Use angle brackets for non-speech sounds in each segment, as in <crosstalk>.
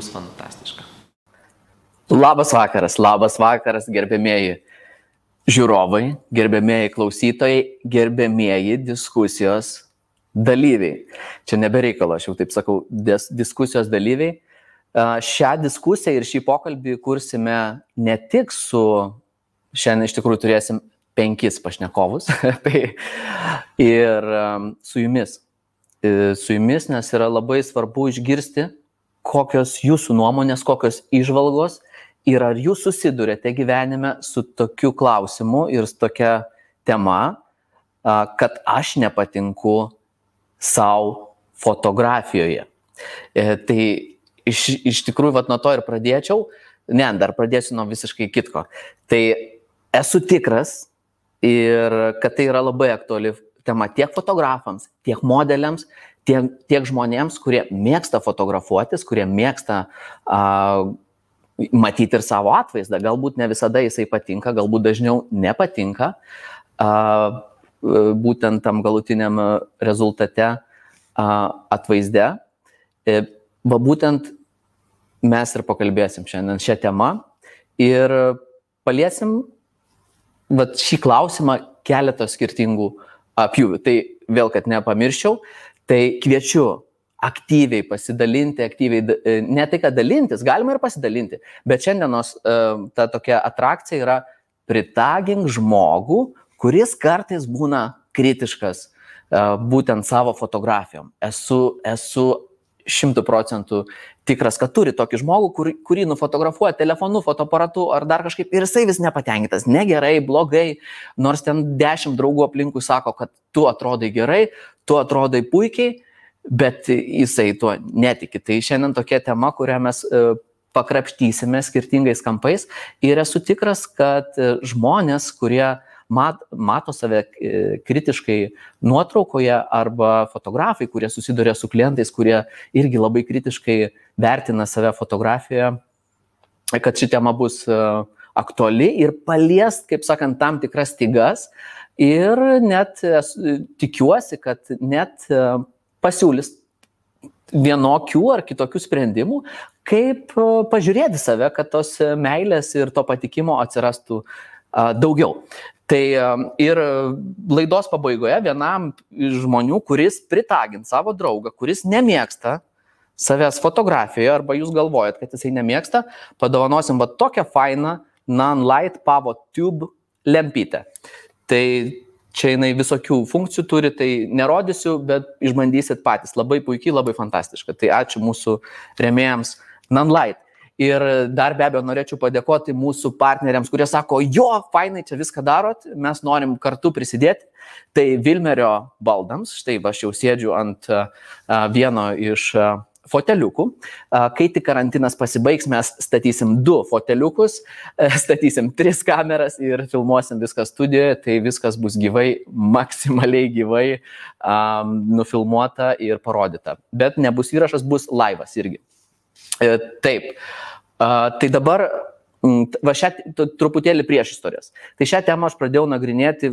bus fantastiška. Labas vakaras, labas vakaras, gerbėmėji žiūrovai, gerbėmėji klausytojai, gerbėmėji diskusijos dalyviai. Čia nebereikalo, aš jau taip sakau, dis diskusijos dalyviai. Šią diskusiją ir šį pokalbį kursime ne tik su, šiandien iš tikrųjų turėsim penkis pašnekovus, <laughs> tai ir su jumis. E, su jumis, nes yra labai svarbu išgirsti, kokios jūsų nuomonės, kokios išvalgos ir ar jūs susidurėte gyvenime su tokiu klausimu ir tokia tema, kad aš nepatinku savo fotografijoje. E, tai iš, iš tikrųjų, vat, nuo to ir pradėčiau, ne, dar pradėsiu nuo visiškai kitko. Tai esu tikras ir kad tai yra labai aktuali tema tiek fotografams, tiek modeliams, tiek, tiek žmonėms, kurie mėgsta fotografuotis, kurie mėgsta uh, matyti ir savo atvaizdą. Galbūt ne visada jisai patinka, galbūt dažniau nepatinka. Uh, būtent tam galutiniam rezultate atvaizde. E, va būtent mes ir pakalbėsim šiandien šią temą ir paliesim va, šį klausimą keletos skirtingų apjūvių. Tai vėl, kad nepamirščiau, tai kviečiu aktyviai pasidalinti, aktyviai, e, ne tai, kad dalintis, galima ir pasidalinti, bet šiandienos e, ta tokia atrakcija yra pritagink žmogų, kuris kartais būna kritiškas būtent savo fotografijom. Esu, esu šimtų procentų tikras, kad turi tokį žmogų, kur, kurį nufotografuoja telefonu, fotoaparatu ar dar kažkaip ir jisai vis nepatenkintas. Negerai, blogai, nors ten dešimt draugų aplinkui sako, kad tu atrodai gerai, tu atrodai puikiai, bet jisai tuo netiki. Tai šiandien tokia tema, kurią mes pakrapštysime skirtingais kampais ir esu tikras, kad žmonės, kurie mat, mato save e, kritiškai nuotraukoje arba fotografai, kurie susiduria su klientais, kurie irgi labai kritiškai vertina save fotografijoje, kad ši tema bus e, aktuali ir palies, kaip sakant, tam tikras stygas. Ir net tikiuosi, kad net e, pasiūlys vienokių ar kitokių sprendimų, kaip pažiūrėti save, kad tos meilės ir to patikimo atsirastų daugiau. Tai ir laidos pabaigoje vienam iš žmonių, kuris pritagint savo draugą, kuris nemėgsta savęs fotografijoje arba jūs galvojat, kad jisai nemėgsta, padovanosim va tokią fainą non-light pavo tube lempytę. Tai čia jinai visokių funkcijų turi, tai nerodysiu, bet išbandysit patys. Labai puikiai, labai fantastiška. Tai ačiū mūsų remėjams non-light. Ir dar be abejo norėčiau padėkoti mūsų partneriams, kurie sako, jo, fainai čia viską darot, mes norim kartu prisidėti. Tai Vilmerio baldams, štai aš jau sėdžiu ant vieno iš foteliukų. Kai tik karantinas pasibaigs, mes statysim du foteliukus, statysim tris kameras ir filmuosim viską studijoje, tai viskas bus gyvai, maksimaliai gyvai um, nufilmuota ir parodyta. Bet nebus įrašas, bus laivas irgi. E, taip. Tai dabar, va šią truputėlį prieš istorijas. Tai šią temą aš pradėjau nagrinėti,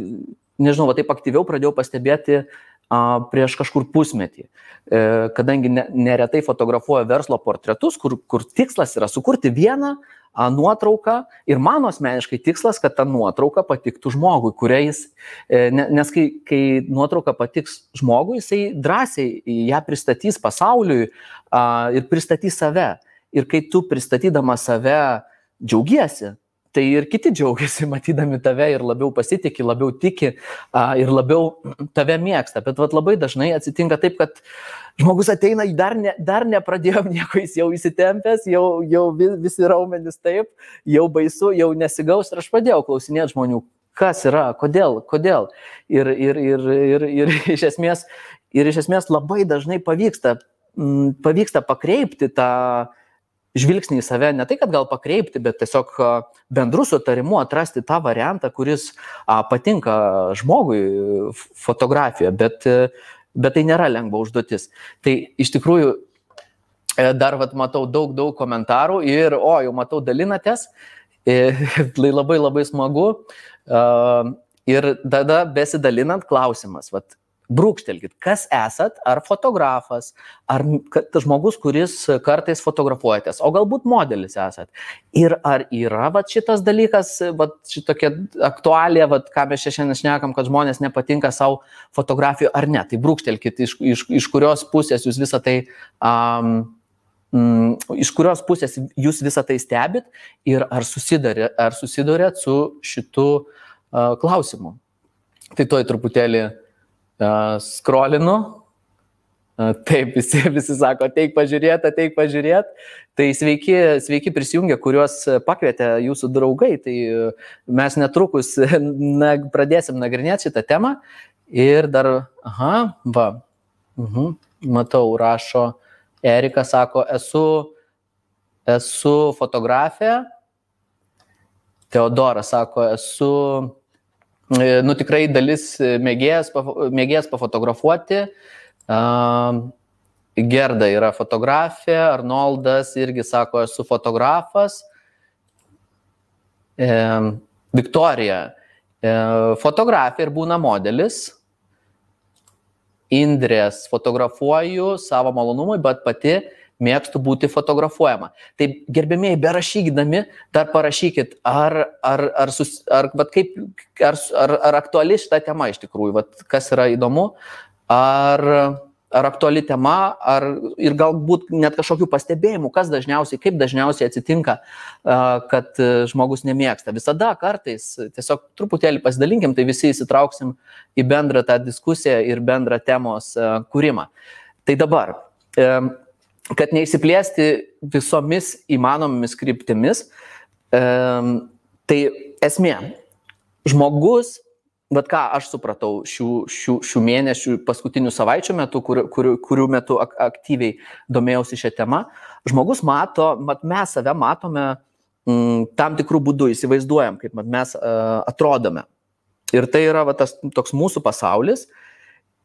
nežinau, va taip aktyviau pradėjau pastebėti prieš kažkur pusmetį, e, kadangi neretai fotografuoju verslo portretus, kur, kur tikslas yra sukurti vieną nuotrauką ir mano asmeniškai tikslas, kad ta nuotrauka patiktų žmogui, kuriais, e, nes kai, kai nuotrauka patiks žmogui, jisai drąsiai ją pristatys pasauliui ir pristatys save. Ir kai tu pristatydama save džiaugiesi, tai ir kiti džiaugiasi <laughs> matydami tave ir labiau pasitikė, labiau tiki ir labiau tave mėgsta. Bet vat, labai dažnai atsitinka taip, kad žmogus ateina, dar, ne, dar nepradėjom <laughs> nieko, jis jau įsitempęs, jau, jau visi raumenys taip, jau baisu, jau nesigaus ir aš pradėjau klausinėti žmonių, kas yra, kodėl, kodėl. Ir, ir, ir, ir, ir, <laughs> iš, esmės, ir iš esmės labai dažnai pavyksta, m, pavyksta pakreipti tą žvilgsnį į save, ne tai, kad gal pakreipti, bet tiesiog bendrų sutarimų atrasti tą variantą, kuris patinka žmogui fotografijoje, bet, bet tai nėra lengva užduotis. Tai iš tikrųjų e, dar vat, matau daug, daug komentarų ir, o, jau matau, dalinatės, e, <laughs> tai labai labai smagu. Ir tada besidalinant klausimas, vat, brūkštelkit, kas esat, ar fotografas, ar žmogus, kuris kartais fotografuojatės, o galbūt modelis esat. Ir ar yra va, šitas dalykas, va, šitokia aktualija, va, ką mes šiandien šnekam, kad žmonės nepatinka savo fotografijų ar ne. Tai brūkštelkit, iš, iš, iš kurios pusės jūs visą tai, um, iš kurios pusės jūs visą tai stebit ir ar susidurėt, ar susidurėt su šitu uh, klausimu. Tai toj truputėlį uh, skrolinu. Taip, visi, <laughs> visi sako, teik pažiūrėti, teik pažiūrėti. Tai sveiki, sveiki prisijungę, kuriuos pakvietė jūsų draugai. Tai mes netrukus <laughs> na, pradėsim nagrinėti šitą temą. Ir dar, aha, va, mhm, matau, rašo, Erika sako, esu, esu fotografė. Teodoras sako, esu E, nu, tikrai dalis e, mėgėjas, mėgėjas pafotografuoti. Gerda yra fotografė, Arnoldas irgi sako, esu fotografas. E, Viktorija fotografė ir būna modelis. Indrės fotografuoju savo malonumui, bet pati mėgstu būti fotografuojama. Tai gerbėmiai, berašykdami, dar parašykit, ar, ar, ar, sus, ar, kaip, ar, ar, ar aktuali šita tema iš tikrųjų, vat, kas yra įdomu, ar, ar aktuali tema, ar ir galbūt net kažkokių pastebėjimų, kas dažniausiai, kaip dažniausiai atsitinka, kad žmogus nemėgsta. Visada kartais tiesiog truputėlį pasidalinkim, tai visi įsitrauksim į bendrą tą diskusiją ir bendrą temos kūrimą. Tai dabar kad neįsiplėsti visomis įmanomomis kryptimis, tai esmė, žmogus, bet ką aš supratau šių, šių, šių mėnesių, paskutinių savaičių metu, kur, kur, kurių metu ak aktyviai domėjausi šią temą, žmogus mato, mat mes save matome m, mm, tam tikrų būdų, įsivaizduojam, kaip mes uh, atrodome. Ir tai yra va, tas toks mūsų pasaulis.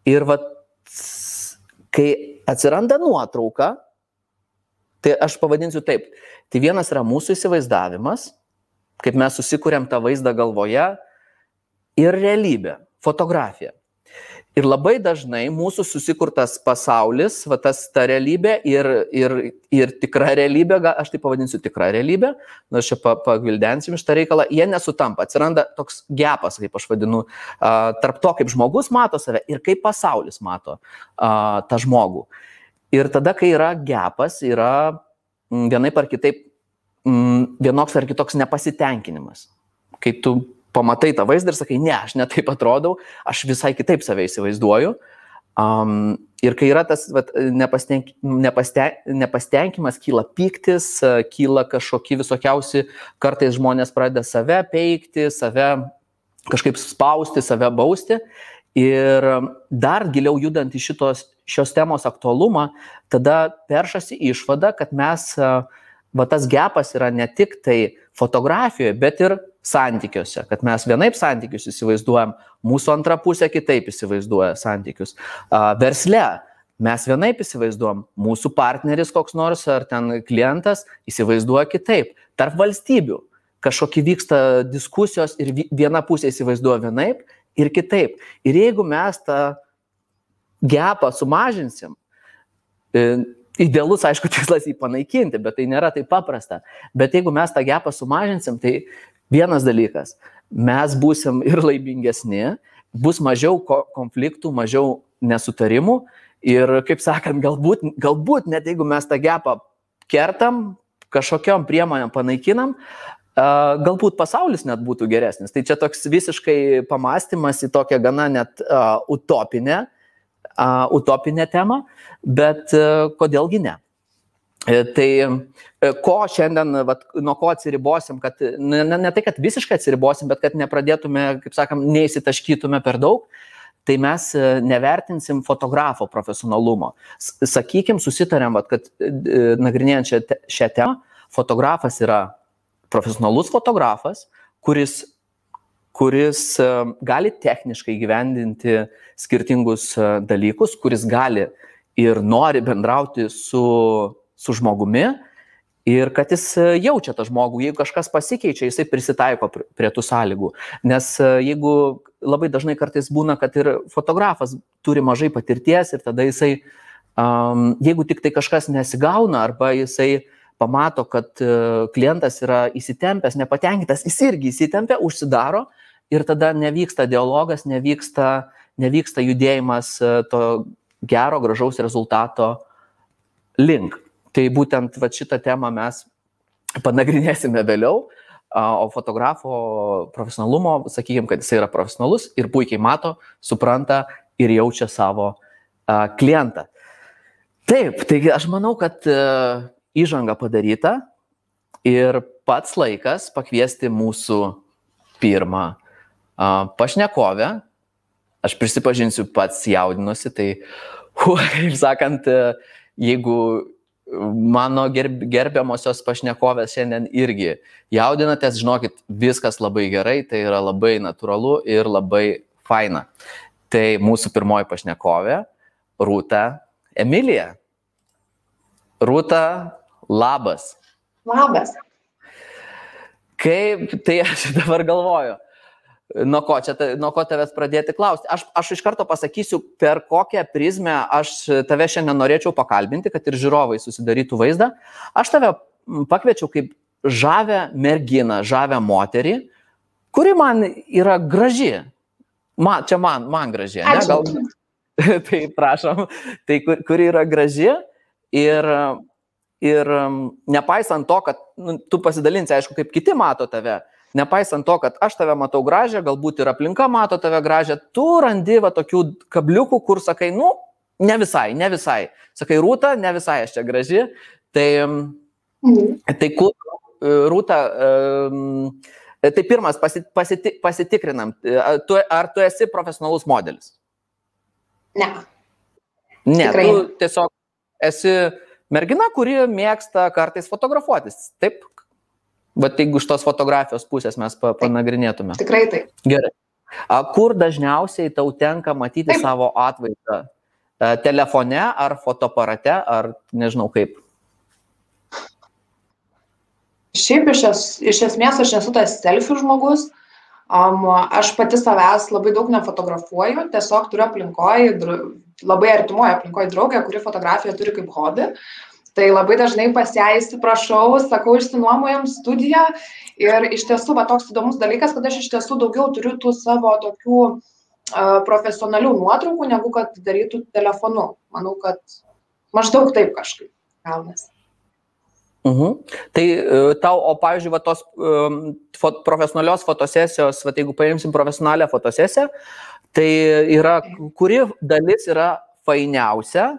Ir va, kai atsiranda nuotrauka, Tai aš pavadinsiu taip. Tai vienas yra mūsų įsivaizdavimas, kaip mes susikūrėm tą vaizdą galvoje ir realybė, fotografija. Ir labai dažnai mūsų susikurtas pasaulis, va tas ta realybė ir, ir, ir tikra realybė, aš tai pavadinsiu tikra realybė, na aš čia pagvildensim iš tą reikalą, jie nesutampa, atsiranda toks gepas, kaip aš vadinu, tarp to, kaip žmogus mato save ir kaip pasaulis mato tą žmogų. Ir tada, kai yra gepas, yra mm, vienaip ar kitaip mm, vienoks ar kitoks nepasitenkinimas. Kai tu pamatai tą vaizdą ir sakai, ne, aš netaip atrodau, aš visai kitaip save įsivaizduoju. Um, ir kai yra tas vat, nepastenk, nepasten, nepastenkimas, kyla piktis, kyla kažkokie visokiausi, kartais žmonės pradeda save peikti, save kažkaip spausti, save bausti. Ir dar giliau judant į šitos šios temos aktualumą, tada peršasi išvada, kad mes, va tas gepas yra ne tik tai fotografijoje, bet ir santykiuose, kad mes vienaip santykius įsivaizduojam, mūsų antra pusė kitaip įsivaizduoja santykius. Versle mes vienaip įsivaizduojam, mūsų partneris koks nors ar ten klientas įsivaizduoja kitaip. Tarp valstybių kažkokie vyksta diskusijos ir viena pusė įsivaizduoja vienaip ir kitaip. Ir jeigu mes tą gepą sumažinsim, e, idealus, aišku, <laughs> tikslas jį panaikinti, bet tai nėra taip paprasta. Bet jeigu mes tą gepą sumažinsim, tai vienas dalykas, mes būsim ir laimingesni, bus mažiau konfliktų, mažiau nesutarimų ir, kaip sakant, galbūt, galbūt net jeigu mes tą gepą kertam, kažkokiam priemonėm panaikinam, galbūt pasaulis net būtų geresnis. Tai čia toks visiškai pamastymas į tokią gana net uh, utopinę uh, utopinę temą, bet e, kodėlgi ne. E, tai e, ko šiandien, vat, nuo ko atsiribosim, kad ne, ne tai, kad visiškai atsiribosim, bet kad nepradėtume, kaip sakam, neįsitaškytume per daug, tai mes nevertinsim fotografo profesionalumo. Sakykim, susitarėm, vat, kad nagrinėjant šią, šią temą, fotografas yra profesionalus fotografas, kuris kuris e, gali techniškai gyvendinti skirtingus e, dalykus, kuris gali ir nori bendrauti su, su žmogumi ir kad jis e, jaučia tą žmogų, jeigu kažkas pasikeičia, jisai prisitaiko prie tų sąlygų. Nes jeigu labai dažnai kartais būna, kad ir fotografas turi mažai patirties ir tada jisai, um, jeigu tik tai kažkas nesigauna arba jisai pamato, kad uh, klientas yra įsitempęs, nepatenkintas, jis irgi įsitempia, užsidaro ir tada nevyksta dialogas, nevyksta, nevyksta judėjimas uh, to gero, gražaus rezultato link. Tai būtent va, šitą temą mes panagrinėsime vėliau, o fotografo profesionalumo, sakykime, kad jis yra profesionalus ir puikiai mato, supranta ir jaučia savo klientą. Taip, taigi aš manau, kad e, įžanga padaryta ir pats laikas pakviesti mūsų pirmą pašnekovę. Aš prisipažinsiu, pats jaudinuosi, tai, <laughs> hu, kaip sakant, e, jeigu mano gerb, gerbiamosios pašnekovės šiandien irgi jaudinatės, žinokit, viskas labai gerai, tai yra labai natūralu ir labai faina. Tai mūsų pirmoji pašnekovė, Rūta Emilija. Rūta, labas. Labas. Kaip, tai aš dabar galvoju, nuo ko, čia, nuo ko tavęs pradėti klausti. Aš, aš iš karto pasakysiu, per kokią prizmę aš tave šiandien norėčiau pakalbinti, kad ir žiūrovai susidarytų vaizdą. Aš tave pakviečiau kaip žavę merginą, žavę moterį, kuri man yra graži. Man, čia man, man graži, ne? Gal... <laughs> tai prašom, tai kur, kuri yra graži ir, ir nepaisant to, kad nu, tu pasidalinsi, aišku, kaip kiti mato tave, nepaisant to, kad aš tave matau gražią, galbūt ir aplinka mato tave gražią, tu randi va tokių kabliukų, kur sakai, nu, ne visai, ne visai. Sakai, rūta, ne visai aš čia graži. Tai, mhm. tai kur, e, rūta, tai pirmas pasiti, pasitikrinam, e, tu, ar tu esi profesionalus modelis? Ne. Ne, Tikrai. tu tiesiog esi mergina, kuri mėgsta kartais fotografuotis. Taip, Bet jeigu iš tos fotografijos pusės mes pa, panagrinėtume. Tikrai taip. Gerai. A, kur dažniausiai tau tenka matyti taip. savo atvaizdą? E, telefone ar fotoaparate, ar nežinau kaip? Šiaip iš, es, iš esmės aš esu tas selfie žmogus. Um, aš pati savęs labai daug nefotografuoju, tiesiog turiu aplinkoje, labai artimoje aplinkoje draugę, kuri fotografiją turi kaip hobį. Tai labai dažnai pas ją įsiprašau, sakau, išsinuomojam studiją ir iš tiesų va toks įdomus dalykas, kad aš iš tiesų daugiau turiu tų savo tokių uh, profesionalių nuotraukų, negu kad darytų telefonu. Manau, kad maždaug taip kažkaip gaunasi. -huh. Tai uh, tau, o pavyzdžiui, va, tos um, fot, profesionalios fotosesijos, va, jeigu paimsim profesionalią fotosesiją, tai yra, kuri dalis yra fainiausia,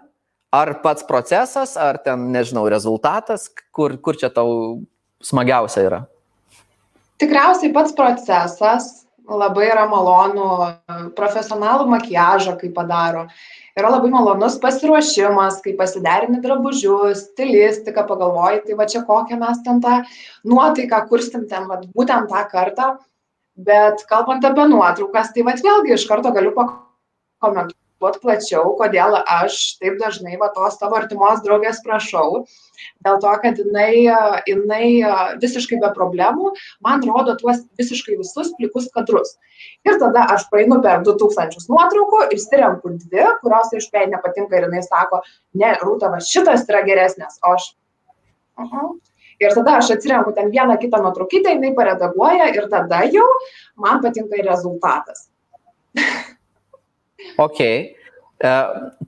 Ar pats procesas, ar ten, nežinau, rezultatas, kur, kur čia tau smagiausia yra? Tikriausiai pats procesas labai yra malonu, profesionalų makiažą, kai padaro. Yra labai malonus pasiruošimas, kai pasiderini drabužius, stilistiką, pagalvoji, tai va čia kokią mes ten tą nuotaiką kursim ten, va, būtent tą kartą. Bet kalbant apie nuotraukas, tai va vėlgi iš karto galiu pakomentuoti vat plačiau, kodėl aš taip dažnai va tos savo artimos draugės prašau. Dėl to, kad jinai, jinai visiškai be problemų man rodo tuos visiškai visus plikus kadrus. Ir tada aš painu per 2000 nuotraukų, išsirenku dvi, kurios aišku jai nepatinka ir jinai sako, ne, Rūta, va šitas yra geresnės, o aš. Uh -huh. Ir tada aš atsirenku ten vieną kitą nuotraukytę, jinai paredaguoja ir tada jau man patinka ir rezultatas. <laughs> Ok. E,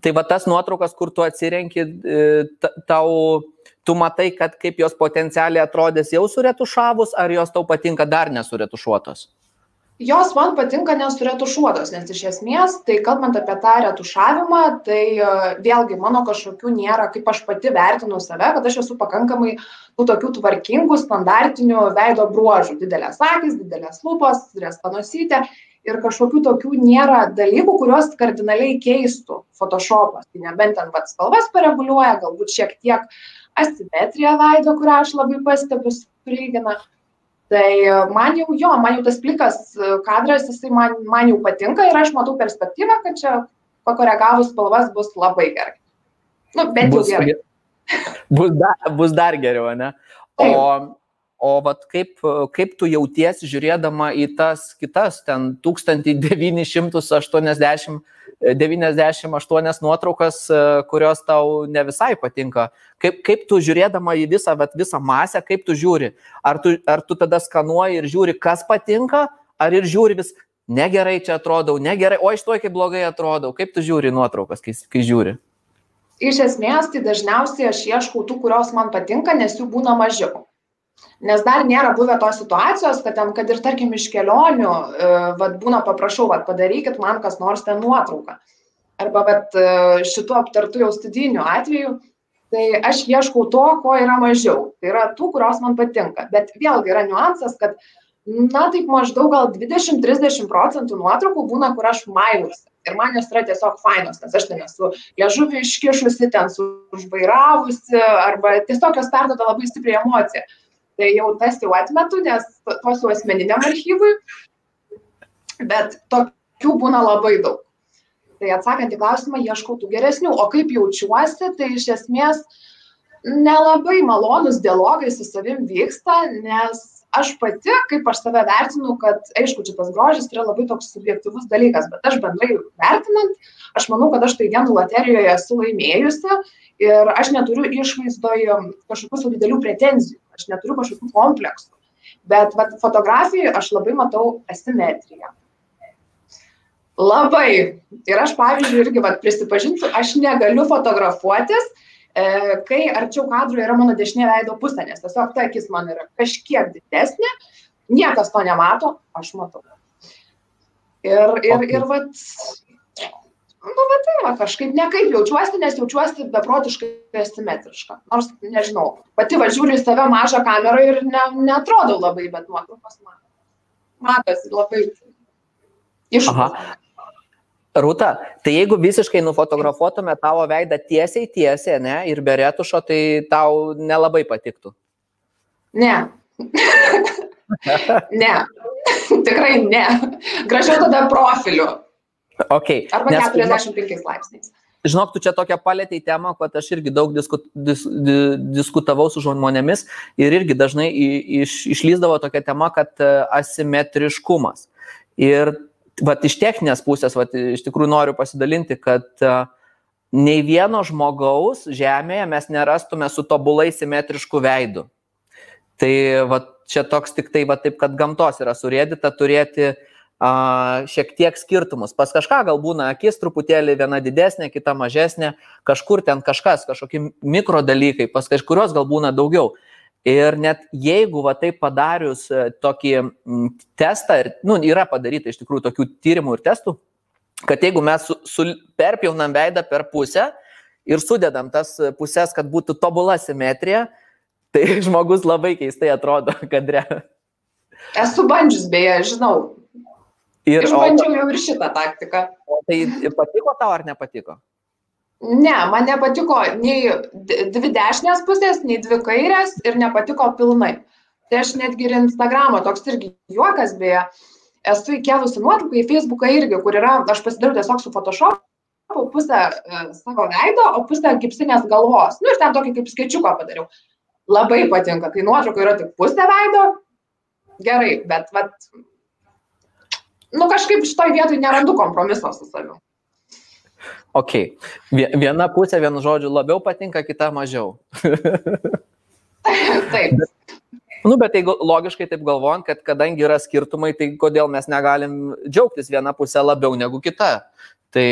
tai va tas nuotraukas, kur tu atsirenki, e, tau, tu matai, kad kaip jos potencialiai atrodys jau suretušavus, ar jos tau patinka dar nesuretušuotos? Jos man patinka nesuretušuotos, nes iš esmės, tai kalbant apie tą retušavimą, tai e, vėlgi mano kažkokių nėra, kaip aš pati vertinu save, kad aš esu pakankamai tų tokių tvarkingų, standartinių veido bruožų. Didelės akis, didelės lūpos, restanosytė ir kažkokių tokių nėra dalykų, kuriuos kardinaliai keistų Photoshopas. Tai nebent ten pats spalvas pareguliuoja, galbūt šiek tiek asimetrija veido, kurią aš labai pastebiu, sulygina. Tai man jau jo, man jau tas plikas kadras, jisai man, man jau patinka ir aš matau perspektyvą, kad čia pakoregavus spalvas bus labai gerai. Nu, bent jau gerai. bus, da, bus dar geriau, ne? O, o vat kaip, kaip tu jautiesi žiūrėdama į tas kitas, ten 1980 98 nuotraukas, kurios tau ne visai patinka. Kaip, kaip tu žiūrėdama į visą, bet visą masę, kaip tu žiūri? Ar tu, ar tu tada skanuoji ir žiūri, kas patinka, ar ir žiūri vis, negerai čia atrodau, negerai, o iš to, kaip blogai atrodau. Kaip tu žiūri nuotraukas, kai, kai žiūri? Iš esmės, tai dažniausiai aš ieškau tų, kurios man patinka, nes jų būna mažiau. Nes dar nėra buvę tos situacijos, kad ten, kad ir tarkim iš kelionių, e, vad būna paprašau, vad padarykit man kas nors ten nuotrauką. Arba vad e, šitų aptartų jau studijinių atvejų, tai aš ieškau to, ko yra mažiau. Tai yra tų, kurios man patinka. Bet vėlgi yra niuansas, kad na taip maždaug gal 20-30 procentų nuotraukų būna, kur aš mailusi. Ir man jos yra tiesiog fainos, nes aš ten esu liežuvį iškišusi, ten užvairavusi, arba tiesiog jos perdoda labai stipriai emociją. Tai jau tas jau atmetu, nes tos jau asmeniniam archyvui, bet tokių būna labai daug. Tai atsakant į klausimą, ieškau tų geresnių. O kaip jaučiuosi, tai iš esmės nelabai malonus dialogai su savim vyksta, nes aš pati, kaip aš save vertinu, kad, aišku, čia tas grožis yra labai toks subjektivus dalykas, bet aš bendrai vertinant, aš manau, kad aš tai genų loterijoje esu laimėjusi ir aš neturiu išvaizdoje kažkokių didelių pretenzijų, aš neturiu kažkokių kompleksų. Bet vat, fotografijoje aš labai matau asimetriją. Labai. Ir aš, pavyzdžiui, irgi vat, prisipažinsiu, aš negaliu fotografuotis, E, kai arčiau kadro yra mano dešinė veido pusė, nes tiesiog ta akis man yra kažkiek didesnė, niekas to nemato, aš matau. Ir, ir, ir vat, nu, va tai va, kažkaip nekaip jaučiuosi, nes jaučiuosi beprotiškai asimetriška. Nors, nežinau, pati važiuoju į save mažą kamerą ir ne, netrodau labai, bet nuotraukos man. Matosi labai iššūkis. Rūta, tai jeigu visiškai nufotografuotume tavo veidą tiesiai tiesiai, ne, ir be retušo, tai tau nelabai patiktų. Ne. <laughs> ne. <laughs> Tikrai ne. Gražiau tada profiliu. Okay. Arba Nes, 45 laipsniais. Žinok, tu čia tokią palėtėjai temą, kad aš irgi daug disku, dis, di, diskutavau su žmonėmis ir irgi dažnai iš, išlyzdavo tokia tema, kad e, asimetriškumas. Ir vat, iš techninės pusės, vat, iš tikrųjų noriu pasidalinti, kad uh, nei vieno žmogaus Žemėje mes nerastume su tobulai simetrišku veidu. Tai vat, čia toks tik tai, vat, taip, kad gamtos yra surėdyta turėti uh, šiek tiek skirtumus. Pas kažką gal būna akis truputėlį viena didesnė, kita mažesnė, kažkur ten kažkas, kažkokie mikro dalykai, pas kažkurios gal būna daugiau. Ir net jeigu va taip padarius e, tokį testą, ir nu, yra padaryta iš tikrųjų tokių tyrimų ir testų, kad jeigu mes su, su, perpjaunam veidą per pusę ir sudedam tas pusės, kad būtų tobula simetrija, tai <laughs> žmogus labai keistai atrodo kadre. Esu bandžius, beje, žinau. Ir Išbandžiau jau ir šitą taktiką. O tai patiko tau ar nepatiko? Ne, man nepatiko nei dvi dešinės pusės, nei dvi kairės ir nepatiko pilnai. Tai aš netgi ir Instagramo, toks irgi juokas beje, esu įkėlusi nuotrauką į Facebooką irgi, kur yra, aš pasidariau tiesiog su Photoshop, pusę e, savo veido, o pusę gipsinės galvos. Nu ir ten tokį kaip skaičiuką padariau. Labai patinka, kai nuotrauka yra tik pusė veido, gerai, bet, vat, nu kažkaip šitoj vietoj nerandu kompromiso su savimi. Ok. Viena pusė, vienu žodžiu, labiau patinka, kita mažiau. <laughs> taip. Nu, bet jeigu logiškai taip galvojant, kad kadangi yra skirtumai, tai kodėl mes negalim džiaugtis viena pusė labiau negu kita. Tai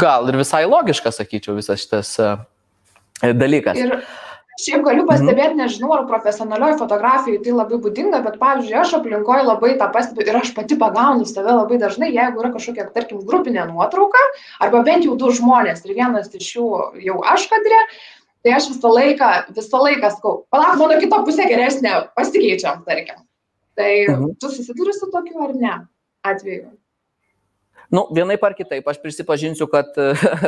gal ir visai logiška, sakyčiau, visas šitas e, dalykas. Ir Šiaip galiu mhm. pastebėti, nežinau, ar profesionalioj fotografijai tai labai būdinga, bet pavyzdžiui, aš aplinkoje labai tą pastebiu ir aš pati pagaunu save labai dažnai, jeigu yra kažkokia, tarkim, grupinė nuotrauka, arba bent jau du žmonės ir vienas iš jų jau aš kadrė, tai aš visą laiką, visą laiką sakau, palauk, mano kita pusė geresnė, pasikeičiam, tarkim. Tai mhm. tu susiduri su tokiu ar ne atveju? Nu, vienai par kitaip, aš prisipažinsiu, kad,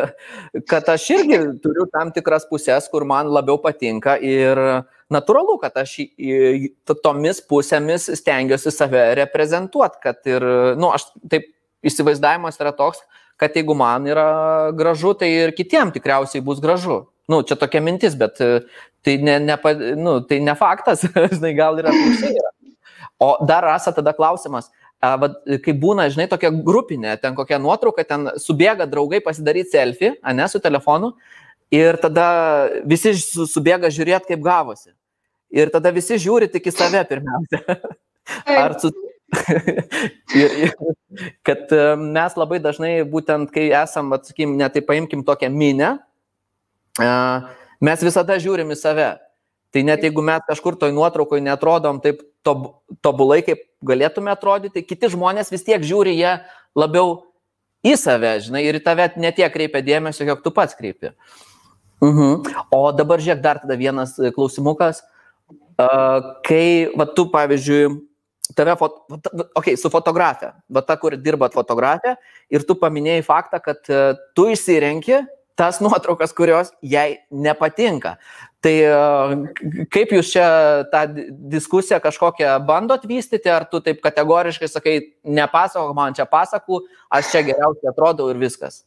<laughs> kad aš irgi turiu tam tikras pusės, kur man labiau patinka ir natūralu, kad aš tomis pusėmis stengiuosi save reprezentuoti, kad ir, nu, aš taip įsivaizdavimas yra toks, kad jeigu man yra gražu, tai ir kitiem tikriausiai bus gražu. nu, čia tokia mintis, bet tai ne, ne, nu, tai ne faktas, <laughs> žinai, gal yra atvirkščiai. O dar rasa tada klausimas, kai būna, žinai, tokia grupinė, ten kokia nuotrauka, ten subėga draugai pasidaryti selfie, ne, su telefonu, ir tada visi subėga žiūrėti, kaip gavosi. Ir tada visi žiūri tik į save pirmiausia. <laughs> Ar su... <laughs> ir, ir, kad e, mes labai dažnai, būtent kai esam, atsakim, netai paimkim tokią minę, mes visada žiūrim į save. Tai net jeigu mes kažkur toj nuotraukoje netrodom taip tobulai, kaip galėtume atrodyti, kiti žmonės vis tiek žiūri jie labiau į save, žinai, ir į tave netiek kreipia dėmesio, kiek tu pats kreipi. Uh mhm. -huh. O dabar žiūrėk, dar tada vienas klausimukas. Uh, kai, va, tu, pavyzdžiui, tave, fot... okay, su fotografė, va ta, kur dirbat fotografė, ir tu paminėjai faktą, kad uh, tu įsirenki tas nuotraukas, kurios jai nepatinka. Tai kaip jūs čia tą diskusiją kažkokią bandot vystyti, ar tu taip kategoriškai sakai, nepasakok man čia pasakų, aš čia geriausiai atrodau ir viskas?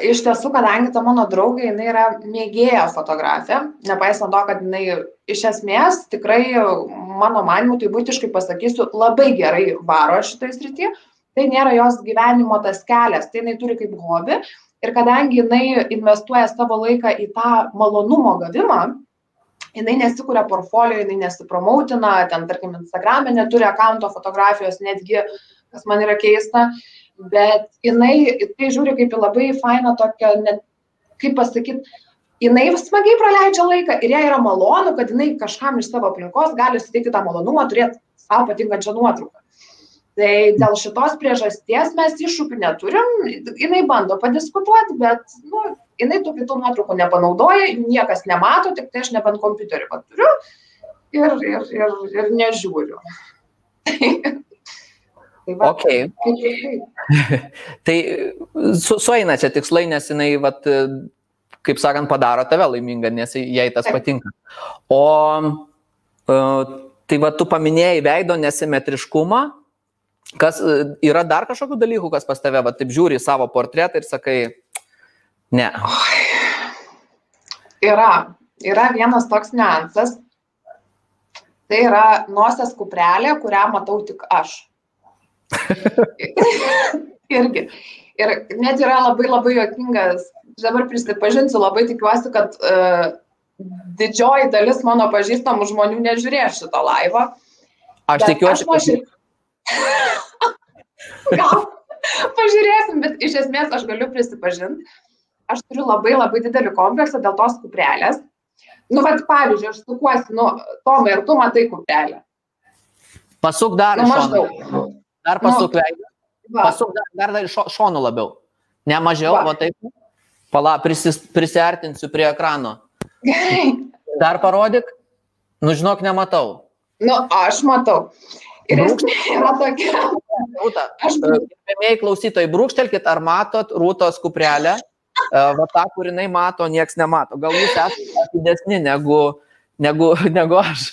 Iš tiesų, kadangi ta mano draugė, jinai yra mėgėja fotografė, nepaisant to, kad jinai iš esmės tikrai, mano manimu, tai būtiškai pasakysiu, labai gerai varo šitoje srityje, tai nėra jos gyvenimo tas kelias, tai jinai turi kaip hobi ir kadangi jinai investuoja savo laiką į tą malonumo gavimą, jinai nesikuria portfolio, jinai nesipromautina, ten, tarkim, Instagram'e neturi akanto fotografijos, netgi, kas man yra keista, bet jinai tai žiūri kaip į labai fainą tokią, net, kaip pasakyti, jinai smagiai praleidžia laiką ir jai yra malonu, kad jinai kažkam iš savo aplinkos gali suteikti tą malonumą, turėti savo patinkančią nuotrauką tai dėl šitos priežasties mes iššūkių neturim. Jinai bando padiskutuot bet nu jinai tų kitų nuotraukų nepanaudoja jų niekas nemato tiktai aš nebent kompiuterį va turiu ir ir ir ir nežiūriu. <laughs> Tai va, okay. tai su, sueina čia tikslai, nes jinai, vat, kaip sakant, padaro tave laimingą, nes jai tas patinka. O tai va, tu paminėjai veido nesimetriškumą, Kas e, yra dar kažkokių dalykų, kas pas tave, va, taip žiūri į savo portretą ir sakai, ne. Yra, yra vienas toks niuansas. Tai yra nosies kuprelė, kurią matau tik aš. <laughs> Irgi. Ir net yra labai labai jokingas, dabar prisipažinsiu, labai tikiuosi, kad uh, didžioji dalis mano pažįstamų žmonių nežiūrės šito laivo. Aš tikiuosi, kad... <laughs> Gal pažiūrėsim, bet iš esmės aš galiu prisipažinti, aš turiu labai labai didelį kompleksą dėl tos kuprelės. Nu, vad, pavyzdžiui, aš sukuosi, nu, Tomai, ir tu matai kuprelę. Pasuk dar. Nu, maždaug. Dar pasuk nu, veidą. Pasuk dar, dar, dar šo, šonu labiau. Ne mažiau, va, va taip. Pala, prisis, prisiartinsiu prie ekrano. Gerai. <laughs> Dar parodyk. Nu, žinok, nematau. Nu, aš matau. Ir esmė yra tokia. Rūta, aš gerbėmiai klausytojai, brūkštelkit, ar matot Rūtos kuprelę, e, va tą, kur jinai mato, nieks nemato. Gal jūs esate didesni negu, negu, negu aš.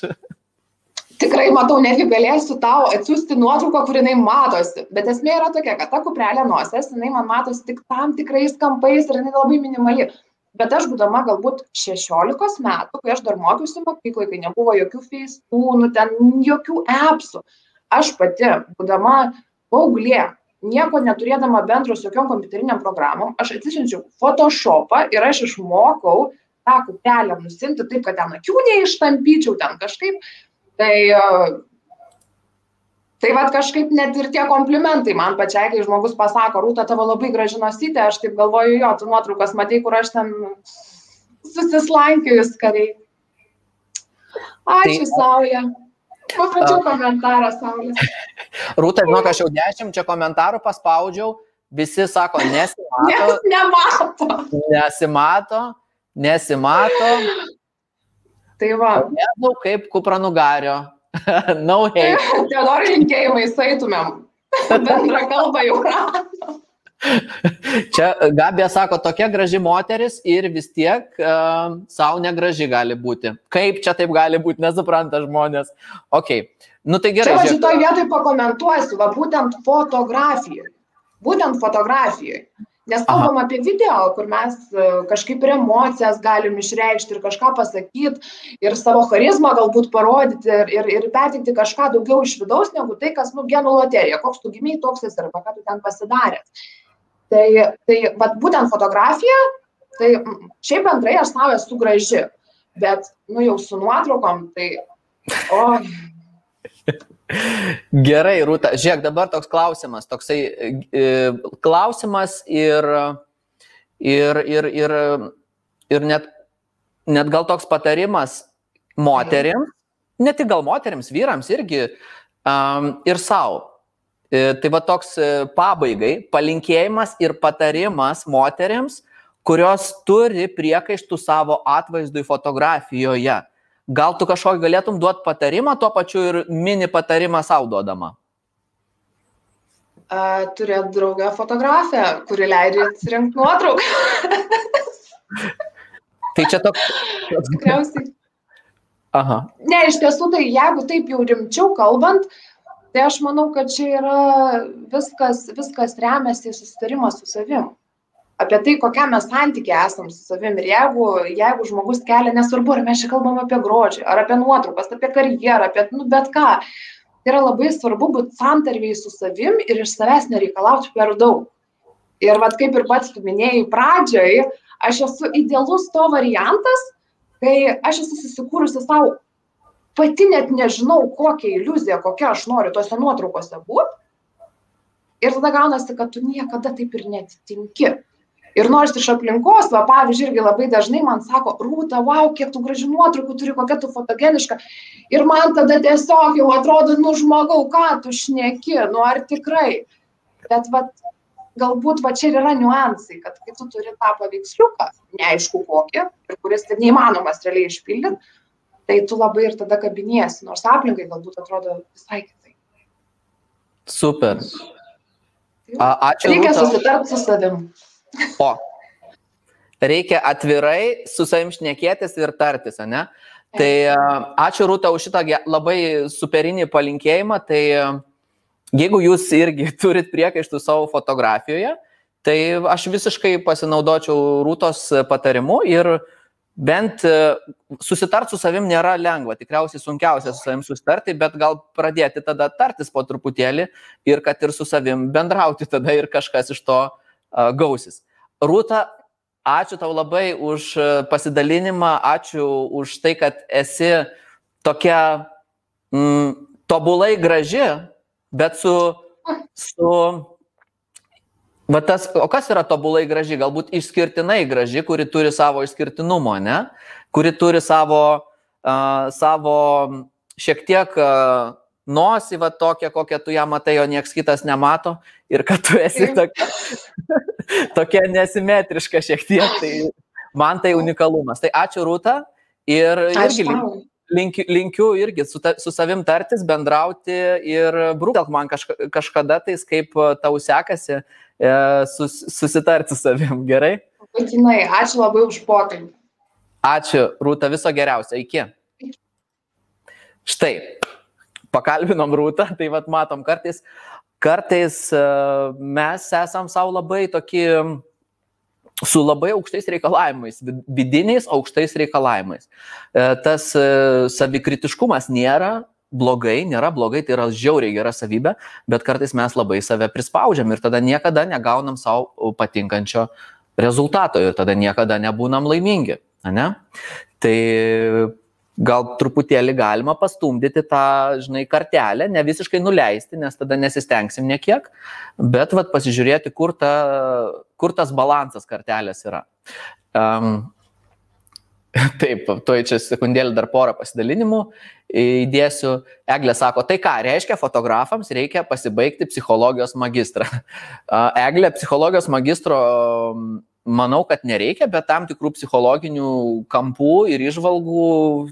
Tikrai matau, netgi galėsiu tau atsiųsti nuotrauką, kur jinai matosi. Bet esmė yra tokia, kad ta kuprelė nosies, jinai man matosi tik tam tikrais kampais ir jinai labai minimali bet aš būdama galbūt šešiolikos metų kai aš dar mokiausi mokykloj kai nebuvo jokių feisbūnų ten jokių epsų aš pati būdama paauglė nieko neturėdama bendro su jokiom kompiuterinėm programom aš atsisiunčiau fotošopą ir aš išmokau tą kuprelę nusiimti taip kad ten akių neištampyčiau ten kažkaip tai tai vat kažkaip net ir tie komplimentai man pačiai kai žmogus pasako rūta tavo labai graži nosytė aš taip galvoju jo tu nuotraukas matei kur aš ten susislankiojus kariai ačiū tai... sauja Pamačiau komentarą Saulės. <laughs> Rūta, žinok, aš jau dešimt čia komentarų paspaudžiau, visi sako, nesimato. Nes nemato. Nesimato, nesimato. Tai va. Nežinau, kaip kupranugario. <laughs> no hate. Teodoro linkėjimai, saitumėm. <laughs> Bendrą kalbą jau radom. Čia Gabė sako, tokia graži moteris ir vis tiek uh, savo negraži gali būti. Kaip čia taip gali būti, nesupranta žmonės. Ok, nu tai gerai. Čia šitoje vietoje pakomentuosiu, va būtent fotografijoje. Būtent fotografijoje. Nes kalbam Aha. apie video, kur mes e, kažkaip ir emocijas galim išreikšti ir kažką pasakyti ir savo charizmą galbūt parodyti ir, ir, ir pertikti kažką daugiau iš vidaus negu tai, kas, nu, genų loterija, koks tu gimiai, toks esi arba ką tu ten pasidaręs. Tai, tai vat, būtent fotografija, tai šiaip bendrai aš savo esu graži, bet, nu, jau su nuotraukom, tai, o. <laughs> Gerai, Rūta, žiūrėk, dabar toks klausimas, toksai e, klausimas ir, ir, ir, ir, ir net, net gal toks patarimas moteriams, ne tik gal moteriams, vyrams irgi um, ir savo. E, tai va toks e, pabaigai palinkėjimas ir patarimas moteriams, kurios turi priekaištų savo atvaizdui fotografijoje Gal tu kažkokį galėtum duoti patarimą, tuo pačiu ir mini patarimą savo duodama? Uh, turėt draugę fotografę, kuri leidžia atsirinkti nuotrauką. <laughs> tai čia toks. Tikriausiai. Aha. Ne, iš tiesų, tai jeigu taip jau rimčiau kalbant, tai aš manau, kad čia yra viskas, viskas remiasi į susitarimą su savim apie tai, kokiam mes santykiai esam su savim. Ir jeigu, jeigu žmogus kelia, nesvarbu, ar mes čia kalbam apie grožį, ar apie nuotraukas, apie karjerą, apie nu, bet ką, tai yra labai svarbu būti santarviai su savim ir iš savęs nereikalauti per daug. Ir vad kaip ir pats tu minėjai pradžioj, aš esu idealus to variantas, kai aš esu susikūrusi savo, pati net nežinau, kokią iliuziją, kokią aš noriu tose nuotraukose būti. Ir tada gaunasi, kad tu niekada taip ir netitinki. Ir nors iš aplinkos, va, pavyzdžiui, irgi labai dažnai man sako, rūta, wow, kiek tu gražių nuotraukų turi, kokia tu fotogeniška. Ir man tada tiesiog jau atrodo, nu žmogau, ką tu šneki, nu ar tikrai. Bet va, galbūt va čia ir yra niuansai, kad kai tu turi tą paveiksliuką, neaišku kokį, ir kuris neįmanomas realiai išpildyti, tai tu labai ir tada kabiniesi, nors aplinkai galbūt atrodo visai kitaip. Super. A, ačiū. Reikia susitarti su savim. O. Reikia atvirai su savim šnekėtis ir tartis, ne? Tai ačiū Rūta už šitą labai superinį palinkėjimą. Tai jeigu jūs irgi <laughs> turit priekaištų savo fotografijoje, tai aš visiškai pasinaudočiau Rūtos patarimu ir bent susitart su savim nėra lengva, tikriausiai sunkiausia su savim susitarti, bet gal pradėti tada tartis po truputėlį ir kad ir su savim bendrauti tada ir kažkas iš to uh, gausis. Rūta, ačiū tau labai už e, pasidalinimą, ačiū už tai, kad esi tokia mm, tobulai graži, bet su... su Va tas, o kas yra tobulai graži? Galbūt išskirtinai graži, kuri turi savo išskirtinumo, ne? Kuri turi savo, uh, savo šiek tiek uh, nosį va tokią, kokią tu ją matai, o nieks kitas nemato ir kad tu esi tokia, <laughs> tokia nesimetriška šiek tiek, tai man tai unikalumas. Tai ačiū Rūta ir irgi linkiu, linkiu irgi su, ta, su savim tartis, bendrauti ir brūktelk man kažka, kažkada tais, kaip tau sekasi e, sus, susitarti su savim, gerai? Būtinai, ačiū labai už pokalbį. Ačiū, Rūta, viso geriausio, iki. Štai, pakalbinom rūtą, tai vad matom, kartais, kartais e, mes esam savo labai tokį su labai aukštais reikalavimais, vidiniais aukštais reikalavimais. E, tas e, savikritiškumas nėra blogai, nėra blogai, tai yra žiauriai gera savybė, bet kartais mes labai save prispaudžiam ir tada niekada negaunam savo patinkančio rezultato ir tada niekada nebūnam laimingi. Ne? Tai gal truputėlį galima pastumdyti tą, žinai, kartelę, ne visiškai nuleisti, nes tada nesistengsim niekiek, bet vat, pasižiūrėti, kur, ta, kur tas balansas kartelės yra. Um, <laughs> Taip, tuoj čia sekundėlį dar porą pasidalinimų įdėsiu. Eglė sako, tai ką reiškia fotografams, reikia pasibaigti psichologijos magistrą. <laughs> Eglė, psichologijos magistro manau, kad nereikia, bet tam tikrų psichologinių kampų ir išvalgų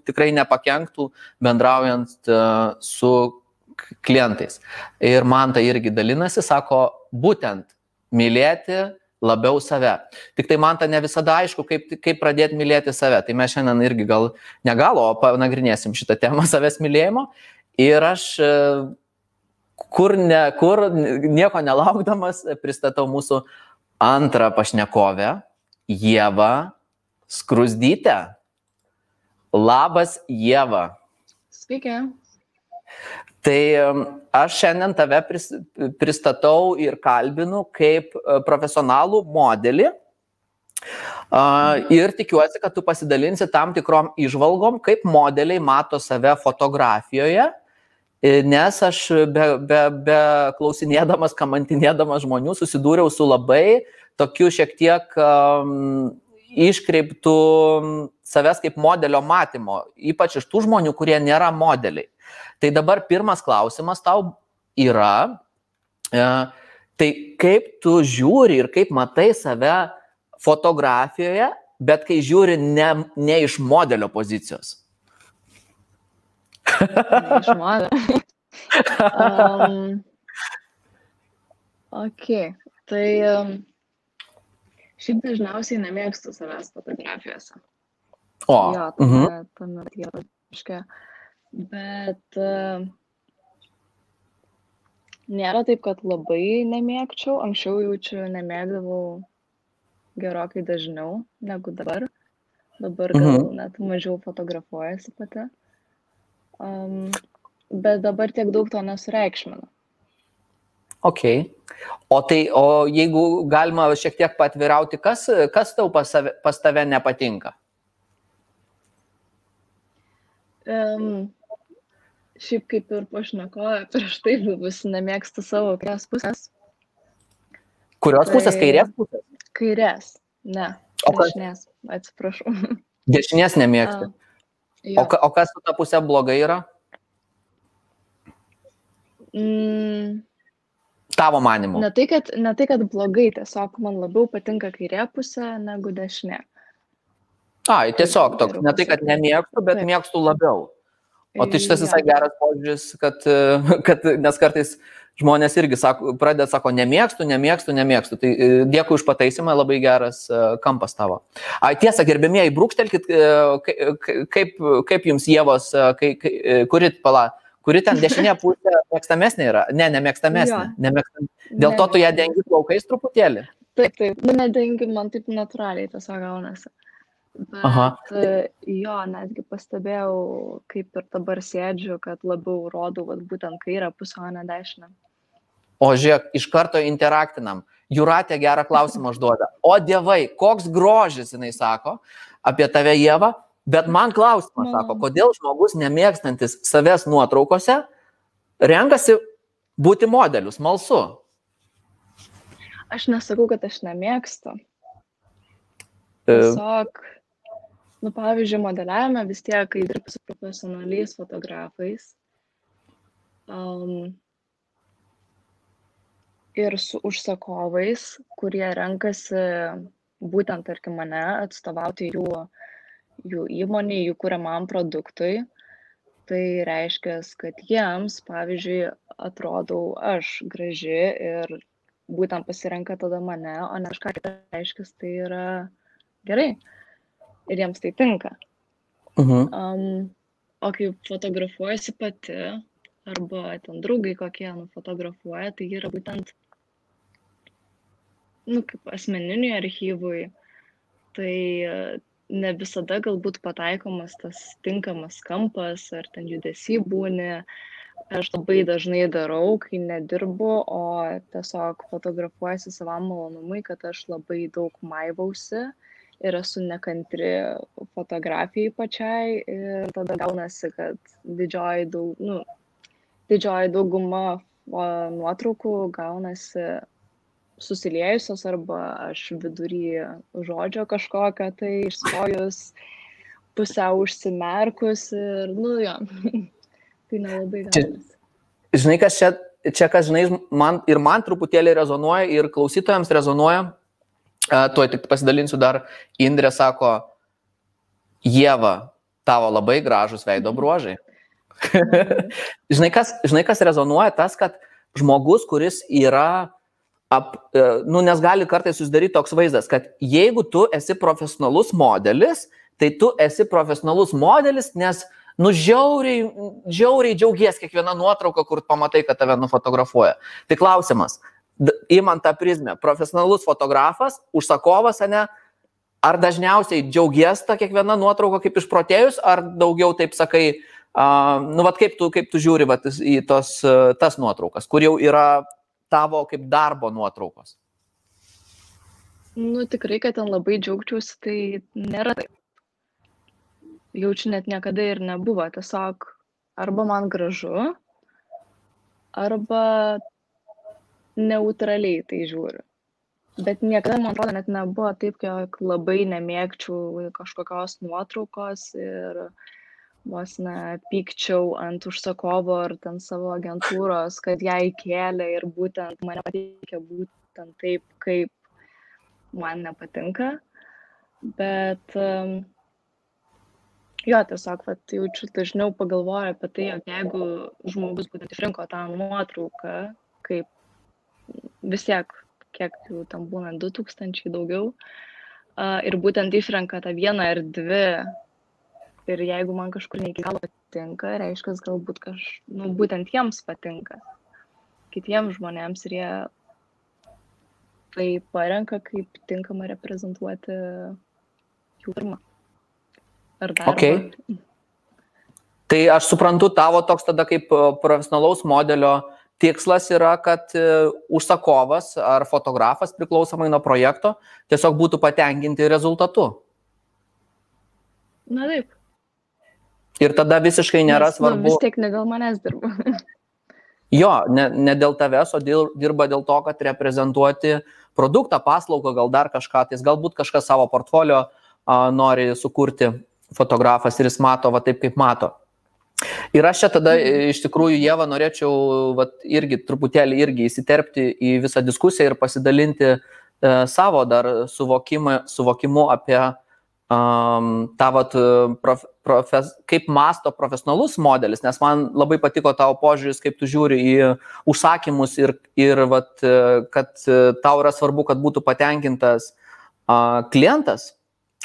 tikrai nepakenktų bendraujant e, su klientais. Ir man tai irgi dalinasi, sako, būtent mylėti labiau save. Tik tai man tai ne visada aišku, kaip, kaip pradėti mylėti save. Tai mes šiandien irgi gal negalo, o panagrinėsim šitą temą <laughs> savęs mylėjimo. Ir aš e, kur, ne, kur nieko nelaukdamas pristatau mūsų antrą pašnekovę, Jėva Skrusdytę. Labas, Jėva. Sveiki. Tai aš šiandien tave pristatau ir kalbinu kaip e, profesionalų modelį. Ir tikiuosi, kad tu pasidalinsi tam tikrom išvalgom, kaip modeliai mato save fotografijoje, nes aš be, be, be klausinėdamas, kamantinėdamas žmonių susidūriau su labai tokiu šiek tiek um, iškreiptų savęs kaip modelio matymo, ypač iš tų žmonių, kurie nėra modeliai. Tai dabar pirmas klausimas tau yra, e, tai kaip tu žiūri ir kaip matai save fotografijoje, bet kai žiūri ne, ne iš modelio pozicijos. Modelio. <laughs> um, ok, tai um, šiaip dažniausiai nemėgstu savęs fotografijose. O, jo, tame, uh -huh. yra kažkokia bet uh, nėra taip, kad labai nemėgčiau. Anksčiau jaučiu nemėgdavau gerokai dažniau negu dabar. Dabar gal mhm. net mažiau fotografuojasi pati. Um, bet dabar tiek daug to nesureikšminu. Ok. O tai, o jeigu galima šiek tiek patvirauti, kas, kas tau pas, save, pas tave nepatinka? Um, šiaip kaip ir pašnekoja prieš tai buvusi, nemėgstu savo kairės pusės. Kurios tai... pusės? Kairės pusės? Kairės, ne. O? Dešinės, atsiprašau. Dešinės nemėgsti. A, o, o kas su ta pusė blogai yra? Mm. Tavo manimu. Ne tai, kad, ne tai, kad blogai, tiesiog man labiau patinka kairė pusė negu dešinė. Ai, tiesiog toks, ne tai, kad nemėgstu, bet Taip. mėgstu labiau. O tai šitas visai geras požiūris, kad, <laughs> kad nes kartais žmonės irgi sako, pradeda sako, nemėgstu, nemėgstu, nemėgstu. Tai e, dėkui už pataisimą, labai geras e, kampas tavo. A, tiesa, gerbėmieji, brūkštelkit, e, kaip, kaip jums jėvos, kai, kai, kuri pala. Kuri ten dešinė pusė mėgstamesnė yra? Ne, nemėgstamesnė. Nemėgstam... Dėl to tu ją dengi plaukais truputėlį? Taip, taip, nu nedengi, man taip natūraliai tiesiog gaunasi. Aha. Bet jo, netgi pastebėjau, kaip ir dabar sėdžiu, kad labiau rodau vat, būtent kairę pusę, o ne dešinę. O žiūrėk, iš karto interaktinam. Juratė gerą klausimą užduoda. O dievai, koks grožis, jinai sako, apie tave Jėvą, bet man klausimas, sako, kodėl žmogus nemėgstantis savęs nuotraukose renkasi būti modeliu, smalsu. Aš nesakau, kad aš nemėgstu. Tiesiog nu pavyzdžiui modeliavime vis tiek kai dirbi su profesionaliais fotografais um, ir su užsakovais, kurie renkasi būtent, tarkim, mane atstovauti jų, jų įmonį, jų kuriamam produktui, tai reiškia, kad jiems, pavyzdžiui, atrodau aš graži ir būtent pasirenka tada mane, o ne kažką kitą reiškia, tai yra gerai ir jiems tai tinka. Uh -huh. um, o kai fotografuojasi pati, arba ten draugai kokie nufotografuoja, tai yra būtent, nu, kaip asmeniniui archyvui, tai ne visada galbūt pataikomas tas tinkamas kampas, ar ten judesi būni. Aš labai dažnai darau, kai nedirbu, o tiesiog fotografuojasi savam malonumui, kad aš labai daug maivausi ir esu nekantri fotografijai pačiai ir tada gaunasi, kad didžioji, daug, nu, didžioji dauguma nuotraukų gaunasi susiliejusios arba aš vidury žodžio kažkokio tai išstojus, pusiau užsimerkus ir, nu jo, <laughs> tai nelabai gaunasi. Žinai, kas čia, čia kas, žinai, man ir man truputėlį rezonuoja ir klausytojams rezonuoja, Tuo tik pasidalinsiu dar, Indrė sako, Jėva, tavo labai gražus veido bruožai. <laughs> žinai, kas, žinai, kas rezonuoja, tas, kad žmogus, kuris yra, ap, e, nu, nes gali kartais susidaryti toks vaizdas, kad jeigu tu esi profesionalus modelis, tai tu esi profesionalus modelis, nes, nu, žiauriai, žiauriai džiaugies kiekvieną nuotrauką, kur pamatai, kad tave nufotografuoja. Tai klausimas, įmant tą prizmę, profesionalus fotografas, užsakovas, ne, ar dažniausiai džiaugies tą kiekvieną nuotrauką kaip išprotėjus, ar daugiau taip sakai, uh, nu, vad kaip tu, kaip tu žiūri vat, į tos, tas nuotraukas, kur jau yra tavo kaip darbo nuotraukos? Nu, tikrai, kad ten labai džiaugčiausi, tai nėra taip. Jaučiu net niekada ir nebuvo. Tiesiog arba man gražu, arba neutraliai tai žiūriu. Bet niekada, man atrodo, net nebuvo taip, kad labai nemėgčiau kažkokios nuotraukos ir vos nepykčiau ant užsakovo ar ten savo agentūros, kad ją įkėlė ir būtent mane pateikė būtent taip, kaip man nepatinka. Bet um, jo, tiesiog, vat, jaučiu dažniau pagalvoju apie tai, jog jeigu žmogus būtent išrinko tą nuotrauką, kaip vis tiek, kiek jų tam būna, 2000 daugiau, uh, ir būtent išrenka tą vieną ar dvi, ir jeigu man kažkur ne iki galo patinka, reiškia, galbūt kaž, nu, būtent jiems patinka, kitiems žmonėms ir jie tai parenka kaip tinkama reprezentuoti jų pirmą. Ar dar? Okay. Tai aš suprantu, tavo toks tada kaip e, profesionalaus modelio tikslas yra, kad e, užsakovas ar fotografas priklausomai nuo projekto tiesiog būtų patenkinti rezultatu. Na taip. Ir tada visiškai nėra Nes, svarbu. Nu, vis tiek ne dėl manęs dirba. <laughs> Jo, ne, ne dėl tavęs, o dėl, dirba dėl to, kad reprezentuoti produktą, paslaugą, gal dar kažką, tai galbūt kažkas savo portfolio a, nori sukurti fotografas ir jis mato va taip, kaip mato. Ir aš čia tada mhm. iš tikrųjų, Jėva, norėčiau va, irgi truputėlį irgi įsiterpti į visą diskusiją ir pasidalinti e, savo dar suvokimą, suvokimu apie um, tą vat, prof, profes, kaip masto profesionalus modelis, nes man labai patiko tavo požiūris, kaip tu žiūri į užsakymus ir, ir vat, kad tau yra svarbu, kad būtų patenkintas uh, klientas,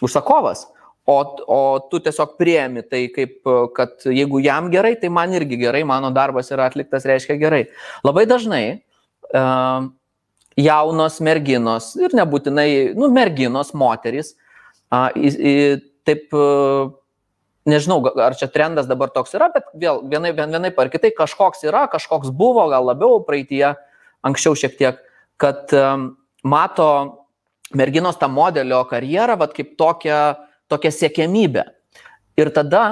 užsakovas. O, o tu tiesiog priemi tai kaip, kad jeigu jam gerai, tai man irgi gerai, mano darbas yra atliktas, reiškia gerai. Labai dažnai uh, jaunos merginos ir nebūtinai, nu, merginos, moterys, a, į, į, taip, nežinau, ar čia trendas dabar toks yra, bet vėl vienai, vienai par kitai kažkoks yra, kažkoks buvo, gal labiau praeitie, anksčiau šiek tiek, kad um, mato merginos tą modelio karjerą, vad kaip tokią, tokią siekiamybę. Ir tada,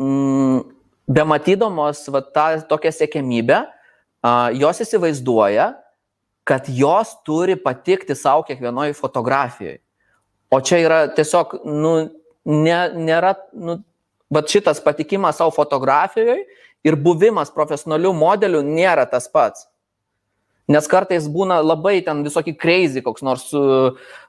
mm, be matydamos va, tą tokią siekiamybę, uh, jos įsivaizduoja, kad jos turi patikti savo kiekvienoje fotografijoje. O čia yra tiesiog, nu, ne, nėra, nu, bet šitas patikimas savo fotografijoje ir buvimas profesionalių modelių nėra tas pats. Nes kartais būna labai ten visokį crazy koks nors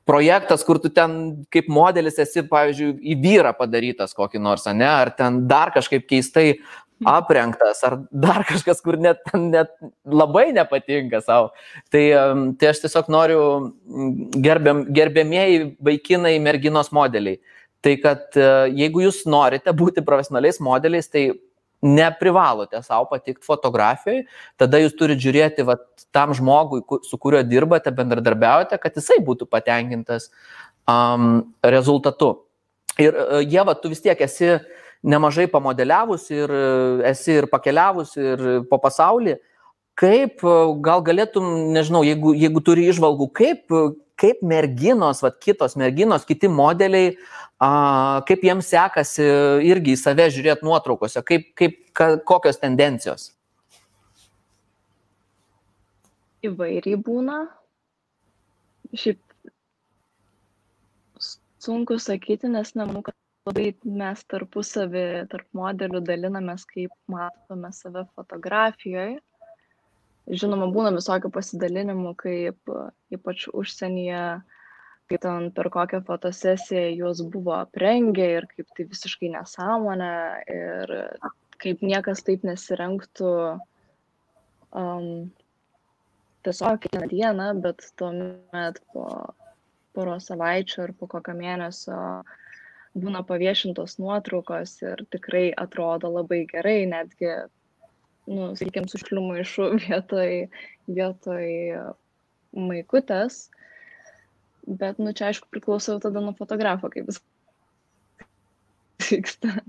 projektas, kur tu ten kaip modelis esi, pavyzdžiui, į vyrą padarytas kokį nors, ne, ar ten dar kažkaip keistai aprengtas, ar dar kažkas, kur net, net labai nepatinka savo. Tai, tai aš tiesiog noriu gerbiam, gerbėmieji vaikinai merginos modeliai. Tai kad e, jeigu jūs norite būti profesionaliais modeliais, tai neprivalote savo patikti fotografijoje, tada jūs turite žiūrėti va, tam žmogui, su kuriuo dirbate, bendradarbiaujate, kad jisai būtų patenkintas um, rezultatu. Ir uh, Jeva, tu vis tiek esi uh, nemažai pamodeliavus ir e, esi ir pakeliavus ir po pasaulį. Kaip, e, gal galėtum, nežinau, jeigu, jeigu turi išvalgų, kaip, kaip merginos, va, kitos merginos, kiti modeliai, a, kaip jiems sekasi irgi į save žiūrėti nuotraukose, kaip, kaip, ka, kokios tendencijos? Įvairiai būna. Šiaip sunku sakyti, nes nemanau, kad labai mes tarpusavy tarp modelių dalinamės, kaip matome save fotografijoje. Žinoma, būna visokių pasidalinimų, kaip ypač užsienyje, kaip ten per kokią fotosesiją juos buvo aprengę ir kaip tai visiškai nesąmonė ir kaip niekas taip nesirengtų um, tiesiog kiekvieną dieną, bet tuomet po poros savaičių ar po kokio mėnesio uh, būna paviešintos nuotraukos ir tikrai atrodo labai gerai, netgi, nu, sakykime, su šliu maišu <laughs> vietoj, vietoj maikutės, bet, nu, čia aišku priklauso tada nuo fotografo, kaip vis <laughs> vyksta.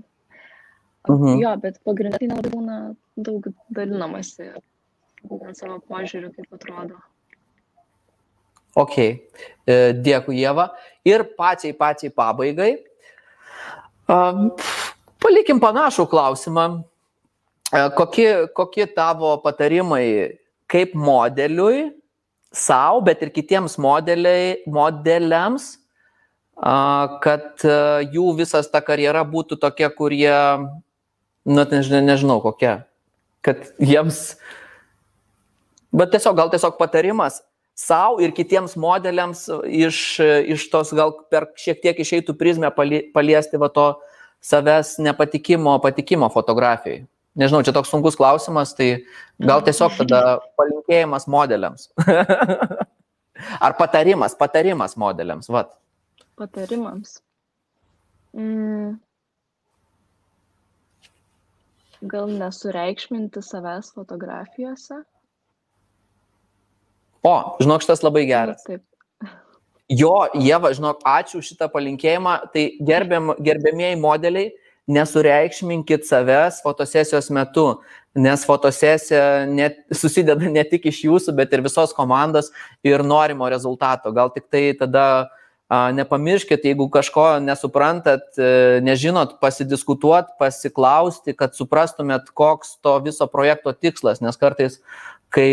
Mhm. Jo, bet pagrindai nelabai būna daug dalinamasi, būtent savo požiūriu, kaip atrodo. Ok, e, dėkui Jėva. Ir pačiai, pačiai pabaigai. Palikim panašų klausimą. Kokie, kokie tavo patarimai kaip modeliui, savo, bet ir kitiems modeliams, kad jų visas ta karjera būtų tokia, kurie, nu, nežinau, nežinau kokia, kad jiems, bet tiesiog, gal tiesiog patarimas savo ir kitiems modeliams iš, iš tos gal per šiek tiek išeitų prizmę paliesti va to savęs nepatikimo, patikimo fotografijai. Nežinau, čia toks sunkus klausimas, tai gal tiesiog tada palinkėjimas modeliams. <laughs> Ar patarimas, patarimas modeliams, vat. Patarimams. Mm. Gal nesureikšminti savęs fotografijose? O, žinok, šitas labai geras. Taip. Jo, Jėva, žinok, ačiū šitą palinkėjimą. Tai gerbiam, gerbėmieji modeliai, nesureikšminkit savęs fotosesijos metu, nes fotosesija net, susideda ne tik iš jūsų, bet ir visos komandos ir norimo rezultato. Gal tik tai tada Nepamirškit, jeigu kažko nesuprantat, e, nežinot, pasidiskutuot, pasiklausti, kad suprastumėt, koks to viso projekto tikslas, nes kartais, kai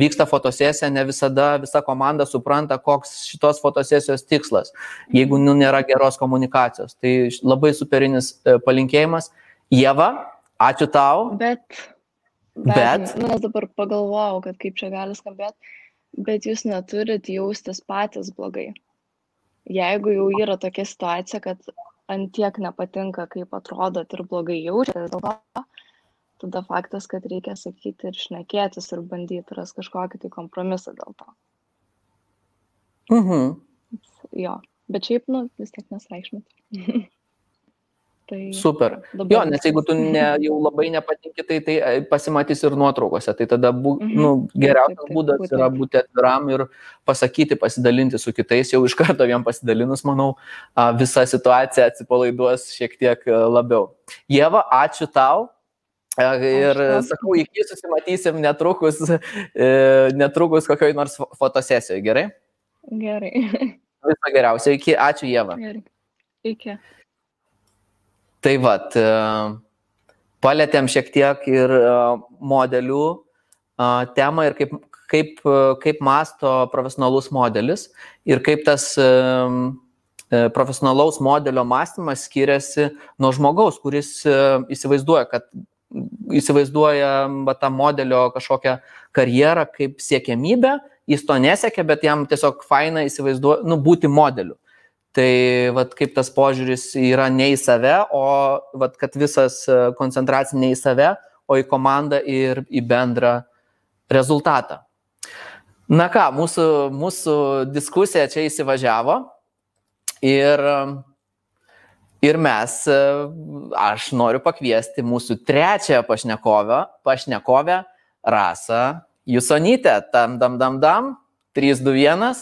vyksta fotosesija, ne visada visa komanda supranta, koks šitos fotosesijos tikslas, jeigu nu, nėra geros komunikacijos. Tai labai superinis e, palinkėjimas. Jėva, ačiū tau. Bet, bet, nu, dabar pagalvojau, kad kaip čia gali skambėti, bet jūs neturit jaustis patys blogai jeigu jau yra tokia situacija, kad ant tiek nepatinka, kaip atrodot ir blogai jaučiatės dėl to, tada faktas, kad reikia sakyti ir šnekėtis ir bandyti ras kažkokį tai kompromisą dėl to. Mhm. Jo, bet šiaip, nu, vis tiek nesreikšmit. <laughs> Tai Super. Jo, nes jeigu tu ne, jau labai nepatinki, tai tai e, pasimatys ir nuotraukose. Tai tada bu, mhm. nu, geriausias taip, taip, būdas būtent. yra būti atviram ir pasakyti, pasidalinti su kitais. Jau iš karto vien pasidalinus, manau, visa situacija atsipalaiduos šiek tiek e, labiau. Jėva, ačiū tau. E, ir sakau, iki susimatysim netrukus, netrukus kokioj nors fotosesijoje, gerai? Gerai. Viso geriausio, iki, ačiū Jėva. Gerai. Iki. Tai vad, e, palėtėm šiek tiek ir e, modelių e, temą ir kaip, kaip, kaip masto profesionalus modelis ir kaip tas profesionalaus modelio mąstymas skiriasi nuo žmogaus, kuris įsivaizduoja, kad įsivaizduoja va, tą modelio kažkokią karjerą kaip siekiamybę, jis to nesiekia, bet jam tiesiog faina įsivaizduoja, nu, būti modeliu. Tai vat, kaip tas požiūris yra ne į save, o vat, kad visas e, koncentracija ne į save, o į komandą ir į bendrą rezultatą. Na ką, mūsų, mūsų diskusija čia įsivažiavo ir, ir mes, e, aš noriu pakviesti mūsų trečiąją pašnekovę, pašnekovę Rasą Jusonytę. Tam, dam, dam, dam, 3, 2, 1.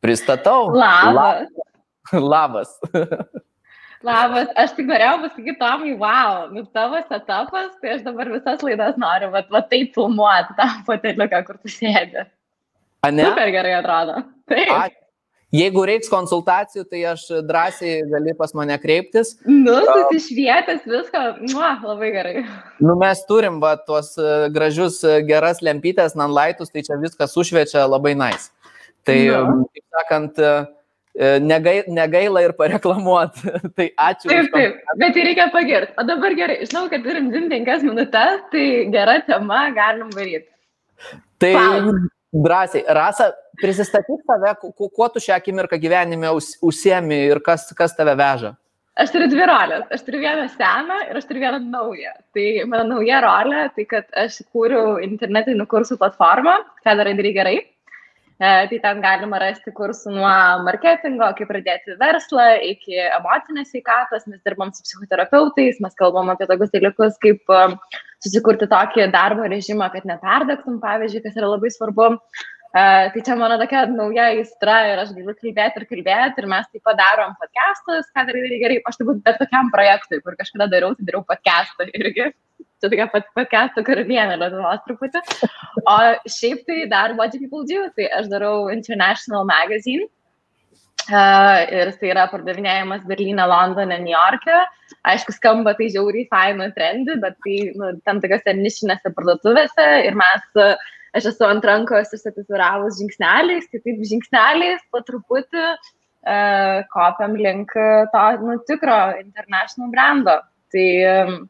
Pristatau. Labas. Labas. Labas. Aš tik norėjau pasakyti Tomai, wow, nu tavo setupas, tai aš dabar visas laidas noriu, va, va taip filmuoti tą foteliuką, kur tu sėdi. A ne? Super gerai atrodo. Taip. A, jeigu reiks konsultacijų, tai aš drąsiai gali pas mane kreiptis. Nu, susišvietęs viską, nu, labai gerai. Nu, mes turim va, tuos e, gražius e, geras lempytės, nanlaitus, tai čia viskas sušviečia labai nais. Nice. Tai, nu. taip sakant, E, negai, negaila ir pareklamuoti. <laughs> tai ačiū. Taip, taip, bet tai reikia pagirti. O dabar gerai, žinau, kad turim 25 minutės, tai gera tema, galim varyti. Tai Pau. Drąsiai, Rasa, prisistatyk save, kuo, tu šią akimirką gyvenime užsiemi ir kas, kas tave veža. Aš turiu dvi rolės. Aš turiu vieną seną ir aš turiu vieną naują. Tai mano nauja rolė, tai kad aš kūriau internetinių kursų platformą, ką darai darai gerai. E, tai ten galima rasti kursų nuo marketingo, kaip pradėti verslą, iki emocinės sveikatos. Mes dirbam su psichoterapeutais, mes kalbam apie tokius dalykus, kaip e, susikurti tokį darbo režimą, kad neperdegtum, pavyzdžiui, kas yra labai svarbu. Uh, tai čia mano tokia nauja įstra ir aš galiu kalbėti ir kalbėti ir mes taip padarom podcastus, ką darai gerai, aš turbūt bet kokiam projektui, kur kažkada dariau, tai dariau podcastą irgi. Čia tokia pat podcastų karalienė Lietuvos truputį. O šiaip tai dar What Do People Do, tai aš darau International Magazine. Uh, ir tai yra pardavinėjimas Berlyne, Londone, New York'e. Aišku, skamba tai žiauriai faina trendy, bet tai nu, tam tokiose nišinėse parduotuvėse ir mes aš esu ant rankos susitatuiravus žingsneliais, tai taip žingsneliais po truputį uh, kopiam link to nu, tikro international brando. Tai um,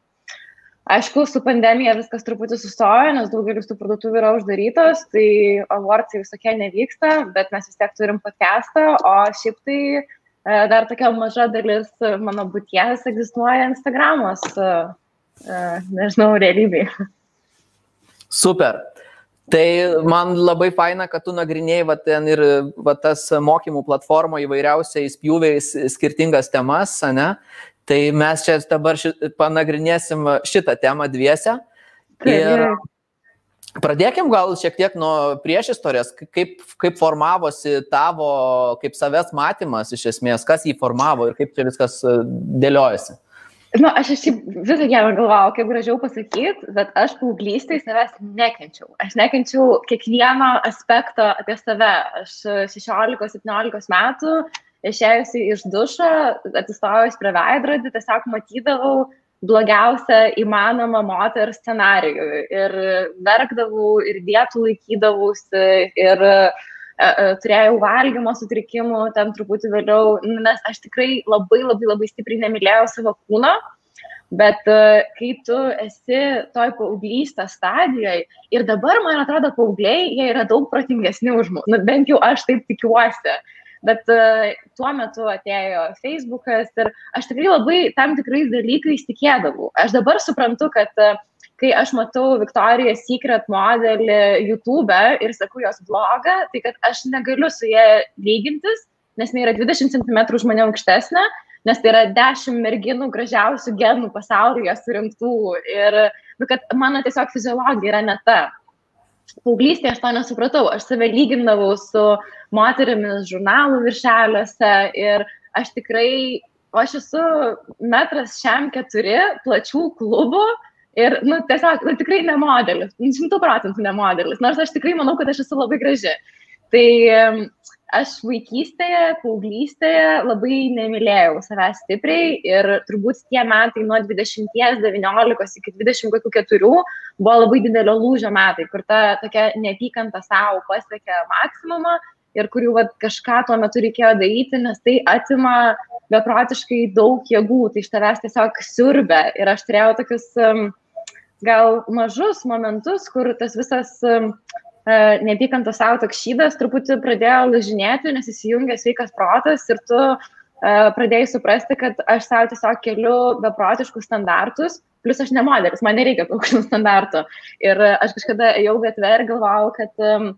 aišku, su pandemija viskas truputį sustojo, nes daugelis tų parduotuvių yra uždarytos, tai awardsai visokie nevyksta, bet mes vis tiek turim podcastą, o šiaip tai uh, dar tokia maža dalis mano būties egzistuoja Instagramos, uh, uh, nežinau, realybėje. Super. Tai man labai faina, kad tu nagrinėjai va, ten ir va, tas mokymų platformo įvairiausiais pjūviais skirtingas temas, ne? Tai mes čia dabar ši, panagrinėsim šitą temą dviese. Ir pradėkim gal šiek tiek nuo priešistorės, kaip, kaip formavosi tavo, kaip savęs matymas iš esmės, kas jį formavo ir kaip čia viskas dėliojasi. Nu, aš šiaip visą gyvenimą galvojau, kaip gražiau pasakyti, bet aš paauglystai savęs nekenčiau. Aš nekenčiau kiekvieno aspekto apie save. Aš 16-17 metų išėjusi iš dušo, atsistojus prie veidrodį, tiesiog matydavau blogiausią įmanomą moters scenarijų. Ir verkdavau, ir dietų laikydavausi, ir uh, E, e, turėjau valgymo sutrikimų, ten truputį vėliau, nes aš tikrai labai labai labai stipriai nemylėjau savo kūno. Bet e, kai tu esi toj paauglystės stadijoje ir dabar, man atrodo, paaugliai, jie yra daug protingesni už mus, nu, bent jau aš taip tikiuosi. Bet uh, tuo metu atėjo Facebookas ir aš tikrai labai tam tikrais dalykais tikėdavau. Aš dabar suprantu, kad uh, kai aš matau Victoria's Secret modelį YouTube ir sakau jos blogą, tai kad aš negaliu su jie lygintis, nes jinai yra 20 cm už mane aukštesnė, nes tai yra 10 merginų gražiausių genų pasaulyje surinktų ir nu, kad mano tiesiog fiziologija yra ne ta. Paauglystėje aš to nesupratau, aš save lygindavau su moterimis žurnalų viršeliuose ir aš tikrai, aš esu metras šiam keturi, plačių klubų, Ir, nu, tiesiog, nu, tikrai ne modelis, šimtų procentų ne modelis, nors aš tikrai manau, kad aš esu labai graži. Tai aš vaikystėje, paauglystėje labai nemylėjau savęs stipriai ir turbūt tie metai nuo 20-19 iki 24 buvo labai didelio lūžio metai, kur ta tokia neapykanta savo pasiekė maksimumą ir kurių vat, kažką tuo metu reikėjo daryti, nes tai atima beprotiškai daug jėgų, tai iš tavęs tiesiog siurbia. Ir aš turėjau tokius um, gal mažus momentus, kur tas visas um, neapykantos savo toks šydas truputį pradėjo lažinėti, nes įsijungia sveikas protas ir tu uh, pradėjai suprasti, kad aš savo tiesiog keliu beprotiškus standartus, plus aš ne modelis, man nereikia aukštų standartų. Ir aš kažkada ėjau gatvę ir galvojau, kad um,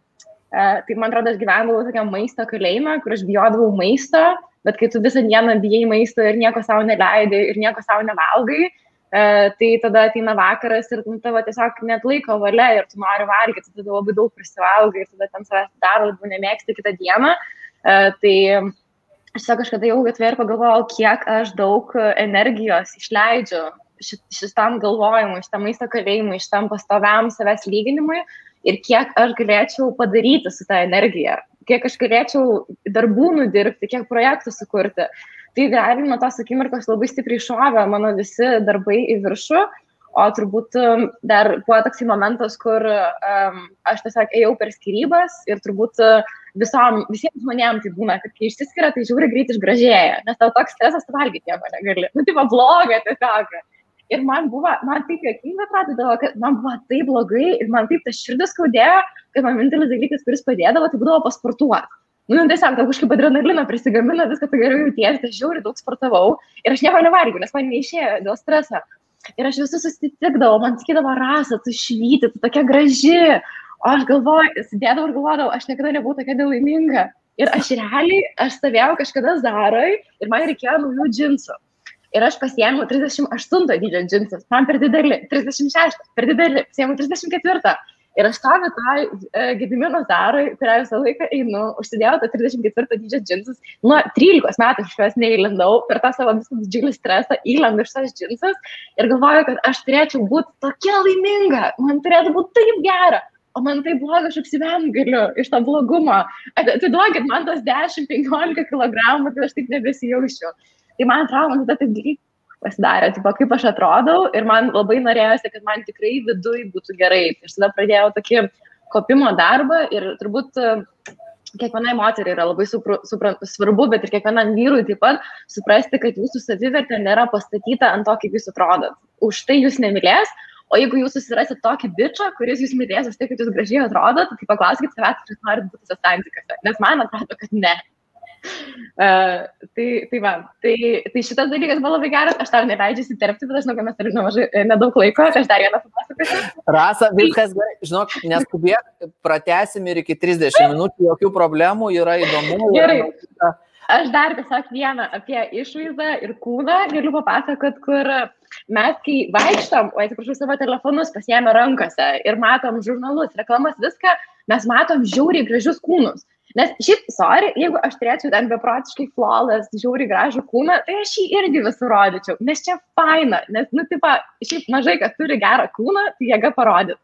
tai man atrodo, aš gyvendavau tokiam maisto kalėjime, kur aš bijodavau maisto, bet kai tu visą dieną bijai maisto ir nieko savo neleidai ir nieko savo nevalgai, E, tai tada ateina vakaras ir nu, tavo tiesiog net laiko valia ir tu nori valgyti, tada labai daug prisivalgai ir tada ten savęs dar labiau nemėgsti kitą dieną. E, tai aš tiesiog kažkada jau gatvė ir pagalvojau, kiek aš daug energijos išleidžiu šitam galvojimui, šitam maisto kalėjimui, šitam pastoviam savęs lyginimui ir kiek aš galėčiau padaryti su tą energiją, kiek aš galėčiau darbų nudirbti, kiek projektų sukurti. Uh, tai realiai nuo tos akimirkos labai stipriai šovė mano visi darbai į viršų, o turbūt um, dar buvo toksai momentas, kur um, aš tiesiog ėjau per skirybas ir turbūt uh, visom, visiems žmonėms tai būna, kad kai išsiskiria, tai žiūri greit išgražėja, nes tau toks stresas, tu valgyti nieko negali. Nu, tai va bloga tiesiog. Ir man buvo, man taip jokinga atrodydavo, kad man buvo taip blogai ir man taip tas širdis skaudėjo, kad man vienintelis dalykas, kuris padėdavo, tai būdavo pasportuoti. Nu, tiesiog tau kažkaip adrenalino prisigamina, viską tu geriau jautiesi, tai aš žiauriai daug sportavau ir aš nieko nevalgiau, nes man neišėjo dėl streso. Ir aš visus susitikdavau, man sakydavo, rasa, tu švyti, tu tokia graži. O aš galvoju, sėdėdavau ir galvodavau, aš niekada nebuvau tokia nelaiminga. Ir aš realiai, aš stovėjau kažkada Zarai ir man reikėjo naujų džinsų. Ir aš pasiėmiau 38 dydžio džinsus, man per dideli, 36, per dideli, pasiėmiau 34. Ir aš tą e, Gedimino Zarui, kurią visą laiką einu, užsidėjau tą 34 dydžio džinsus, nuo 13 metų iš juos neįlindau, per tą savo visą didžiulį stresą įlendu iš tas džinsus ir galvoju, kad aš turėčiau būti tokia laiminga, man turėtų būti taip gera. O man tai bloga, aš apsivengaliu iš to blogumo. Atiduokit man tos 10-15 kg, kad aš taip nebesijaučiu. Tai man atrodo, taip greit pasidarė, tipo, kaip aš atrodau ir man labai norėjosi, kad man tikrai viduj būtų gerai. Aš tada pradėjau tokį kopimo darbą ir turbūt e, kiekvienai moteriai yra labai supru, supra, svarbu, bet ir kiekvienam vyrui taip pat suprasti, kad jūsų savivertė nėra pastatyta ant to, kaip jūs atrodot. Už tai jūs nemylės, o jeigu jūs susirasit tokį bičią, kuris jūs mylės už tai, kad jūs gražiai atrodot, tai paklauskite savęs, ar jūs norit būti santykiuose. Nes man atrodo, kad ne. Uh, tai, tai, va, tai, tai šitas dalykas buvo labai geras, aš tau neleidžiu įsiterpti, bet aš žinau, kad mes turime nemažai, e, nedaug laiko, tai aš dar vieną papasakosiu. Rasa, viskas gerai, žinok, neskubėk, pratesim ir iki 30 minučių, jokių problemų, yra įdomu. Gerai. Aš dar tiesiog vieną apie išvaizdą ir kūną galiu papasakot, kur mes, kai vaikštom, o atsiprašau, savo telefonus pasiemę rankose ir matom žurnalus, reklamas, viską, mes matom žiauriai gražius kūnus. Nes šiaip, sorry, jeigu aš turėčiau ten beprotiškai flawless, žiauri gražų kūną, tai aš jį irgi visur rodyčiau. Nes čia faina, nes, nu, tipo, šiaip mažai kas turi gerą kūną, tai jėga parodyt.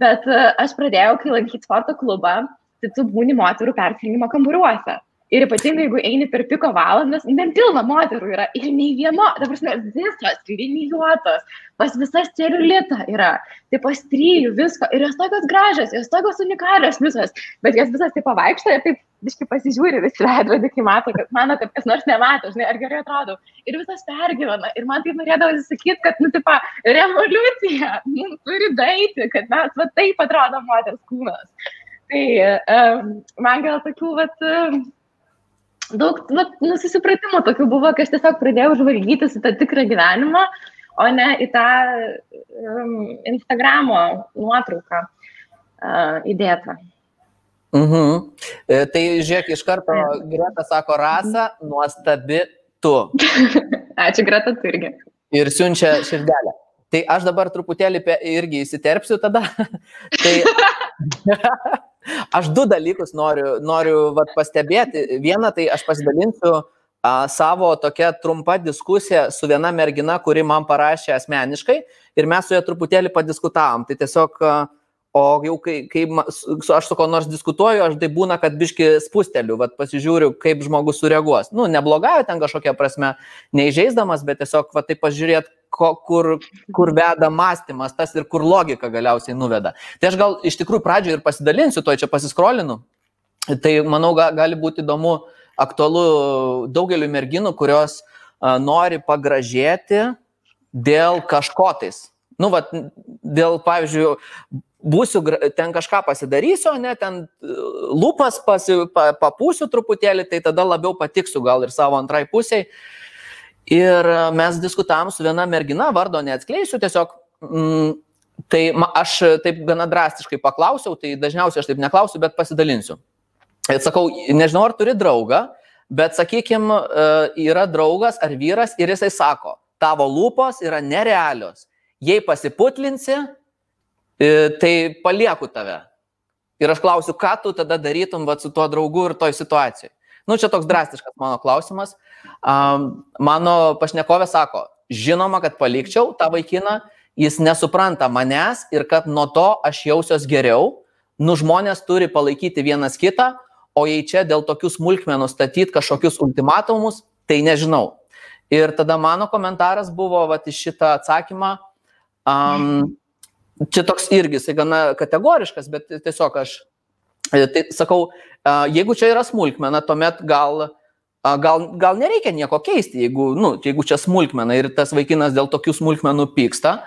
Bet uh, aš pradėjau, kai lankyti sporto klubą, tai tu būni moterų persirengimo kambariuose. Ir ypatingai, jeigu eini per piko valandas, bent pilna moterų yra ir nei vieno, dabar prasme, visos linijuotos, pas visas celiulita yra, tai pas trijų visko, ir jos tokios gražios, jos tokios unikalios visos, bet jos visas taip pavaikšto ir taip biškai pasižiūri visi veidrodį, kai mato, kad mano, kad kas nors nemato, žinai, ar gerai atrodo. Ir visas pergyvena. Ir man tai norėdavo sakyti, kad, nu, tipo, revoliucija, nu, turi daiti, kad mes, va, taip atrodo moters kūnas. Tai um, man gal tokių, va, um, daug nu, nusipratimų tokių buvo, kai aš tiesiog pradėjau žvalgytis į tą tikrą gyvenimą, o ne į tą um, Instagramo nuotrauką uh, įdėtą. Mhm. E, tai žiūrėk, iš karto Greta sako, rasa, nuostabi tu. <laughs> Ačiū, Greta, tu irgi. Ir siunčia širdelę. Tai aš dabar truputėlį irgi įsiterpsiu tada. <laughs> tai <laughs> Aš du dalykus noriu, noriu vat, pastebėti. Vieną, tai aš pasidalinsiu a, savo tokia trumpa diskusija su viena mergina, kuri man parašė asmeniškai ir mes su ja truputėlį padiskutavom. Tai tiesiog, a, o jau kai, kai su, aš su ko nors diskutuoju, aš tai būna, kad biški spusteliu, vat, pasižiūriu, kaip žmogus sureaguos. Nu, neblogai ten kažkokia prasme, neižeisdamas, bet tiesiog vat, tai pažiūrėt, ko, kur, kur veda mąstymas, tas ir kur logika galiausiai nuveda. Tai aš gal iš tikrųjų pradžioje ir pasidalinsiu, to čia pasiskrolinu. Tai manau, ga, gali būti įdomu, aktualu daugeliu merginų, kurios a, nori pagražėti dėl kažko tais. Nu, va, dėl, pavyzdžiui, būsiu, ten kažką pasidarysiu, ne, ten lūpas pasi, pa, papūsiu truputėlį, tai tada labiau patiksiu gal ir savo antrai pusiai. Ir e, mes diskutavom su viena mergina, vardo neatskleisiu, tiesiog mm, tai aš taip gana drastiškai paklausiau, tai dažniausiai aš taip neklausiu, bet pasidalinsiu. Ir sakau, nežinau, ar turi draugą, bet sakykime, yra draugas ar vyras ir jisai sako, tavo lūpos yra nerealios. Jei pasiputlinsi, e, tai palieku tave. Ir aš klausiu, ką tu tada darytum va, su tuo draugu ir toj situacijai. Nu, čia toks drastiškas mano klausimas. Um, mano pašnekovė sako, žinoma, kad palikčiau tą vaikiną, jis nesupranta manęs ir kad nuo to aš jausiuos geriau. Nu, žmonės turi palaikyti vienas kitą, o jei čia dėl tokių smulkmenų statyti kažkokius ultimatumus, tai nežinau. Ir tada mano komentaras buvo, va, iš šitą atsakymą, um, čia toks irgi, jisai gana kategoriškas, bet tiesiog aš tai sakau, jeigu čia yra smulkmena, tuomet gal gal, gal nereikia nieko keisti, jeigu, nu, jeigu čia smulkmena ir tas vaikinas dėl tokių smulkmenų pyksta.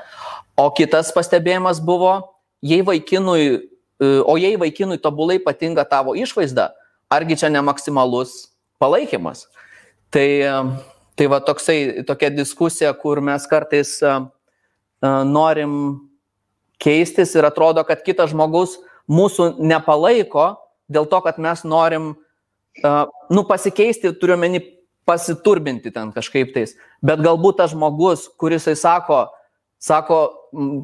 O kitas pastebėjimas buvo, jei vaikinui, e, o jei vaikinui tobulai patinka tavo išvaizda, argi čia ne maksimalus palaikymas. Tai, e, tai va toksai, tokia diskusija, kur mes kartais e, norim keistis ir atrodo, kad kitas žmogus mūsų nepalaiko dėl to, kad mes norim uh, nu, pasikeisti, turiu meni pasiturbinti ten kažkaip tais. Bet galbūt tas žmogus, kuris jisai sako, sako,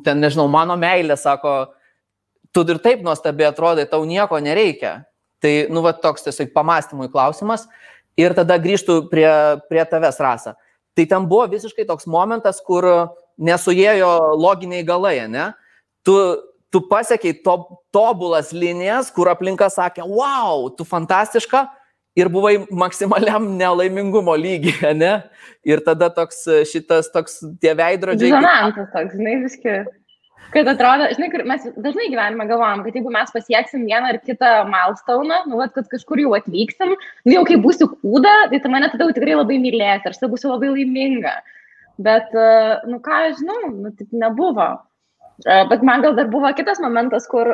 ten nežinau, mano meilė, sako, tu ir taip nuostabiai atrodai, tau nieko nereikia. Tai, nu, va, toks tiesiog pamastymui klausimas. Ir tada grįžtų prie, prie tavęs rasą. Tai ten buvo visiškai toks momentas, kur nesuėjo loginiai galai, ne? Tu, tu pasiekiai to, tobulas linijas, kur aplinka sakė, wow, tu fantastiška ir buvai maksimaliam nelaimingumo lygiai, <laughs> ne? Ir tada toks šitas, toks tie veidrodžiai. Disonantas toks, žinai, viskai. Kad atrodo, žinai, mes dažnai gyvenime galvojam, kad jeigu mes pasieksim vieną ar kitą milestone, nu, vat, kad kažkur jau atvyksim, nu, jau kai būsiu kūda, tai tu mane tada jau tikrai labai mylės, aš tada būsiu labai laiminga. Bet, nu, ką aš žinau, nu, taip nebuvo. Bet man gal dar buvo kitas momentas, kur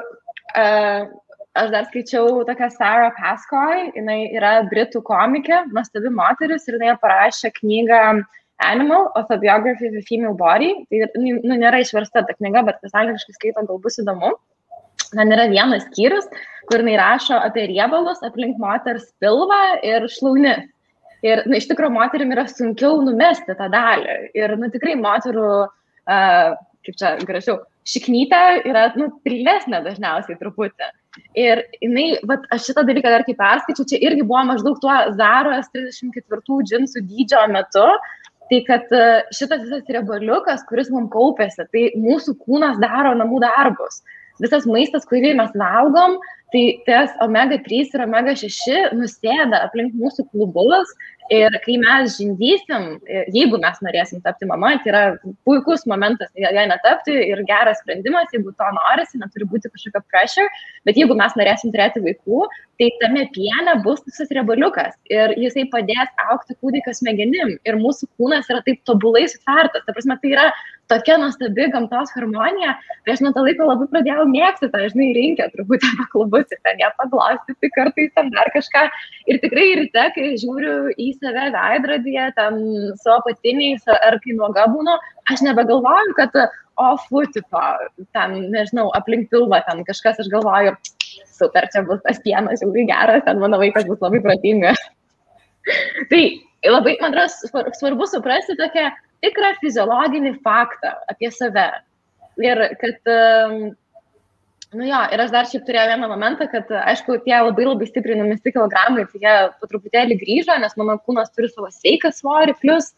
aš dar skaičiau tokią Sarah Pascoy, jinai yra britų komikė, nuostabi moteris ir jinai parašė knygą Animal, Autobiography of a Female Body. Tai nu, nu, nėra išversta ta knyga, bet kas angliškai skaito, gal bus įdomu. Ten yra vienas skyrius, kur jinai rašo apie riebalus aplink moters pilvą ir šlaunis. Ir na, iš tikrųjų moterim yra sunkiau numesti tą dalį. Ir nu, tikrai moterų, uh, kaip čia gražiau, šiknytė yra nu, pilnesnė dažniausiai truputį. Ir jinai, vat, aš šitą dalyką dar kaip perskaičiu, čia irgi buvo maždaug tuo Zaros 34 džinsų dydžio metu, Tai kad e, šitas visas riebaliukas, kuris mums kaupėsi, tai mūsų kūnas daro namų darbus. Visas maistas, kurį mes valgom, tai tas omega 3 ir omega 6 nusėda aplink mūsų klubulus Ir kai mes žindysim, jeigu mes norėsim tapti mama, tai yra puikus momentas ją netapti ir geras sprendimas, jeigu to norisi, neturi būti kažkokio pressure, bet jeigu mes norėsim turėti vaikų, tai tame piene bus visas riebaliukas ir jisai padės aukti kūdikio smegenim ir mūsų kūnas yra taip tobulai sutvertas. Ta prasme, tai yra tokia nuostabi gamtos harmonija, tai aš nuo to laiko labai pradėjau mėgti tą, žinai, rinkę truputį <laughs> paklubus ir ten ją paglostyti kartais ten dar kažką. Ir tikrai ryte, kai žiūriu į save veidrodyje, ten su apatiniais ar kai nuoga būnu, aš nebegalvoju, kad o futiko, ten, nežinau, aplink pilvą ten kažkas, aš galvoju, super, čia bus tas pienas, jau geras, ten mano vaikas bus labai protingas. <laughs> tai labai, man atrodo, svarbu suprasti tokią tikrą fiziologinį faktą apie save. Ir kad um, Nu jo, ir aš dar šiaip turėjau vieną momentą, kad, aišku, tie labai labai stipriai numesti kilogramai, tai jie po truputėlį grįžo, nes mano kūnas turi savo sveiką svorį, plus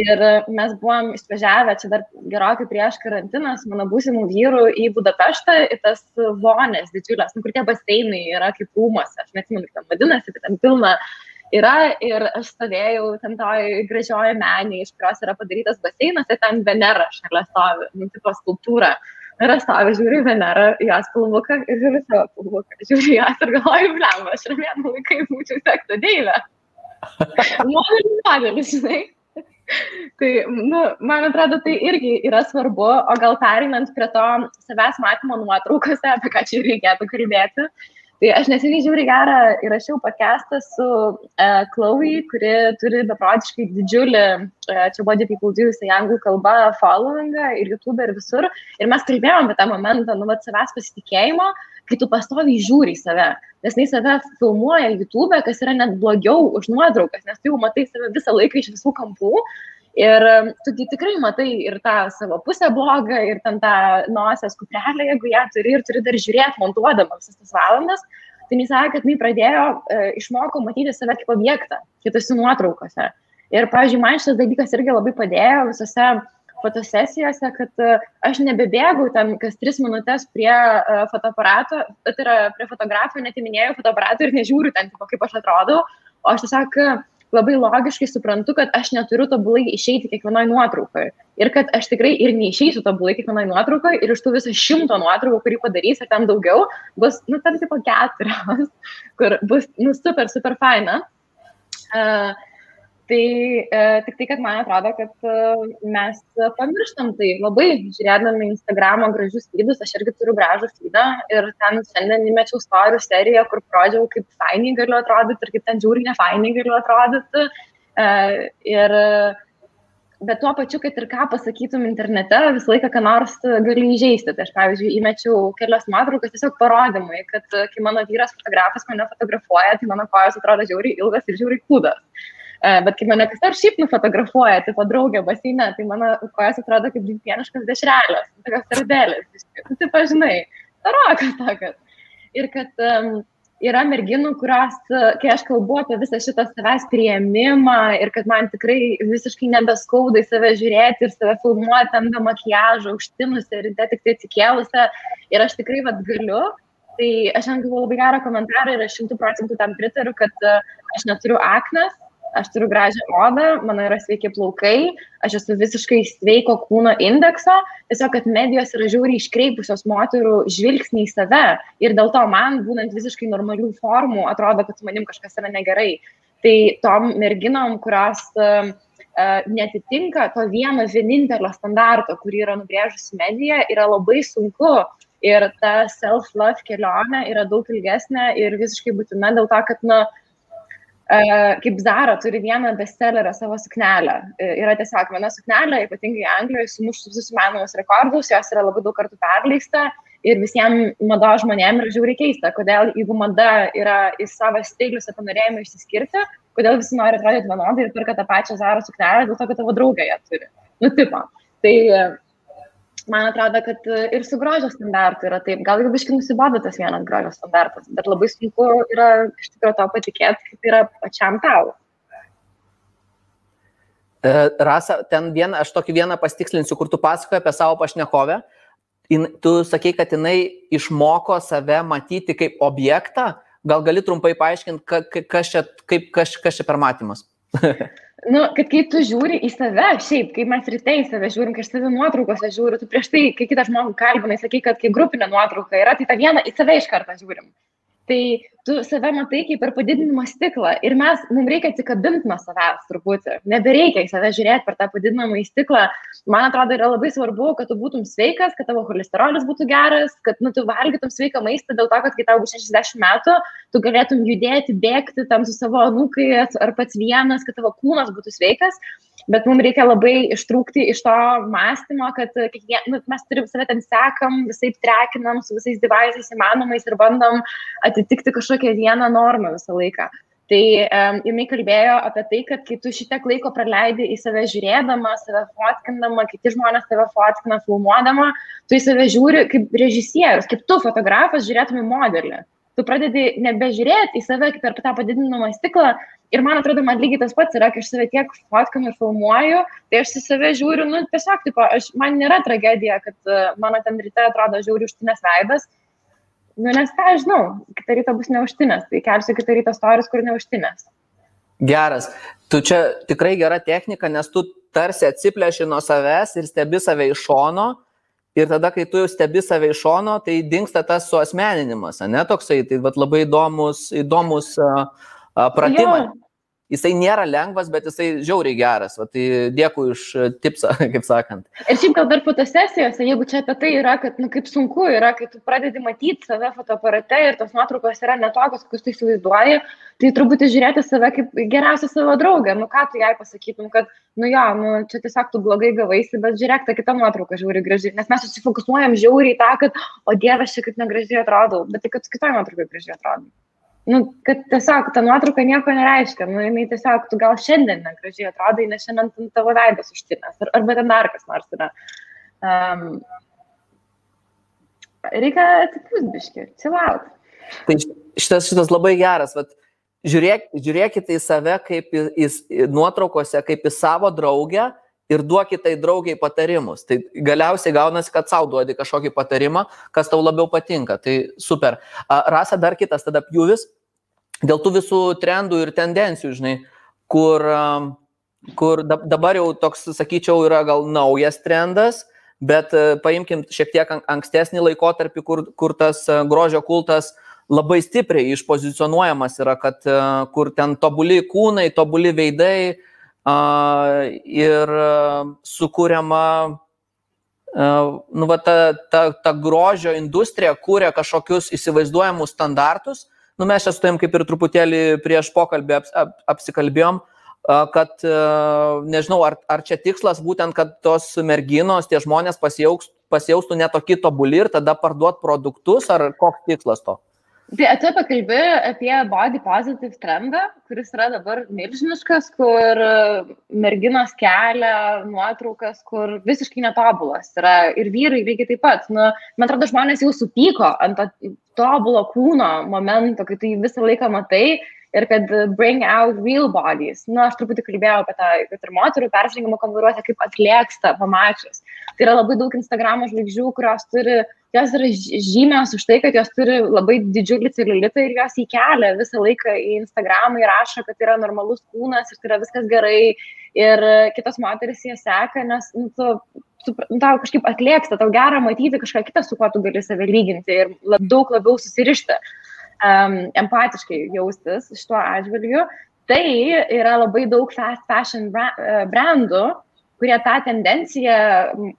ir mes buvom išvažiavę čia dar gerokai prieš karantiną su mano būsimų vyrų į Budapeštą, į tas vonės didžiulės, nu, kur tie baseinai yra kaip rūmose, aš neatsimenu, kaip ten vadinasi, bet ten pilna yra ir aš stovėjau ten toj gražioje menį, iš kurios yra padarytas baseinas, ir ten Venera šalia stovi, nu, tipo skulptūra. Uh, Žiūriu į Venerą, jos pilvuką ir žiūriu savo pilvuką. Žiūriu jos ir galvoju, blem, aš ir vieną laiką būčiau sekta deilę. <laughs> Modelis, modelis, žinai. Tai, nu, man atrodo, tai irgi yra svarbu, o gal perinant prie to savęs matymo nuotraukose, apie ką čia reikėtų kalbėti, uh, Tai aš neseniai žiūri gerą įrašiau podcastą su uh, Chloe, kuri turi beprotiškai didžiulį, uh, čia do, jisai anglų kalba, followingą ir YouTube ir visur. Ir mes kalbėjome apie tą momentą, nu, vat savęs pasitikėjimo, kai tu pastoviai žiūri į save. Nes jis save filmuoja YouTube, kas yra net blogiau už nuotraukas, nes tu jau matai save visą laiką iš visų kampų. Ir tu tikrai matai ir tą savo pusę blogą, ir ten tą nosies kuprelę, jeigu ją turi ir turi dar žiūrėti, montuodama visas tas valandas. Tai jis sakė, kad jis pradėjo, e, išmoko matyti save kaip objektą, kitose nuotraukose. Ir, pavyzdžiui, man šitas dalykas irgi labai padėjo visose fotosesijose, kad e, aš nebebėgau ten kas tris minutės prie uh, fotoaparato, tai yra prie fotografo, netiminėjau fotoaparato ir nežiūriu ten, tipo, kaip aš atrodau, o aš tiesiog labai logiškai suprantu, kad aš neturiu tobulai išeiti kiekvienoje nuotraukoje. Ir kad aš tikrai ir neišeisiu tobulai kiekvienoje nuotraukoje ir iš tų visų šimto nuotraukų, kurį padarys, ar ten daugiau, bus, nu, tam tipo keturios, <laughs> kur bus, nu, super, super faina. Uh, Tai e, tik tai, kad man atrodo, kad e, mes pamirštam tai labai, žiūrėdami Instagramo gražius feedus, aš irgi turiu gražų feedą ir ten šiandien įmečiau storių seriją, kur prodžiau, kaip fainiai galiu atrodyti ir kaip ten žiūri nefainiai galiu atrodyti. E, ir, bet tuo pačiu, kad ir ką pasakytum internete, visą laiką ką nors gali įžeisti. Tai aš, pavyzdžiui, įmečiau kelias nuotraukas tiesiog parodymui, kad kai mano vyras fotografas mane fotografuoja, tai mano kojos atrodo žiauriai ilgas ir žiauriai kūdas. Bet kai mane kas nors šiaip nufotografuoja, tai po draugę baseine, tai mano kojas atrodo kaip pieniškas dešrelės, tokios sardelės. Nu, tai pažinai. tarokas tokas. Ir kad um, yra merginų, kurios, kai aš kalbu apie visą šitą savęs prieimimą ir kad man tikrai visiškai nebeskauda į save žiūrėti ir save filmuoti ant makiažo, užtinusi ir tik tai atsikėlusi ir aš tikrai vad galiu, tai aš šiandien gavau labai gerą komentarą ir aš šimtų procentų tam pritariu, kad aš neturiu aknas, aš turiu gražią odą, mano yra sveiki plaukai, aš esu visiškai sveiko kūno indekso, tiesiog, kad medijos yra žiauriai iškreipusios moterų žvilgsnį į save ir dėl to man, būnant visiškai normalių formų, atrodo, kad su manim kažkas yra negerai. Tai tom merginom, kurios uh, netitinka to vieno vienintelio standarto, kurį yra nubrėžusi medija, yra labai sunku. Ir ta self-love kelionė yra daug ilgesnė ir visiškai būtina dėl to, kad, na, nu, kaip Zara turi vieną bestsellerą savo suknelę. E, yra tiesiog viena suknelė, ypatingai Anglijoje, sumušus visus įmanomus rekordus, jos yra labai daug kartų perleista ir visiems mado žmonėms yra žiauriai keista, kodėl jeigu mada yra į savo stilius apie norėjimą išsiskirti, kodėl visi nori atrodyti vienodai ir perka tą pačią Zara suknelę dėl to, kad tavo draugė ją turi. Nutipo. Tai man atrodo, kad e, ir su grožio standartu yra taip. Gal jau biškai nusibodo tas vienas grožio standartas, bet labai sunku yra iš tikrųjų to patikėti, kaip yra pačiam tau. E, Rasa, ten vieną, aš tokį vieną pastikslinsiu, kur tu pasakoji apie savo pašnekovę. Tu sakai, kad jinai išmoko save matyti kaip objektą. Gal gali trumpai paaiškinti, kas čia, kaip, kas, kas čia per matymas? Nu, kad kai tu žiūri į save, šiaip, kai mes ryte į save žiūrim, kai aš save nuotraukose žiūriu, tu prieš tai, kai kitą žmogų kalbinai, sakai, kad kai grupinė nuotrauka yra, tai tą vieną į save iš karto žiūrim. Tai tu save matai kaip per padidinimo stiklą ir mes, mums reikia atsikabinti nuo savęs truputį. Nebereikia į save žiūrėti per tą padidinamą į stiklą. Man atrodo, yra labai svarbu, kad tu būtum sveikas, kad tavo cholesterolis būtų geras, kad nu, tu valgytum sveiką maistą dėl to, kad kai tau bus 60 metų, tu galėtum judėti, bėgti tam su savo anūkais ar pats vienas, kad tavo kūnas būtų sveikas bet mums reikia labai ištrūkti iš to mąstymo, kad kiekvien, nu, mes turim save ten sekam, visai trekinam su visais devaisais įmanomais ir bandom atitikti kažkokią vieną normą visą laiką. Tai um, jinai kalbėjo apie tai, kad kai tu šitiek laiko praleidi į save žiūrėdama, save fotkindama, kiti žmonės save fotkina, filmuodama, tu į save žiūri kaip režisierius, kaip tu fotografas žiūrėtum į modelį. Tu pradedi nebežiūrėti į save per tą padidinamą stiklą, Ir man atrodo, man lygiai tas pats yra, kai aš save tiek fotkinu ir filmuoju, tai aš į save žiūriu, nu, tiesiog, tipo, aš, man nėra tragedija, kad uh, mano ten ryte atrodo žiūri užtinės veidas. Nu, nes ką aš žinau, kitą rytą bus neužtinės, tai kelsiu kitą rytą storius, kur neužtinės. Geras. Tu čia tikrai gera technika, nes tu tarsi atsiplėši nuo savęs ir stebi save iš šono. Ir tada, kai tu jau stebi save iš šono, tai dinksta tas suosmeninimas, ne toksai, tai vat, labai įdomus, įdomus uh, pratimai. Jo jisai nėra lengvas, bet jisai žiauriai geras. Va, tai dėkui už e, tipsą, <laughs> kaip sakant. Ir šiaip gal dar fotosesijose, jeigu čia apie tai yra, kad nu, kaip sunku yra, kai tu pradedi matyti save fotoaparate ir tos nuotraukos yra netokios, kokius tu įsivaizduoji, tai turbūt žiūrėti save kaip geriausią savo draugę. Nu ką tu jai pasakytum, kad, nu jo, nu, čia tiesiog tu blogai gavaisi, bet žiūrėk, ta kita nuotrauka žiūri gražiai. Nes mes susifokusuojam žiauriai tą, kad, o dievas, čia kaip negražiai atrodau, bet tai kad kitoje nuotraukoje gražiai atrodau nu, kad tiesiog ta nuotrauka nieko nereiškia, nu, jinai tiesiog, tu gal šiandien negražiai atrodai, nes šiandien tavo veidas užtinės, ar, arba ten dar kas nors yra. Um, reikia atsipūsbiški, atsilaut. Tai šitas, šitas labai geras, vat, žiūrėk, žiūrėkite į save kaip į, į nuotraukose, kaip į savo draugę ir duokite tai draugiai patarimus. Tai galiausiai gaunasi, kad savo duodi kažkokį patarimą, kas tau labiau patinka. Tai super. Rasa dar kitas tada pjūvis dėl tų visų trendų ir tendencijų, žinai, kur, kur dabar jau toks, sakyčiau, yra gal naujas trendas, bet e, paimkim šiek tiek ankstesnį laikotarpį, kur, kur tas e, grožio kultas labai stipriai išpozicionuojamas yra, kad e, kur ten tobuli kūnai, tobuli veidai, ir sukūriama, nu, va, ta, ta, ta grožio industrija kūrė kažkokius įsivaizduojamus standartus. Nu, mes čia su tavim kaip ir truputėlį prieš pokalbį aps, ap, apsikalbėjom, kad nežinau, ar, ar čia tikslas būtent, kad tos merginos, tie žmonės pasijaustų, pasijaustų netokie tobuli ir tada parduot produktus, ar koks tikslas to? Tai tu pakalbė apie body positive trendą, kuris yra dabar milžiniškas, kur merginos kelia nuotraukas, kur visiškai netobulas yra ir vyrai lygiai taip pat. Nu, man atrodo, žmonės jau supyko ant to tobulo kūno momento, kai tu jį visą laiką matai ir kad bring out real bodies. Na, nu, aš truputį kalbėjau apie tą, kad ir moterų persirengimo kambaruose kaip atlėksta pamačius. Tai yra labai daug Instagramo žvaigždžių, kurios turi jos yra žymios už tai, kad jos turi labai didžiulį celulitą ir jos įkelia visą laiką į Instagramą ir rašo, kad tai yra normalus kūnas ir tai yra viskas gerai. Ir kitos moteris jie seka, nes nu, tu, tu, tau kažkaip atlieksta, tau gera matyti kažką kitą, su kuo tu gali save lyginti ir lab, daug labiau susirišti, um, empatiškai jaustis šituo atžvilgiu. Tai yra labai daug fast fashion brandų, kurie tą tendenciją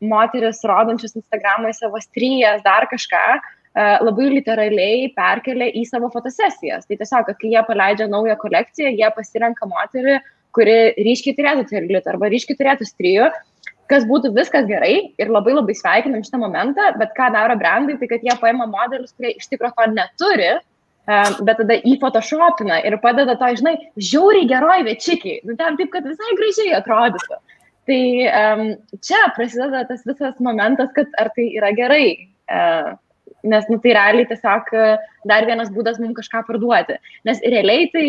moteris rodančius Instagram'ai savo stryjas, dar kažką, e, labai literaliai perkelia į savo fotosesijas. Tai tiesiog, kad kai jie paleidžia naują kolekciją, jie pasirenka moterį, kuri ryškiai turėtų celulitą arba ryškiai turėtų stryjų, kas būtų viskas gerai ir labai labai sveikinam šitą momentą, bet ką daro brandai, tai kad jie paima modelius, kurie iš tikrųjų to neturi, e, bet tada į photoshopina ir padeda to, žinai, žiauriai geroj večikiai, nu, ten taip, kad visai gražiai atrodytų. Tai um, čia prasideda tas visas momentas, kad ar tai yra gerai. Uh, nes nu, tai realiai tiesiog dar vienas būdas mums kažką parduoti. Nes realiai tai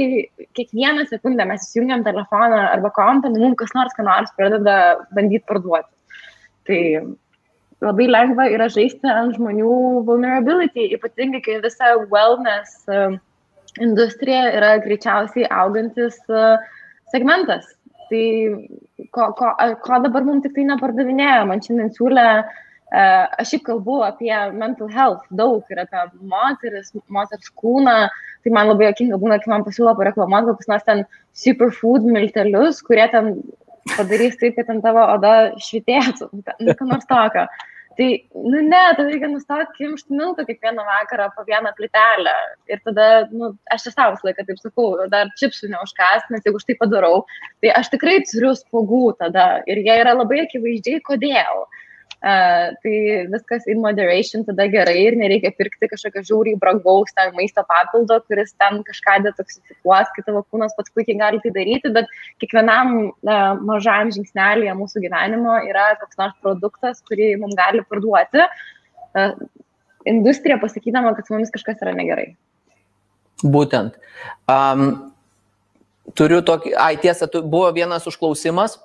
kiekvieną sekundę mes įsijungiam telefoną arba kompą, nu, mums kas nors, ką nors pradeda bandyti parduoti. Tai labai lengva yra žaisti ant žmonių vulnerability, ypatingai kai visa wellness industrija yra greičiausiai augantis segmentas. Tai ko, ko, ko dabar mums tik tai nepardavinėjo, man šiandien siūlė, uh, aš šiaip kalbu apie mental health daug ir apie moteris, moters kūną, tai man labai jokinga būna, kai man pasiūlo pareklamuoti kokius nors ten superfood miltelius, kurie ten padarys taip, kad ten tavo oda švitėtų, nu, ką nors tokio. Tai, nu ne, tai reikia nustoti kimšti miltą kiekvieną vakarą po vieną plytelę. Ir tada, nu, aš čia savo laiką taip sakau, dar čipsų neužkas, nes jeigu aš tai padarau, tai aš tikrai turiu spogų tada. Ir jie yra labai akivaizdžiai, kodėl. Uh, tai viskas in moderation tada gerai ir nereikia pirkti kažkokio žiauriai brangaus ten maisto papildo, kuris ten kažką detoksifikuos, kai tavo kūnas pats puikiai gali tai daryti, bet kiekvienam uh, mažam žingsnelėje mūsų gyvenimo yra koks nors produktas, kurį mums gali parduoti. Industrija pasakydama, kad su mumis kažkas yra negerai. Būtent. Um, turiu tokį, ai tiesa, buvo vienas užklausimas.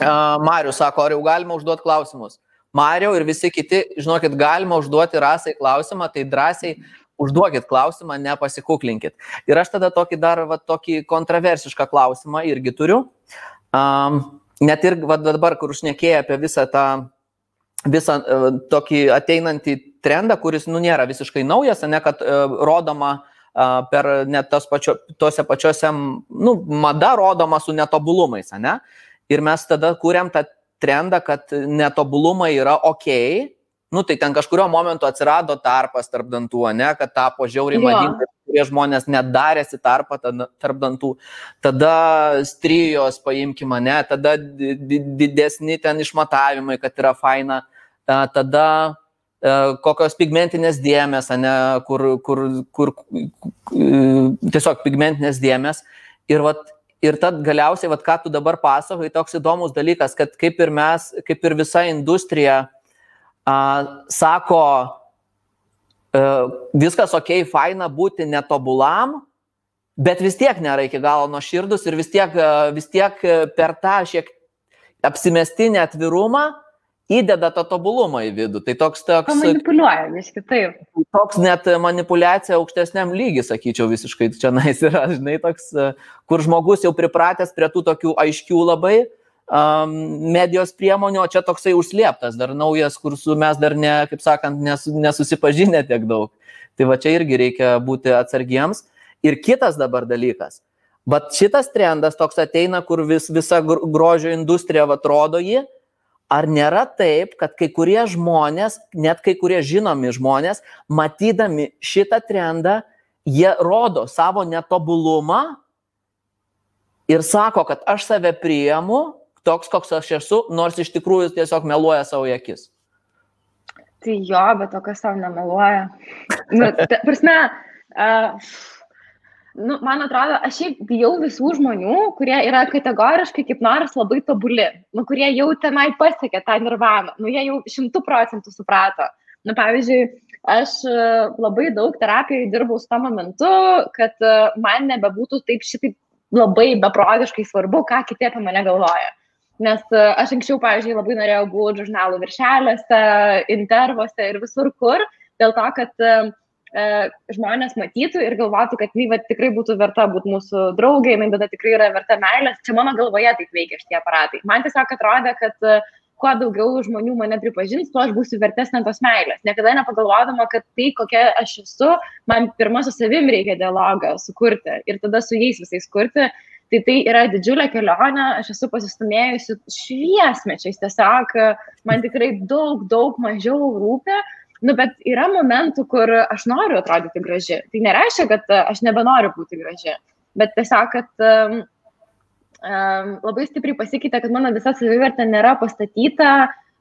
Uh, Marius sako, ar jau galima užduoti klausimus? Mario ir visi kiti, žinokit, galima užduoti rasai klausimą, tai drąsiai užduokit klausimą, nepasikuklinkit. Ir aš tada tokį dar va, tokį kontroversišką klausimą irgi turiu. Um, net ir va, dabar, kur užnekėjai apie visą tą, visą uh, tokį ateinantį trendą, kuris, nu, nėra visiškai naujas, ne, kad uh, rodoma uh, per net pačio, tose pačiose, nu, mada rodoma su netobulumais, ne? Ir mes tada kūrėm tą trendą, kad netobulumai yra ok, nu tai ten kažkurio momentu atsirado tarpas tarp dantų, ne, kad tapo žiauriai madinga, kurie žmonės net darėsi tarpą tarp dantų, tada strijos paimkime, ne, tada didesni ten išmatavimai, kad yra faina, tada kokios pigmentinės dėmes, ne, kur, kur, kur tiesiog pigmentinės dėmes. Ir vat ir tad galiausiai, vat, ką tu dabar pasakoji, toks įdomus dalykas, kad kaip ir mes, kaip ir visa industrija a, sako, a, e, viskas ok, faina būti netobulam, bet vis tiek nėra iki galo nuo širdus ir vis tiek, e, vis tiek per tą šiek apsimestinį atvirumą įdeda tą tobulumą į vidų. Tai toks toks... Manipuliuoja, vis kitaip. Toks net manipulacija aukštesniam lygiui, sakyčiau, visiškai čia nais yra, žinai, toks, kur žmogus jau pripratęs prie tų tokių aiškių labai um, medijos priemonių, o čia toksai užslėptas, dar naujas, kur su mes dar, ne, kaip sakant, nes, nesusipažinę tiek daug. Tai va čia irgi reikia būti atsargiems. Ir kitas dabar dalykas. Bet šitas trendas toks ateina, kur vis, visa grožio industrija atrodo jį, ar nėra taip, kad kai kurie žmonės, net kai kurie žinomi žmonės, matydami šitą trendą, jie rodo savo netobulumą ir sako, kad aš save priimu toks, koks aš esu, nors iš tikrųjų tiesiog meluoja savo akis. Tai jo, bet to kas tau nemeluoja. Nu, ta, prasme, Uh, nu, man atrodo, aš šiaip bijau visų žmonių, kurie yra kategoriškai kaip nors labai tobuli, nu, kurie jau tenai pasiekė tą nirvaną, nu, jie jau šimtų procentų suprato. Nu, pavyzdžiui, aš e, labai daug terapijai dirbau su tam momentu, kad e, man nebebūtų taip šitaip labai beprotiškai svarbu, ką kiti apie mane galvoja. Nes e, aš anksčiau, pavyzdžiui, labai norėjau būti žurnalų viršeliuose, intervuose ir visur kur, dėl to, kad e, žmonės matytų ir galvotų, kad jinai tikrai būtų verta būti mūsų draugė, jinai tada tikrai yra verta meilės. Čia mano galvoje taip veikia šitie aparatai. Man tiesiog atrodė, kad kuo daugiau žmonių mane pripažins, tuo aš būsiu vertesnė tos meilės. Niekada nepagalvodama, kad tai, kokia aš esu, man pirmą su savim reikia dialogą sukurti ir tada su jais visais kurti. Tai tai yra didžiulė kelionė, aš esu pasistumėjusi šviesmečiais, tiesiog man tikrai daug, daug mažiau rūpia, Nu, bet yra momentų, kur aš noriu atrodyti graži. Tai nereiškia, kad aš nebenoriu būti graži, bet tiesiog, kad um, um, labai stipriai pasikeitė, kad mano visa savivertė nėra pastatyta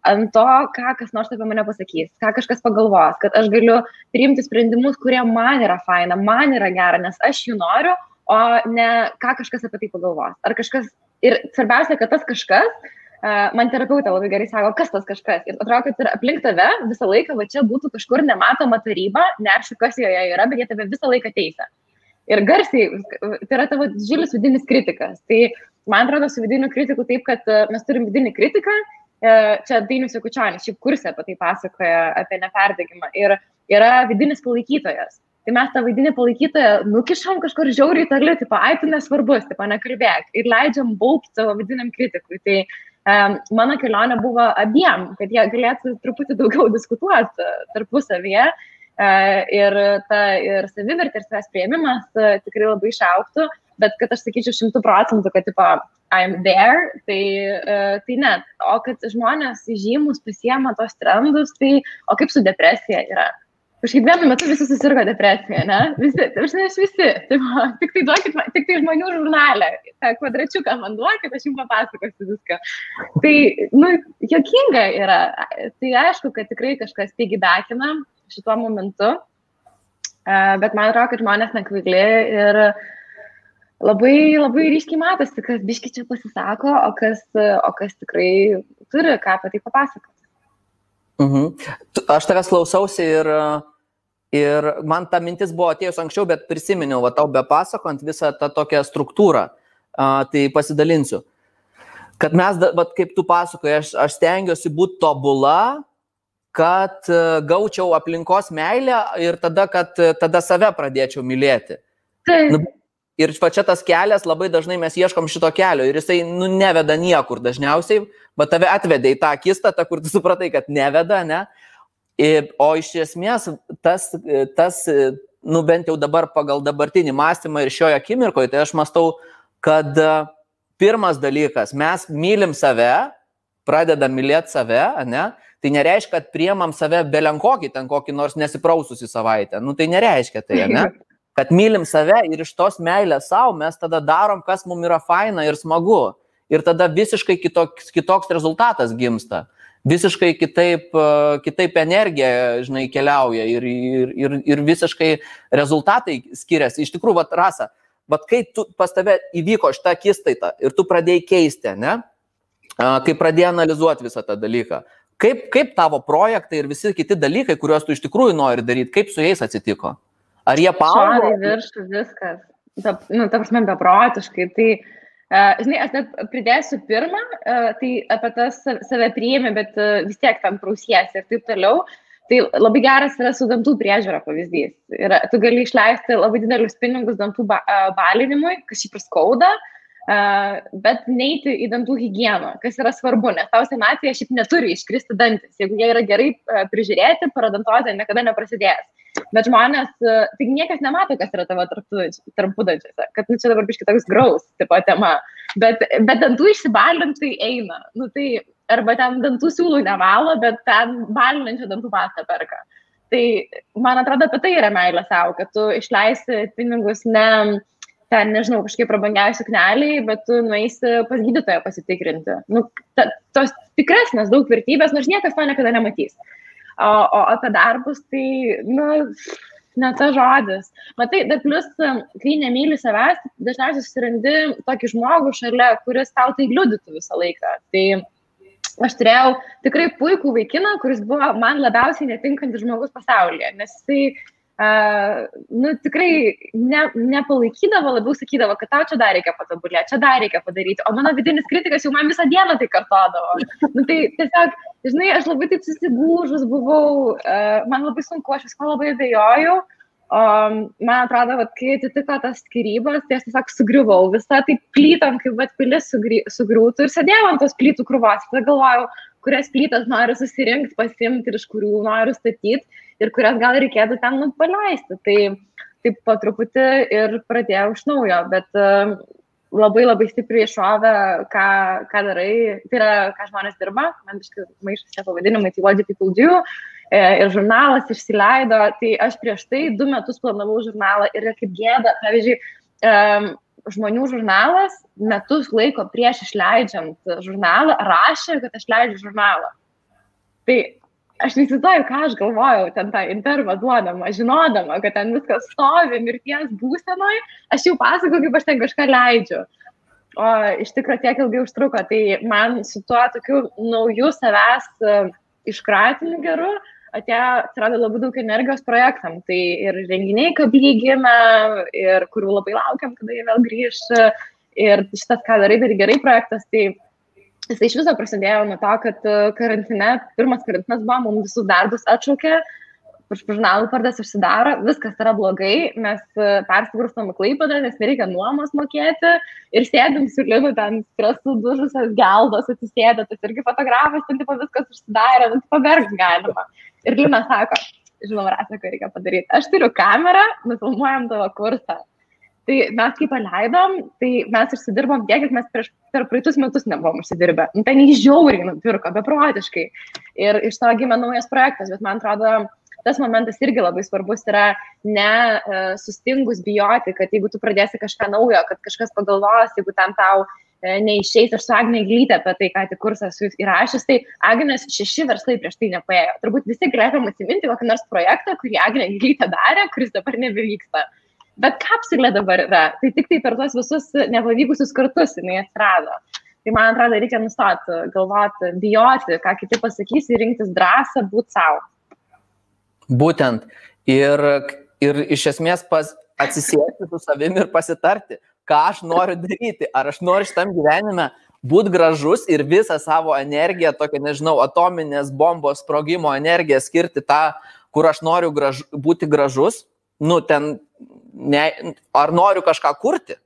ant to, ką kas nors apie mane pasakys, ką kažkas pagalvos, kad aš galiu priimti sprendimus, kurie man yra faina, man yra gera, nes aš jų noriu, o ne ką kažkas apie tai pagalvos. Ar kažkas, ir svarbiausia, kad tas kažkas, man terapeutė labai gerai sako, kas tas kažkas. Ir atrodo, kad ir aplink tave visą laiką, va čia būtų kažkur nematoma taryba, neaišku, kas joje yra, bet jie tave visą laiką teisė. Ir garsiai, tai yra tavo didžiulis vidinis kritikas. Tai man atrodo, su vidiniu kritiku taip, kad e, mes turim vidinį kritiką, e, čia Dainius Jekučionis, šiaip kursė apie tai pasakoja, apie neperdegimą. Ir yra vidinis palaikytojas. Tai mes tą vaidinį palaikytoją nukišam kažkur žiauriai toli, tipo, ai, tu nesvarbus, tipo, nekalbėk. Ir leidžiam baupti savo vidiniam kritikui. Tai um, mano kelionė buvo abiem, kad jie galėtų truputį daugiau diskutuoti tarpusavyje. Uh, ir, ta, ir savivertė ir savęs prieimimas uh, tikrai labai išauktų. Bet kad aš sakyčiau šimtų procentų, kad, tipo, I'm there, tai, tai ne. O kad žmonės žymus pasiema tos trendus, tai o kaip su depresija yra? Kažkaip vienu metu visi susirgo depresiją, ne? Visi, aš ne aš visi. Tai, va, tik tai duokit, tik tai žmonių žurnalę, tą kvadračiuką man duokit, aš jums papasakosiu viską. Tai, nu, jokinga yra. Tai aišku, kad tikrai kažkas pigibekina šituo momentu, uh, bet man atrodo, kad žmonės nekvaili ir uh, labai, labai ryškiai matosi, kas biški čia pasisako, o kas, o kas tikrai turi ką apie tai papasakoti. Mhm. Aš tavęs klausausi ir, ir man ta mintis buvo atėjus anksčiau, bet prisiminiau, va tau be pasakant visą tą tokią struktūrą, tai pasidalinsiu. Kad mes, va, kaip tu pasakoji, aš, aš stengiuosi būti tobula, kad gaučiau aplinkos meilę ir tada, kad tada save pradėčiau mylėti. Taip. Nu, Ir va čia tas kelias, labai dažnai mes ieškom šito kelio ir jisai, nu, neveda niekur dažniausiai, bet tave atvedė į tą akistatą, kur tu supratai, kad neveda, ne? O iš esmės tas, tas, nu, bent jau dabar pagal dabartinį mąstymą ir šioje akimirkoje, tai aš mastau, kad pirmas dalykas, mes mylim save, pradedam mylėti save, ne? Tai nereiškia, kad priemam save belenkokį ten kokį nors nesipraususi savaitę. Nu, tai nereiškia tai, ne? <laughs> kad mylim save ir iš tos meilės savo mes tada darom, kas mums yra faina ir smagu. Ir tada visiškai kitoks, kitoks rezultatas gimsta. Visiškai kitaip, e, kitaip energija, žinai, keliauja ir, ir, ir, ir visiškai rezultatai skiriasi. Iš tikrųjų, vat, rasa, vat kai tu, pas tave įvyko šitą akistaitą ir tu pradėjai keisti, ne? Kai pradėjai analizuoti visą tą dalyką, kaip, kaip tavo projektai ir visi kiti dalykai, kuriuos tu iš tikrųjų nori daryti, kaip su jais atsitiko? Ar jie paaugo? Šarai viršų viskas. Ta, nu, ta prasme, beprotiškai. Tai, uh, žinai, aš net pridėsiu pirmą, tai apie tas save priėmė, bet vis tiek tam prausiesi ir taip toliau. Tai labai geras yra su dantų priežiūra pavyzdys. Ir tu gali išleisti labai didelius pinigus dantų ba balinimui, kas šiaip ir skauda, uh, bet neiti į dantų higieną, kas yra svarbu, nes tau senatvėje šiaip neturi iškristi dantis. Jeigu jie yra gerai prižiūrėti, paradantozė niekada neprasidės. Bet žmonės, tai niekas nemato, kas yra tavo tarpudančiuose, kad nu, čia dabar biškai toks graus tipo tema. Bet, bet dantų išsibalint tai eina. Nu, tai, arba ten dantų siūlų nevalo, bet ten balinančią dantų pastą perka. Tai man atrodo, apie tai yra meilė savo, kad tu išleisi pinigus ne ten, nežinau, kažkaip prabangiai sukneliai, bet tu nueisi pas gydytoją pasitikrinti. Nu, ta, tos tikresnės daug vertybės, nors niekas to niekada nematys. O, o apie darbus, tai, nu, ne tas žodis. Matai, dar plus, kai nemyli savęs, dažniausiai susirandi tokį žmogų šalia, kuris tau tai liudytų visą laiką. Tai aš turėjau tikrai puikų vaikiną, kuris buvo man labiausiai netinkantis žmogus pasaulyje, nes jisai Uh, nu, tikrai ne, nepalaikydavo, labiau sakydavo, kad tau čia dar reikia patobulėti, čia dar reikia padaryti, o mano vidinis kritikas jau man visą dieną tai kartodavo. Nu, tai tiesiog, žinai, aš labai taip susigūžus buvau, uh, man labai sunku, aš visko labai abejojau, um, man atrodo, kad kai atitiko tas skirybos, tai aš tiesiog sugriuvau, visą tai plytom, kaip vat pilis sugriūtų ir sėdėjau ant tos plytų krūvos, tada galvojau, kurias plytas noriu susirinkti, pasimti ir iš kurių noriu statyti ir kurias gal reikėtų ten nu, paleisti. Tai taip po truputį ir pradėjau iš naujo, bet uh, labai labai stipriai iššovė, ką, ką darai, tai yra, ką žmonės dirba, man iškai maišas tie pavadinimai, tai what do people do, e, ir žurnalas išsileido, tai aš prieš tai du metus planavau žurnalą ir kaip gėda, pavyzdžiui, um, žmonių žurnalas metus laiko prieš išleidžiant žurnalą rašė, kad aš leidžiu žurnalą. Tai aš neįsivaizduoju, ką aš galvojau ten tą intervą duodama, žinodama, kad ten viskas stovi mirties būsenoje, aš jau pasakoju, kaip aš ten kažką leidžiu. O iš tikrųjų tiek ilgai užtruko, tai man su tuo tokiu nauju savęs uh, iškratimu geru atėjo, atsirado labai daug energijos projektam. Tai ir renginiai kabliai gimė, ir kurių labai laukiam, kada jie vėl grįž. Ir šitas, ką darai, dar gerai projektas, tai Jis iš viso prasidėjo nuo to, kad e, karantine, pirmas karantinas buvo, mums visus darbus atšaukė, žurnalų pardas užsidaro, viskas yra blogai, mes e, persigrūstam į Klaipadą, nes nereikia nuomos mokėti ir sėdim su Linu ten stresų dužusios geldos atsisėdę, tas irgi fotografas, ten tipo viskas užsidarė, nu, pavergs galima. Ir Lina sako, žinau, Rasa, ką reikia padaryti. Aš turiu kamerą, nufilmuojam tavo kursą. Tai mes kai paleidom, tai mes išsidirbom tiek, kad mes prieš, per praeitus metus nebuvom užsidirbę. Nu, ten įžiauriai nupirko, beprotiškai. Ir iš to gimė naujas projektas, bet man atrodo, tas momentas irgi labai svarbus yra ne uh, sustingus bijoti, kad jeigu tu pradėsi kažką naujo, kad kažkas pagalvos, jeigu tam tau uh, neišeis, aš su Agne Glytė apie tai, ką tik kursas jūs įrašęs, tai Agnės šeši verslai prieš tai nepaėjo. Turbūt visi galėtum atsiminti kokį nors projektą, kurį Agnė Glytė darė, kuris dabar nebevyksta. Bet kapsulė dabar yra, tai tik tai per tuos visus nepavykusius kartus jinai atsirado. Tai man atrodo, reikia nustoti, galvoti, bijoti, ką kiti pasakys ir rinktis drąsą būti savo. Būtent. Ir, ir iš esmės pas, atsisėsti su savimi ir pasitarti, ką aš noriu daryti. Ar aš noriu šitam gyvenime būti gražus ir visą savo energiją, tokią, nežinau, atominės bombos sprogimo energiją skirti tą, kur aš noriu graž, būti gražus, nu, ten, ne, ar noriu kažką kurti.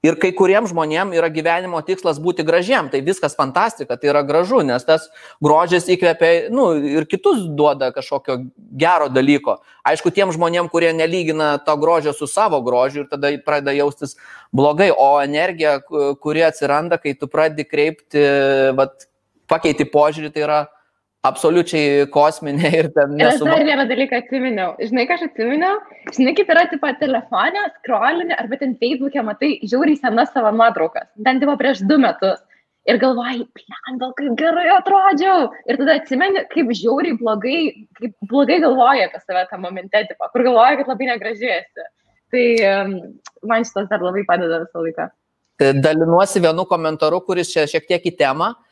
Ir kai kuriems žmonėms yra gyvenimo tikslas būti gražiem, tai viskas fantastika, tai yra gražu, nes tas grožis įkvepia, nu, ir kitus duoda kažkokio gero dalyko. Aišku, tiem žmonėm, kurie nelygina to grožio su savo grožiu ir tada pradeda jaustis blogai, o energija, kuri atsiranda, kai tu pradedi kreipti, vat, pakeiti požiūrį, tai yra absoliučiai kosminė ir ten <laughs> nesu. Aš dar vieną dalyką atsiminiau. Žinai, ką aš atsiminiau? Žinai, kaip yra, tipo, telefonė, scrollinė, arba ten Facebook'e matai žiauriai senas savo nuotraukas. Ten tipo prieš du metus. Ir galvojai, plendal, kaip gerai atrodžiau. Ir tada atsimeni, kaip žiauriai blogai, kaip blogai galvoja apie save tą momentą, tipo, kur galvoja, kad labai negražiai esi. Tai um, man šitas dar labai padeda visą laiką. Dalinuosi vienu komentaru, kuris čia šiek tiek į temą. E,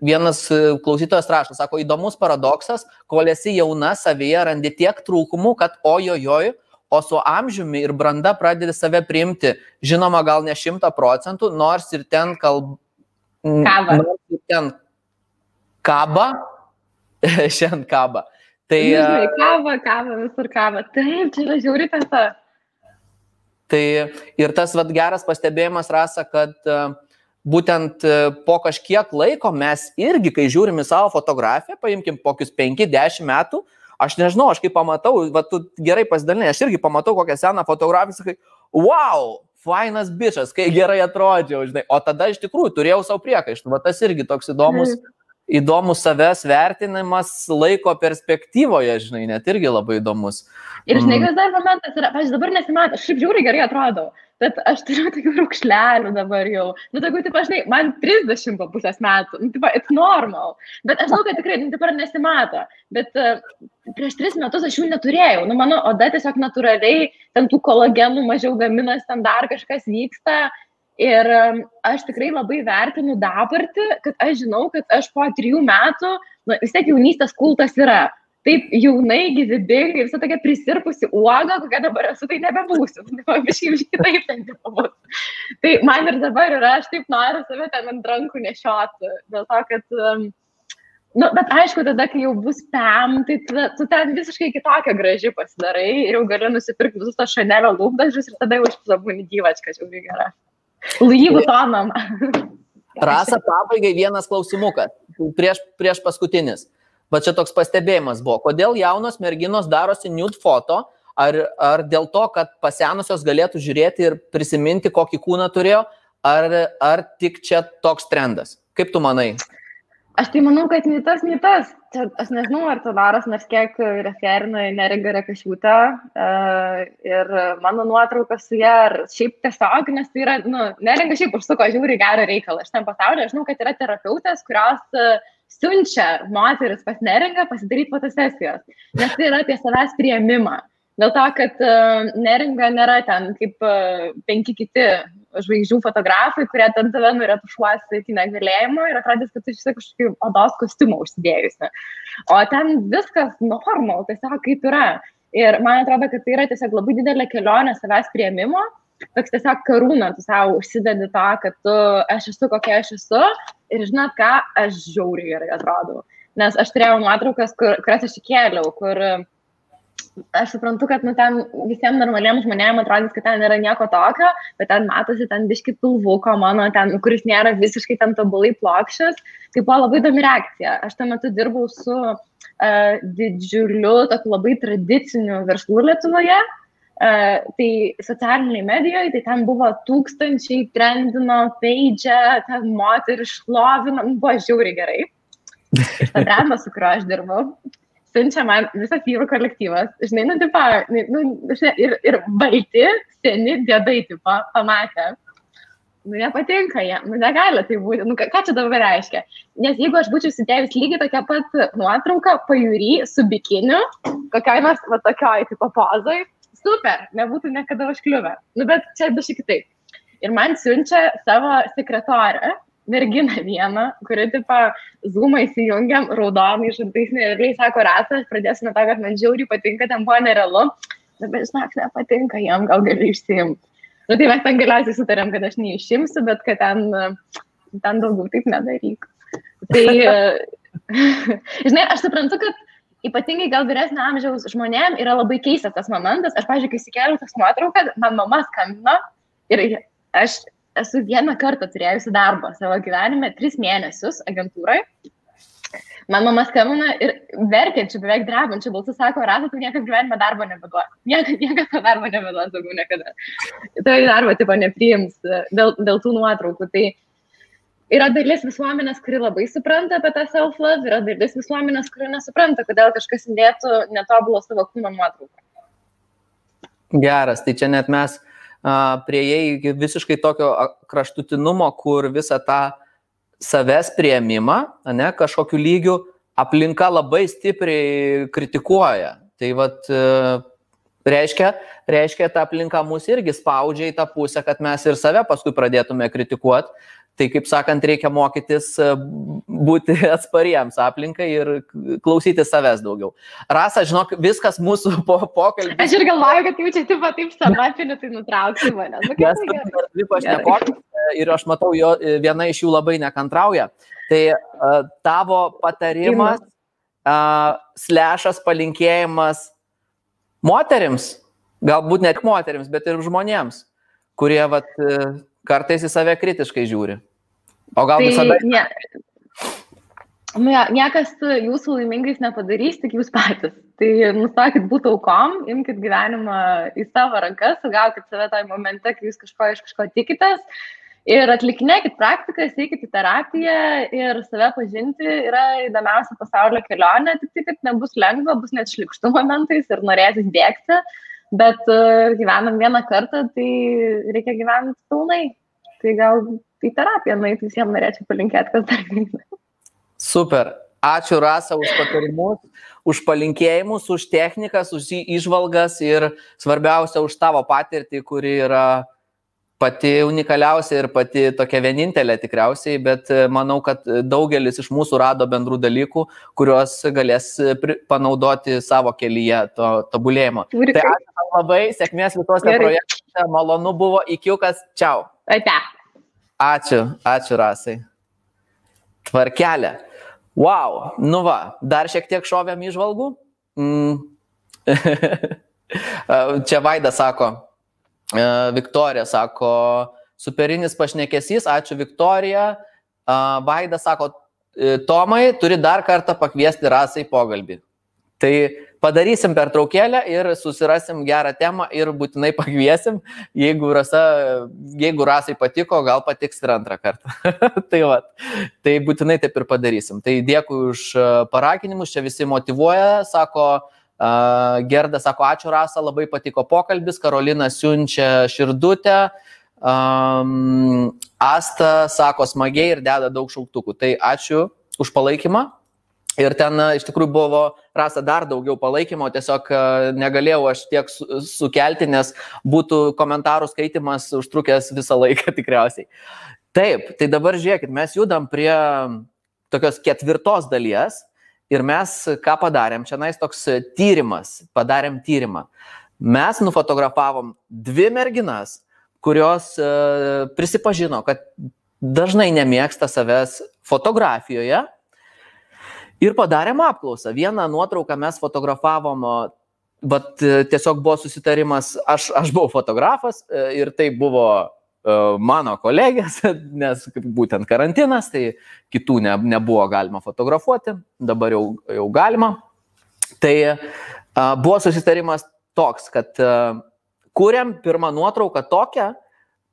vienas e, klausytojas rašo, sako, įdomus paradoksas, kol esi jauna savyje, randi tiek trūkumų, kad ojojoj, o su amžiumi ir branda pradedi save priimti, žinoma, gal ne šimta procentų, nors ir ten kalb... Kaba. Nors ir ten kaba, <laughs> šiandien kaba. Tai, Žinai, kava, kava, visur kava. Taip, čia yra žiauri tiesa. Tai ir tas vat, geras pastebėjimas rasa, kad uh, būtent e, po kažkiek laiko mes irgi, kai žiūrim į savo fotografiją, paimkim kokius 5-10 metų, aš nežinau, aš kai pamatau, va, tu gerai pasidalinai, aš irgi pamatau kokią seną fotografiją, sakai, wow, fainas bičias, kai gerai atrodžiau, žinai, o tada iš tikrųjų turėjau savo priekaištų, va tas irgi toks įdomus, įdomus savęs vertinimas laiko perspektyvoje, žinai, net irgi labai įdomus. Ir žinai, kas dar momentas yra, aš dabar nesimatau, aš šiaip žiūri gerai atrodau, bet aš turiu tokių rūkšlelių dabar jau. Nu, tokių, taip, žinai, man 30 po pusės metų, nu, taip, it's normal. Bet aš žinau, kad tikrai, nu, dabar nesimato. Bet uh, prieš 3 metus aš jų neturėjau. Nu, mano oda tiesiog natūraliai, ten tų kolagenų mažiau gaminas, ten dar kažkas vyksta. Ir aš tikrai labai vertinu dabartį, kad aš žinau, kad aš po trijų metų, na, vis tiek jaunystės kultas yra. Taip jaunai, gyvybingai, visą tokia prisirpusi uoga, kokia dabar esu, tai nebebūsiu. <laughs> Visiškai kitaip ten nebebūsiu. Tai man ir dabar yra, aš taip noriu save ten ant rankų nešioti. Dėl to, kad, nu, bet aišku, tada, kai jau bus PEM, tai tu, tu ten visiškai kitokia graži pasidarai ir jau gali nusipirkti visus tos šanelio lūpdažius ir tada jau išpilabūni gyvačką, čia jau gerai. Louis Vuittonom. Rasa, pabaigai vienas klausimukas, prieš, prieš paskutinis. Va čia toks pastebėjimas buvo, kodėl jaunos merginos darosi nude foto, ar, ar dėl to, kad pasenusios galėtų žiūrėti ir prisiminti, kokį kūną turėjo, ar, ar tik čia toks trendas? Kaip tu manai? Aš tai manau, kad nei tas, nei tas. Čia, aš nežinau, ar to daras, nors kiek referina neringa rekašiūtą uh, ir mano nuotrauka su ją, ar šiaip tiesiog, nes tai yra, nu, neringa šiaip užsuko žiūri gerą reikalą. Aš tam pasaulyje žinau, kad yra terapeutės, kurios uh, siunčia moteris pas neringą pasidaryti fotosesijos, nes tai yra apie savęs prieimimą. Dėl to, kad uh, neringa nėra ten kaip uh, penki kiti žvaigždžių fotografai, kurie ten tave nuretušuosi iki negalėjimo ir atrodys, kad tu esi kažkokį odos kostiumą užsidėjusi. O ten viskas normal, tiesiog kaip yra. Ir man atrodo, kad tai yra tiesiog labai didelė kelionė savęs prieimimo, toks tiesiog karūna, tu savo užsidedi tą, kad tu, aš esu kokia aš esu ir žinot ką, aš žiauriai gerai atrodau. Nes aš turėjau nuotraukas, kur, kurias aš įkėliau, kur uh, aš suprantu, kad nu, ten visiems normaliems žmonėms atrodys, kad ten yra nieko tokio, bet ten matosi ten biški pilvuko mano, ten, kuris nėra visiškai ten tobulai plokščias. Tai buvo labai įdomi reakcija. Aš tuo metu dirbau su uh, didžiuliu, tokiu labai tradiciniu verslu Lietuvoje. Uh, tai socialiniai medijoje, tai ten buvo tūkstančiai trendino, peidžia, ten moterį šlovino, nu, buvo žiauriai gerai. <laughs> Ta branda, su kuriuo aš dirbau, siunčia man visas vyrų kolektyvas, žinai, nu, tipo, nu, žinai, ir, ir balti, seni dėdai, tipo, pamatė. Nu, nepatinka jam, nu, negali tai būti. Nu, ką, čia dabar reiškia? Nes jeigu aš būčiau sudėjus lygiai tokią pat nuotrauką pajūry su bikiniu, kokiai nors va tokioj, tipo, pozai, super, nebūtų niekada užkliuvę. Nu, bet čia biškai kitaip. Ir man siunčia savo sekretorę, merginą vieną, kuri, tipo, zoomą įsijungiam, raudonai, žantais nerealiai, sako, ratas, pradėsiu nuo to, kad man žiauriai patinka, ten buvo nerealu, bet žinok, nepatinka jam, gal gali išsiimti. Nu, tai mes ten galiausiai sutarėm, kad aš neišimsiu, bet kad ten, ten daugiau taip nedaryk. Tai, <laughs> žinai, aš suprantu, kad ypatingai gal vyresnio amžiaus žmonėm yra labai keistas tas momentas. Aš, pažiūrėjau, kai įsikėliau tas nuotrauką, man mama skambino ir aš esu vieną kartą turėjusi darbą savo gyvenime, tris mėnesius agentūrai. Man mama skambina ir verkiančių, beveik drebančių balsų sako, Rasa, tu niekada gyvenime darbo nebeduos. Niekada, niekada to darbo nebeduos daugiau niekada. Tai darbo tipo nepriims dėl, dėl tų nuotraukų. Tai yra dalis visuomenės, kuri labai supranta apie tą self-love, yra dalis visuomenės, kuri nesupranta, kodėl kažkas įdėtų netobulo savo kūno nuotrauką. Geras, tai čia net mes uh, prieėjai iki visiškai tokio kraštutinumo, kur visą tą savęs prieimimą, ne, kažkokiu lygiu aplinka labai stipriai kritikuoja. Tai vad, e, reiškia, reiškia, ta aplinka mus irgi spaudžia į tą pusę, kad mes ir save paskui pradėtume kritikuoti Tai kaip sakant, reikia mokytis e, būti <laughs> atspariems aplinkai ir klausyti savęs daugiau. Rasa, žinok, viskas mūsų <laughs> po pokalbį. Aš ir galvoju, kad jau čia taip pat taip samatiniu, tai nutraukti mane. Nu, Mes turime dvi pašnekovės ir aš matau, jo, e, viena iš jų labai nekantrauja. Tai tavo patarimas, uh, slešas palinkėjimas moterims, galbūt ne tik moterims, bet ir žmonėms, kurie vat, kartais į save kritiškai žiūri. O gal tai, visada... Ne. Nu, ja, niekas jūsų laimingais nepadarys, tik jūs patys. Tai nustokit būti aukom, imkite gyvenimą į savo rankas, sugaukit save toj momente, kai jūs kažko iš kažko tikitės Ir atlikinėkit praktikas, eikit į terapiją ir save pažinti yra įdomiausia pasaulio kelionė, tik tai, kad nebus lengva, bus net šlikštų momentais ir norėsis bėgti, bet uh, gyvenam vieną kartą, tai reikia gyventi pilnai. Tai gal į terapiją nueiti visiems norėčiau palinkėti, kas dar vyksta. Super. Ačiū Rasa už patarimus, už palinkėjimus, už technikas, už išvalgas ir svarbiausia už tavo patirtį, kuri yra pati unikaliausia ir pati tokia vienintelė tikriausiai, bet e, manau, kad daugelis iš mūsų rado bendrų dalykų, kuriuos galės e, panaudoti savo kelyje to tobulėjimo. Tai ačiū labai, sėkmės visose projektuose, malonu buvo, ikiukas, čiau. Ate. Ačiū, ačiū Rasai. Tvarkelė. Wow, nu va, dar šiek tiek šovėm išvalgų. Mm. <laughs> Čia Vaida sako, Viktorija sako, superinis pašnekesys, ačiū Viktorija. Vaida sako, e, Tomai, turi dar kartą pakviesti rasai pokalbį. Tai padarysim per traukėlę ir susirasim gerą temą ir būtinai pakviesim. Jeigu, rasa, jeigu rasai patiko, gal patiks ir antrą kartą. <laughs> tai, va, tai būtinai taip ir padarysim. Tai dėkui už e, paraginimus, čia visi motivuoja, sako, uh, Gerda sako, ačiū Rasa, labai patiko pokalbis, Karolina siunčia širdutę. Um, Asta sako smagiai ir deda daug šauktukų. Tai ačiū už palaikymą. Ir ten iš tikrųjų buvo rasta dar daugiau palaikymo, tiesiog negalėjau aš tiek sukelti, nes būtų komentarų skaitimas užtrukęs visą laiką <laughs> tikriausiai. Taip, tai dabar žiūrėkit, mes judam prie tokios ketvirtos dalies ir mes ką padarėm, čia nais toks tyrimas, padarėm tyrimą. Mes nufotografavom dvi merginas, kurios prisipažino, kad dažnai nemėgsta savęs fotografijoje ir padarėm apklausą. Vieną nuotrauką mes fotografavom, bet tiesiog buvo susitarimas, aš, aš buvau fotografas e, ir tai buvo e, mano kolegės, <laughs> nes būtent karantinas, tai kitų ne, nebuvo galima fotografuoti, dabar jau, jau galima. Tai buvo susitarimas toks, kad kuriam pirmą nuotrauką tokią,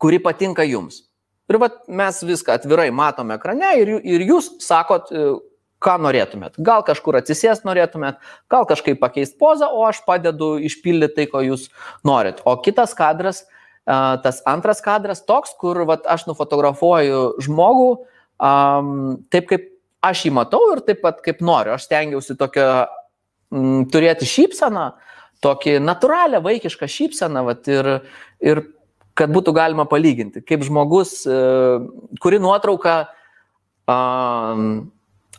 kuri patinka jums. Ir vat, mes viską atvirai matome ekrane ir, ir jūs sakot, ką norėtumėt. Gal kažkur atsisės norėtumėt, gal kažkaip pakeisti pozą, o aš padedu išpildyti tai, ko jūs norit. O kitas kadras, tas antras kadras toks, kur vat, aš nufotografuoju žmogų um, taip, kaip aš jį matau ir taip pat kaip noriu. Aš stengiausi tokią m, turėti šypseną, tokį natūralią vaikišką šypseną vat, ir, ir kad būtų galima palyginti, kaip žmogus, e, kuri nuotrauka um,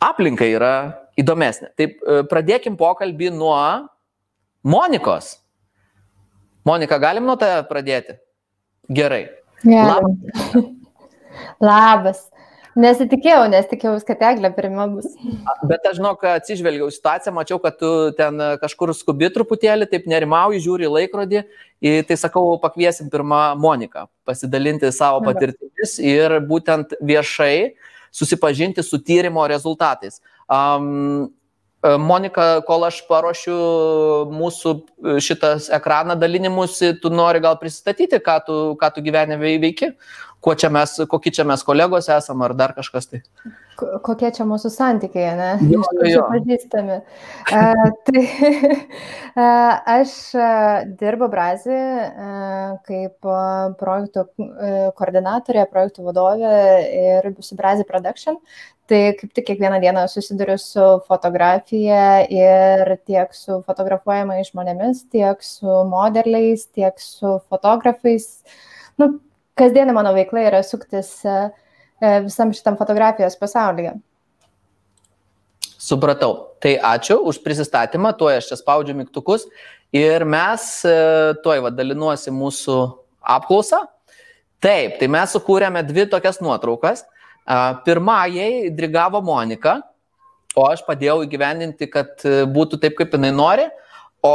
aplinka yra įdomesnė. Taip, e, pradėkim pokalbį nuo Monikos. Monika, galim nuo tave pradėti? Gerai. Labas. <laughs> Labas. Nesitikėjau, nes tikėjau, kad eglė pirmia bus. Bet aš žinau, kad atsižvelgiau situaciją, mačiau, kad tu ten kažkur skubi truputėlį, taip nerimauji, žiūri laikrodį. Tai sakau, pakviesim pirmą Moniką pasidalinti savo patirtimis ir būtent viešai susipažinti su tyrimo rezultatais. Um, Monika, kol aš paruošiu mūsų šitas ekraną dalinimusi, tu nori gal pristatyti, ką tu, ką tu gyvenime veiki, kuo čia mes, kokie čia mes kolegos esam ar dar kažkas tai. Kokie čia mūsų santykiai, ne? Jo, jo. Pažįstami. uh, tai <laughs> uh, aš dirbu Brazį kaip projektų koordinatorė, projektų vadovė ir su Brazį Production. Tai kaip tik kiekvieną dieną susiduriu su fotografija ir tiek su fotografuojamais žmonėmis, tiek su modeliais, tiek su fotografais. Nu, kasdienė mano veikla yra suktis uh, visam šitam fotografijos pasaulyje. Supratau. Tai ačiū už prisistatymą, tuo aš čia spaudžiu mygtukus ir mes e, tuoj vadalinuosi mūsų apklausą. Taip, tai mes sukūrėme dvi tokias nuotraukas. Pirmajai drigavo Monika, o aš padėjau įgyvendinti, kad e, būtų taip, kaip jinai nori. O,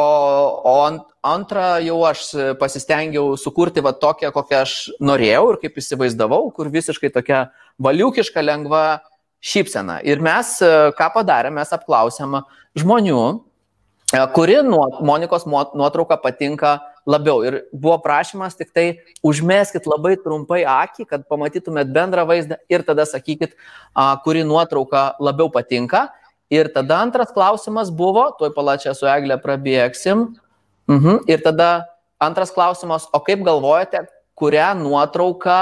o ant, antrą jau aš pasistengiau sukurti va tokią, kokią aš norėjau ir kaip įsivaizdavau, kur visiškai tokia valiukiška, lengva šypsena. Ir mes ką padarėme, mes apklausėm žmonių, kuri nuo Monikos nuotrauka patinka labiau. Ir buvo prašymas tik tai užmeskit labai trumpai akį, kad pamatytumėt bendrą vaizdą ir tada sakykit, kuri nuotrauka labiau patinka. Ir tada antras klausimas buvo, tuoj palačią su Eglė prabėgsim. Mhm. Ir tada antras klausimas, o kaip galvojate, kurią nuotrauką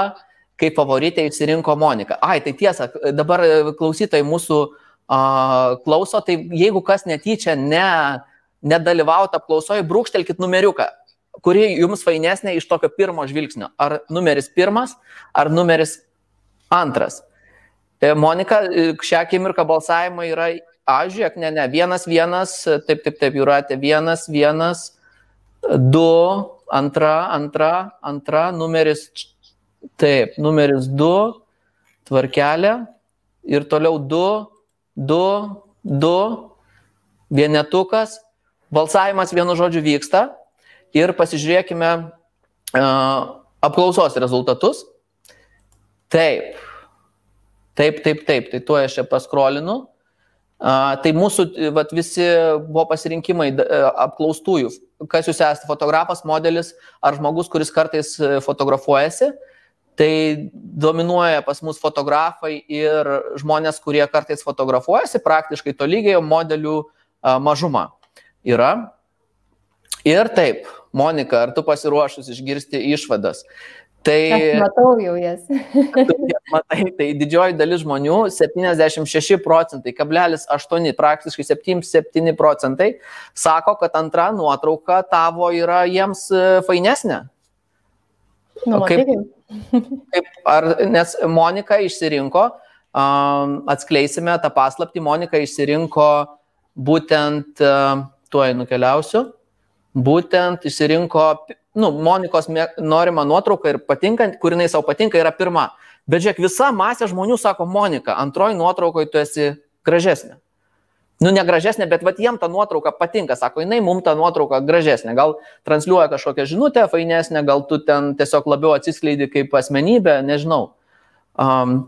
kaip favoritė išsirinko Monika. Ai, tai tiesa, dabar klausytojai mūsų uh, klauso, tai jeigu kas netyčia ne, nedalyvautų apklausoje, brūkštelkit numeriuką, kuri jums fainesnė iš tokio pirmo žvilgsnio. Ar numeris pirmas, ar numeris antras. E, Monika, e, šią akimirką balsavimai yra, aš žiūrėk, ne, ne, vienas, vienas, taip, taip, taip, jūratė, vienas, vienas, du, antra, antra, antra, numeris Taip, numeris 2, tvarkelė ir toliau 2, 2, 2, vienetukas. Balsavimas vienu žodžiu vyksta ir pasižiūrėkime uh, apklausos rezultatus. Taip, taip, taip, taip, tai tuo aš čia paskrolinu. Tai mūsų vat, visi buvo pasirinkimai uh, apklaustųjų. Kas jūs esate, fotografas, modelis ar žmogus, kuris kartais fotografuojasi. Uh, Tai dominuoja pas mus fotografai ir žmonės, kurie kartais fotografuojasi, praktiškai tolygiai modelių mažuma yra. Ir taip, Monika, ar tu pasiruošus išgirsti išvadas? Tai Aš matau jau jas. <laughs> matai, tai didžioji dalis žmonių, 76 procentai, kablelis 8, praktiškai 77 procentai, sako, kad antra nuotrauka tavo yra jiems e, fainesnė. Nu, kaip, <laughs> kaip, ar, nes Monika išsirinko, um, atskleisime tą paslapti, Monika išsirinko būtent, uh, tuoj nukeliausiu, būtent išsirinko, nu, Monikos norima nuotrauka ir patinkant, kur jinai savo patinka, yra pirma. Bet žiūrėk, visa masė žmonių sako, Monika, antroji nuotraukoje tu esi gražesnė nu negražesnė, bet vat jiem ta nuotrauka patinka, sako, jinai mums ta nuotrauka gražesnė, gal transliuoja kažkokią žinutę fainesnę, gal tu ten tiesiog labiau atsiskleidi kaip asmenybė, nežinau. Um,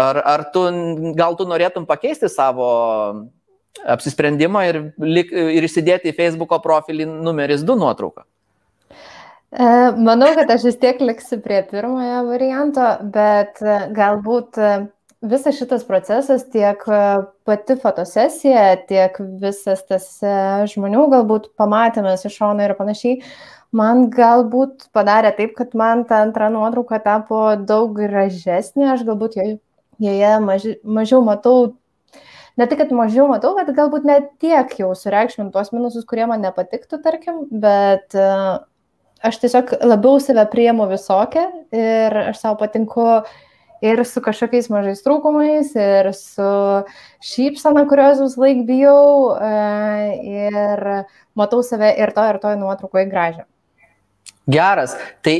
ar, ar tu, gal tu norėtum pakeisti savo apsisprendimą ir, ir įsidėti į Facebook'o profilį numeris 2 nuotrauką? E, manau, kad aš vis tiek liksiu prie pirmojo varianto, bet e, galbūt e, visas šitas procesas, tiek pati fotosesija, tiek visas tas žmonių galbūt pamatymas iš šono ir panašiai, man galbūt padarė taip, kad man ta antra nuotrauka tapo daug gražesnė, aš galbūt joje, maži, mažiau matau, ne tik, kad mažiau matau, bet galbūt net tiek jau sureikšmint tuos minusus, kurie man nepatiktų, tarkim, bet aš tiesiog labiau save priemu visokią ir aš savo patinku ir su kažkokiais mažais trūkumais, ir su šypsena, kurios vis laik bijau, e, ir matau save ir to, ir to nuotraukoje gražią. Geras. Tai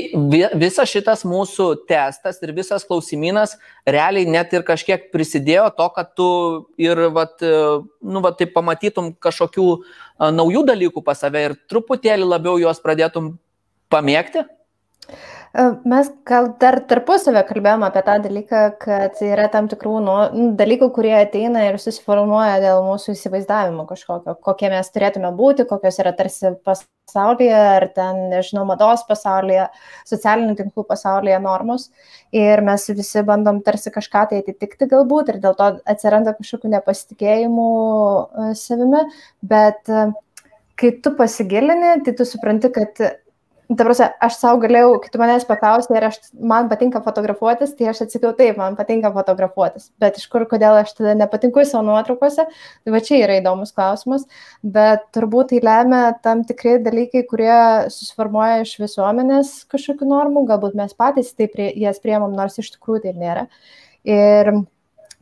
visas šitas mūsų testas ir visas klausimynas realiai net ir kažkiek prisidėjo to, kad tu ir, vat, nu, vat, tai pamatytum kažkokių naujų dalykų pas save ir truputėlį labiau juos pradėtum pamėgti? E, mes gal dar tarpusavę kalbėjom apie tą dalyką, kad yra tam tikrų nu, dalykų, kurie ateina ir susiformuoja dėl mūsų įsivaizdavimo kažkokio, kokie mes turėtume būti, kokios yra tarsi pasaulyje, ar ten, nežinau, mados pasaulyje, socialinių tinklų pasaulyje normos. Ir mes visi bandom tarsi kažką tai atitikti galbūt ir dėl to atsiranda kažkokių nepasitikėjimų e, savimi, bet e, kai tu pasigilini, tai tu supranti, kad Ta prasme, aš savo galėjau, kai tu manęs paklausai, ar aš, man patinka fotografuotis, tai aš atsakiau taip, man patinka fotografuotis. Bet iš kur, kodėl aš tada nepatinku savo nuotraukose, tai va čia yra įdomus klausimas. Bet turbūt tai lemia tam tikri dalykai, kurie susiformuoja iš visuomenės kažkokių normų, galbūt mes patys tai prie, jas priemam, nors iš tikrųjų tai nėra. Ir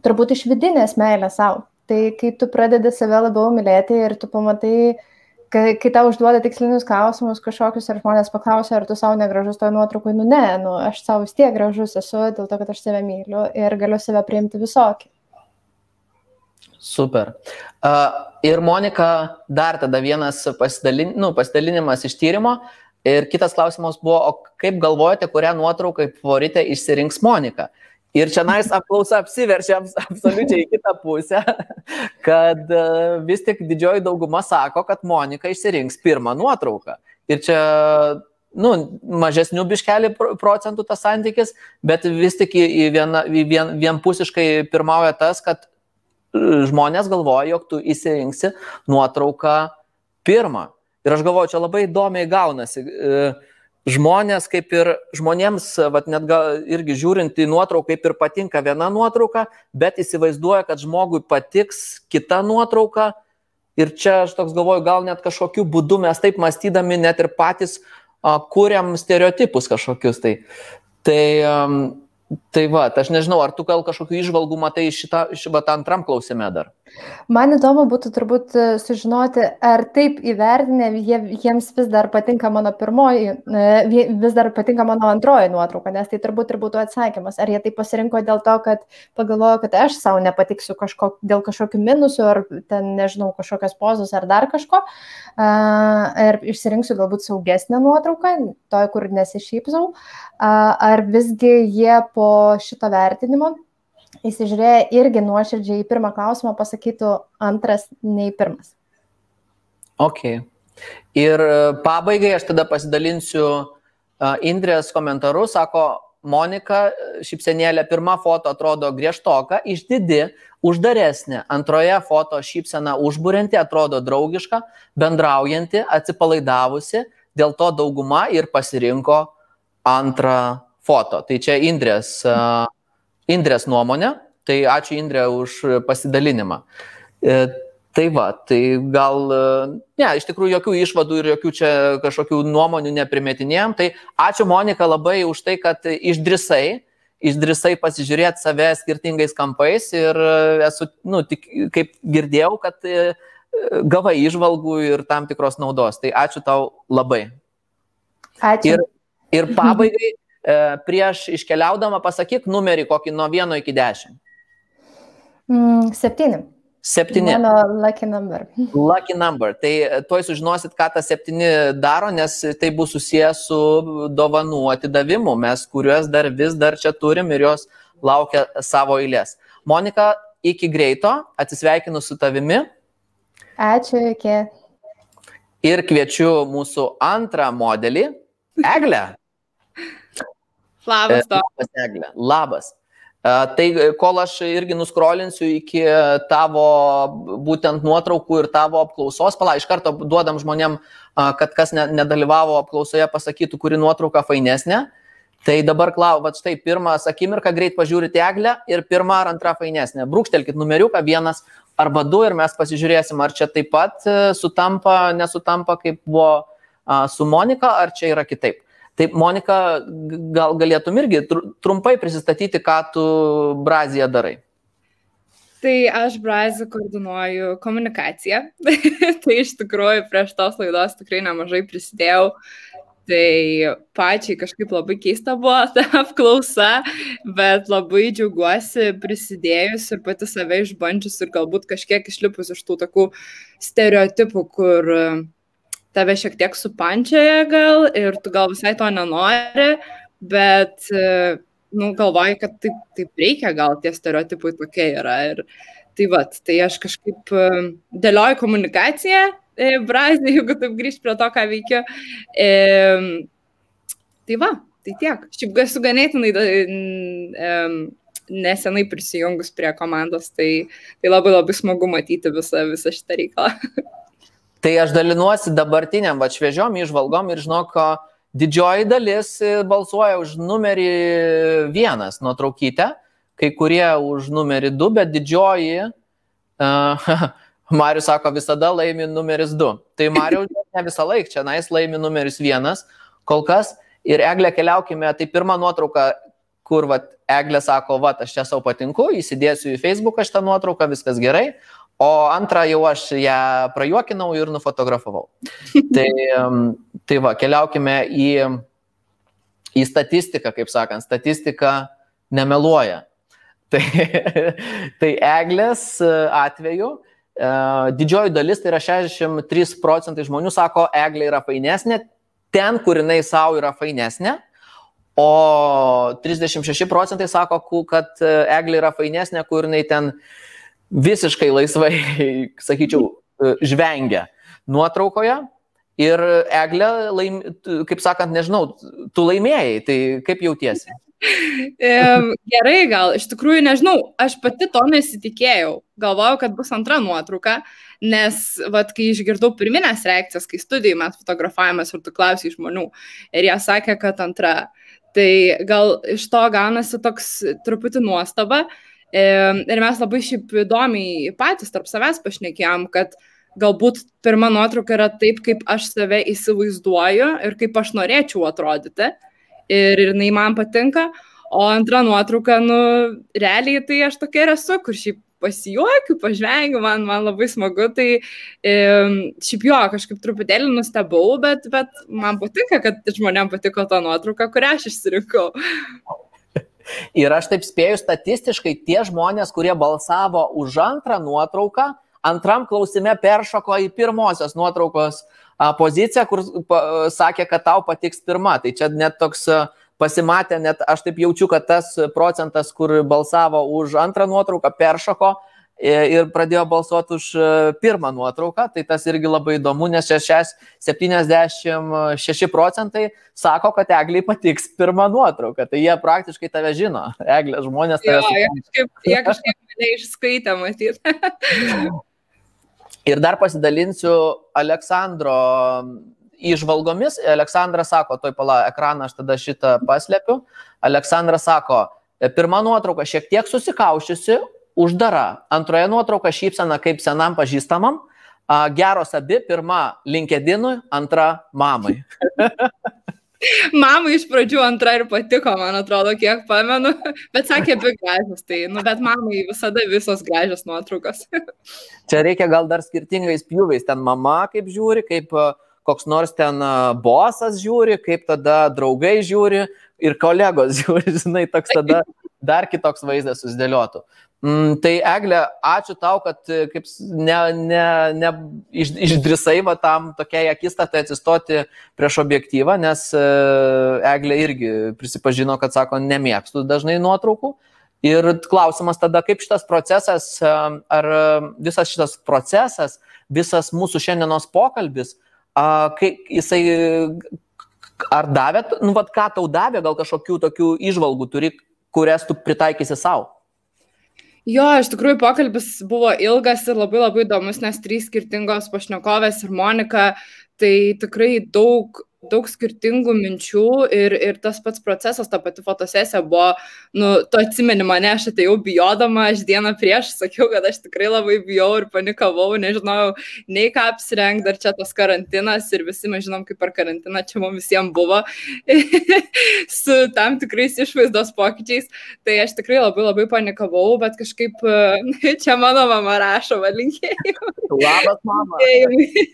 turbūt iš vidinės meilės savo. Tai kai tu pradedi save labiau mylėti ir tu pamatai, kai, kai tau užduoda tikslinius klausimus kažkokius ir žmonės paklausia, ar tu savo negražus toje nuotraukoje, nu ne, nu, aš savo vis tiek gražus esu dėl to, kad aš save myliu ir galiu save priimti visokį. Super. Uh, ir Monika, dar tada vienas pasidalin, nu, pasidalinimas iš tyrimo. Ir kitas klausimas buvo, o kaip galvojate, kurią nuotrauką kaip favoritę išsirinks Monika? Ir čia nais apklausa apsiverčia absoliučiai į kitą pusę, <laughs> kad e, vis tik didžioji dauguma sako, kad Monika išsirinks pirmą nuotrauką. Ir čia nu, mažesnių biškelį procentų tas santykis, bet vis tik į, į viena, į vien, vienpusiškai pirmauja tas, kad žmonės galvoja, jog tu įsirinksi nuotrauką pirmą. Ir aš galvoju, čia labai įdomiai gaunasi. E, žmonės kaip ir žmonėms, vat, net gal irgi žiūrint į nuotrauką, kaip ir patinka viena nuotrauka, bet įsivaizduoja, kad žmogui patiks kita nuotrauka. Ir čia aš toks galvoju, gal net kažkokiu būdu mes taip mąstydami net ir patys a, kuriam stereotipus kažkokius. Tai, tai um, Tai va, aš nežinau, ar tu gal kažkokių išvalgų matai šitą, šitą antram klausime dar? Man įdomu būtų turbūt e, sužinoti, ar taip įvertinę jie, jiems vis dar patinka mano pirmoji, e, vis dar patinka mano antroji nuotrauka, nes tai turbūt ir būtų atsakymas. Ar jie tai pasirinko dėl to, kad pagalvojo, kad aš savo nepatiksiu kažko, dėl kažkokių minusų, ar ten, nežinau, kažkokios pozos ar dar kažko, ar išsirinksiu galbūt saugesnę nuotrauką, toj, kur nesišypsau, ar visgi jie po šito vertinimo įsižiūrėję irgi nuoširdžiai į pirmą klausimą pasakytų antras nei pirmas. Ok. Ir e, pabaigai aš tada pasidalinsiu e, Indrės komentaru, sako, Monika, šypsenėlė, pirma foto atrodo griežtoka, išdidi, uždaresnė, antroje foto šypsena užbūrinti, atrodo draugiška, bendraujanti, atsipalaidavusi, dėl to dauguma ir pasirinko antrą foto. Tai čia Indrės, Indrės nuomonė, tai ačiū Indrė už pasidalinimą. E, tai va, tai gal, ne, iš tikrųjų jokių išvadų ir jokių čia kažkokių nuomonių neprimetinėjom, tai ačiū Monika labai už tai, kad išdrisai, išdrisai pasižiūrėti save skirtingais kampais ir esu, nu, tik kaip girdėjau, kad e, gavai išvalgų ir tam tikros naudos. Tai ačiū tau labai. Ačiū. Ir, ir pabaigai E, <laughs> prieš iškeliaudama pasakyk numerį kokį nuo 1 iki 10. Mm, septyni. Septyni. Mano lucky number. <laughs> Lucky number. Tai e, tuoj sužinosit, ką tas septyni daro, nes tai bus susijęs su dovanų atidavimu, mes kuriuos dar vis dar čia turim ir jos laukia savo eilės. Monika, iki greito, atsisveikinu su tavimi. Ačiū, iki. Ir kviečiu mūsų antrą modelį, Eglę. Labas, to. Labas, Eglė. Labas. Tai kol aš irgi nuskrolinsiu iki tavo būtent nuotraukų ir tavo apklausos, pala, iš karto duodam žmonėm, kad kas nedalyvavo apklausoje pasakytų, kuri nuotrauka fainesnė. Tai dabar klau, va štai pirmas akimirka greit pažiūrite eglę ir pirma ar antra fainesnė. Brūkštelkit numeriuką vienas arba du ir mes pasižiūrėsim, ar čia taip pat e, sutampa, nesutampa, kaip buvo su Monika, ar čia yra kitaip. Tai Monika, gal galėtum irgi trumpai prisistatyti, ką tu Braziją darai. Tai aš Brazį koordinuoju komunikaciją. <laughs> tai iš tikrųjų prieš tos laidos tikrai nemažai prisidėjau. Tai pačiai kažkaip labai keista buvo ta apklausa, bet labai džiaugiuosi prisidėjus ir pati save išbandžius ir galbūt kažkiek išlipus iš tų tokių stereotipų, kur tave šiek tiek supančioja gal ir tu gal visai to nenori, bet, e, nu, galvoji, kad taip, taip reikia, gal tie stereotipai tokie yra. Ir tai va, tai aš kažkaip e, dėlioju komunikaciją, e, Brazilija, jeigu taip grįžt prie to, ką veikiu. E, tai va, tai tiek. Šiaip esu ganėtinai nesenai prisijungus prie komandos, tai, tai labai labai smagu matyti visą, visą šitą reikalą. <laughs> Tai aš dalinuosi dabartiniam, va šviežiom išvalgom ir žinok, didžioji dalis balsuoja už numerį vienas nuotraukytę, kai kurie už numerį du, bet didžioji, uh, <laughs> Marius sako, visada laimi numeris du. Tai Marius <laughs> ne visą laiką, čia nais laimi numeris vienas, kol kas. Ir Eglė keliaukime, tai pirma nuotrauka, kur vat, Eglė sako, va, aš čia savo patinku, įsidėsiu į Facebooką šitą nuotrauką, viskas gerai. O antrą jau aš ją prajuokinau ir nufotografavau. tai, tai va, keliaukime į, į statistiką, kaip sakant, statistika nemeluoja. <laughs> Tai, tai eglės atveju e, didžioji dalis, tai yra 63 procentai žmonių sako, eglė yra fainesnė ten, kur jinai savo yra fainesnė, o 36 procentai sako, kad eglė yra fainesnė, kur jinai ten uh, visiškai laisvai, <laughs> sakyčiau, e, žvengia nuotraukoje ir Eglė, laim, kaip sakant, nežinau, tu laimėjai, tai kaip jautiesi? Gerai, gal, iš tikrųjų nežinau, aš pati to nesitikėjau. Galvojau, kad bus antra nuotrauka, nes, vad, kai išgirdau pirminės reakcijas, kai studijai mes fotografavomės ir tu klausai žmonių ir jie sakė, kad antra. Tai gal iš to gaunasi toks truputį nuostaba. Ir mes labai šiaip įdomiai patys tarp savęs pašnekėjom, kad galbūt pirma nuotrauka yra taip, kaip aš save įsivaizduoju ir kaip aš norėčiau atrodyti ir, ir jinai man patinka. O antra nuotrauka, nu, realiai tai aš tokia ir esu, kur šiaip pasijuokiu, pažvengiu, man, man labai smagu, tai šiaip jo, kažkaip truputėlį nustebau, bet, bet man patinka, kad žmonėms patiko ta nuotrauka, kurią aš išsirinkau. Ir aš taip spėju statistiškai, tie žmonės, kurie balsavo už antrą nuotrauką, antram klausime peršoko į pirmosios nuotraukos poziciją, kur sakė, kad tau patiks pirma. Tai čia net toks pasimatė, net aš taip jaučiu, kad tas procentas, kur balsavo už antrą nuotrauką, peršoko ir pradėjo balsuoti už pirmą nuotrauką, tai tas irgi labai įdomu, nes 76 procentai sako, kad Egliai patiks pirmą nuotrauką, tai jie praktiškai tave žino, <laughs> Eglė žmonės tave žino. Jie kažkaip, jie kažkaip mane išskaitė, matyt. <laughs> Ir dar pasidalinsiu Aleksandro išvalgomis. Aleksandras sako, toj pala ekraną aš tada šitą paslėpiu. Aleksandras sako, pirma nuotrauka šiek tiek susikaušiusi, uždara. Antroje nuotrauka šypsena kaip senam pažįstamam. Geros abi, pirma linkedinui, antra mamai. <laughs> Mamai iš pradžių antra ir patiko, man atrodo, kiek pamenu, <laughs> bet sakė abi gražios, tai, nu, bet mamai visada visos gražios nuotraukos. <laughs> Čia reikia gal dar skirtingais pjūviais, ten mama kaip žiūri, kaip koks nors ten bosas žiūri, kaip tada draugai žiūri ir kolegos <laughs> žiūri, žinai, toks tada dar kitoks vaizdas susidėliotų. Mm, tai Eglė, ačiū tau, kad e, kaip ne, ne, ne iš, išdrisai va tam tokiai akistatai atsistoti prieš objektyvą, nes e, Eglė irgi prisipažino, kad sako, nemėgstu dažnai nuotraukų. Ir klausimas tada, kaip šitas procesas, e, ar visas šitas procesas, visas mūsų šiandienos pokalbis, kaip jisai, ar davė, nu, vad ką tau davė, gal kažkokių tokių išvalgų turi, kurias tu pritaikysi savo? Jo, iš tikrųjų pokalbis buvo ilgas ir labai labai įdomus, nes trys skirtingos pašnekovės ir Monika, tai tikrai daug daug skirtingų minčių ir, ir tas pats procesas, ta pati fotosesija buvo, nu, tu atsimeni mane, aš atėjau bijodama, aš dieną prieš sakiau, kad aš tikrai labai bijau ir panikavau, nežinojau nei ką apsirengti, dar čia tas karantinas ir visi mes žinom, kaip per karantiną čia mums visiems buvo <laughs> su tam tikrais išvaizdos pokyčiais, tai aš tikrai labai labai panikavau, bet kažkaip čia mano mama rašo valinkėjimą. Labas, mama.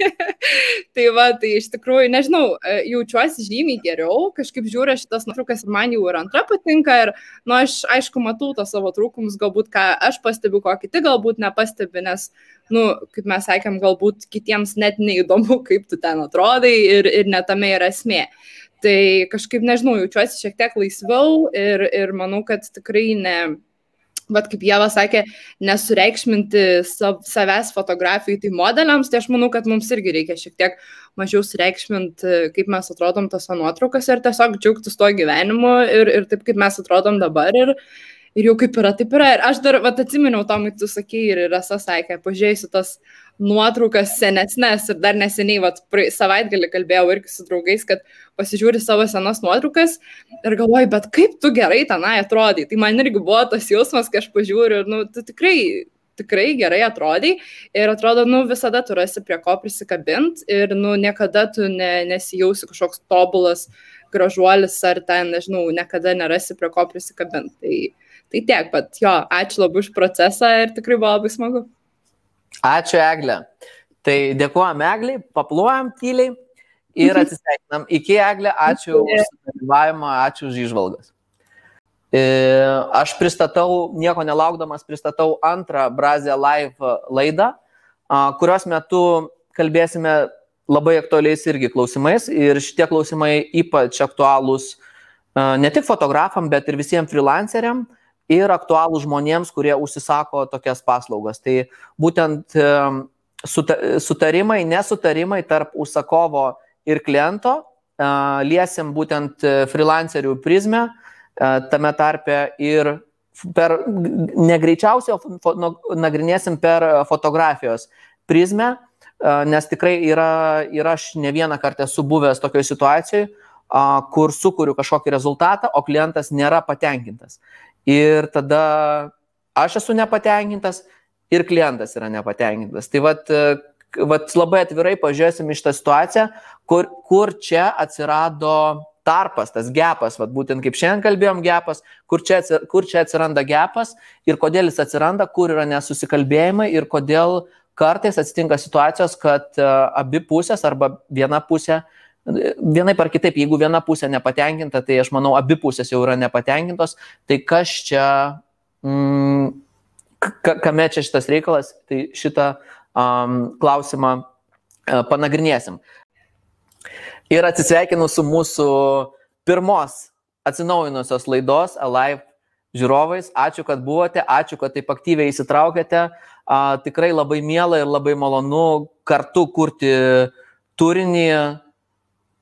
<laughs> tai va, tai iš tikrųjų, nežinau, jaučiuosi žymiai geriau, kažkaip žiūriu šitas nuotraukas ir man jau ir antra patinka ir, na, nu, aš aišku matau tos savo trūkumus, galbūt ką aš pastebiu, ko kiti galbūt nepastebi, nes, na, nu, kaip mes sakėm, galbūt kitiems net neįdomu, <laughs> kaip tu ten atrodai ir, ir netame yra esmė. Tai kažkaip, nežinau, jaučiuosi šiek tiek laisviau ir, ir manau, kad tikrai ne bet kaip Jėva sakė, nesureikšminti sav, savęs fotografijai, tai modeliams, tai aš manau, kad mums irgi reikia šiek tiek mažiau sureikšminti, kaip mes atrodom tose nuotraukose ir tiesiog džiaugtis to gyvenimu ir, ir taip, kaip mes atrodom dabar. Ir, ir jau kaip yra, taip yra. Ir aš dar, va, atsiminiau, Tomai, tu sakai ir Rasa sakė, pažiūrėsiu tas nuotraukas senesnės ir dar neseniai, va, savaitgalį kalbėjau irgi su draugais, kad pasižiūri savo senas nuotraukas ir galvoju, bet kaip tu gerai tenai atrodai. Tai man irgi buvo tas jausmas, kai aš pažiūriu ir, nu, tu tikrai tikrai gerai atrodai ir atrodo, nu, visada tu rasi prie ko prisikabint ir, nu, niekada tu ne, nesijausi kažkoks tobulas gražuolis ar ten, nežinau, niekada nerasi prie ko prisikabint. Tai, tai tiek, bet jo, ačiū labai už procesą ir tikrai buvo labai smagu. Ačiū, Eglė. Tai dėkuojam Egliai, papluojam tyliai ir <laughs> atsisveikinam. Iki Eglė, ačiū už dalyvavimą, ačiū už išvalgas. E, aš pristatau, nieko nelaukdamas, pristatau antrą Brazė Live laidą, kurios metu kalbėsime labai aktualiais irgi klausimais ir šitie klausimai ypač aktualūs ne tik fotografam, bet ir visiems freelanceriam ir aktualūs žmonėms, kurie užsisako tokias paslaugas. Tai būtent sutarimai, nesutarimai tarp užsakovo ir kliento. Liesim būtent freelancerių prizmę tame tarpe ir per negreičiausiai nagrinėsim per fotografijos prizmę, nes tikrai yra, yra aš ne vieną kartą esu buvęs tokioje situacijoje, kur sukūriu kažkokį rezultatą, o klientas nėra patenkintas. Ir tada aš esu nepatenkintas ir klientas yra nepatenkintas. Tai vat, vat labai atvirai pažiūrėsim iš tą situaciją, kur, kur čia atsirado tarpas, tas gepas, vat, būtent kaip šiandien kalbėjom gepas, kur čia, kur čia atsiranda gepas ir kodėl jis atsiranda, kur yra nesusikalbėjimai ir kodėl kartais atsitinka situacijos, kad uh, abi pusės arba viena pusė, vienai par kitaip, jeigu viena pusė nepatenkinta, tai aš manau, abi pusės jau yra nepatenkintos, tai kas čia, mm, kame čia šitas reikalas, tai šitą um, klausimą uh, panagrinėsim ir atsisveikinu su mūsų pirmos atsinaujinusios laidos Alive žiūrovais. Ačiū, kad buvote, ačiū, kad taip aktyviai įsitraukėte. A, tikrai labai miela ir labai malonu kartu kurti turinį,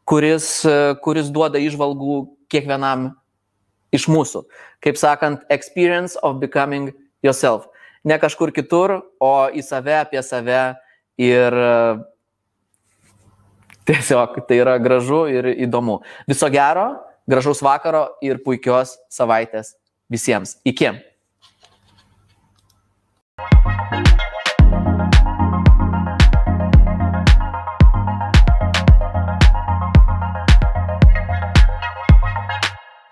kuris, kuris duoda išvalgų kiekvienam iš mūsų. Kaip sakant, experience of becoming yourself. Ne kažkur kitur, o į save, apie save ir Tiesiog tai yra gražu ir įdomu. Viso gero, gražaus vakaro ir puikios savaitės visiems. Iki.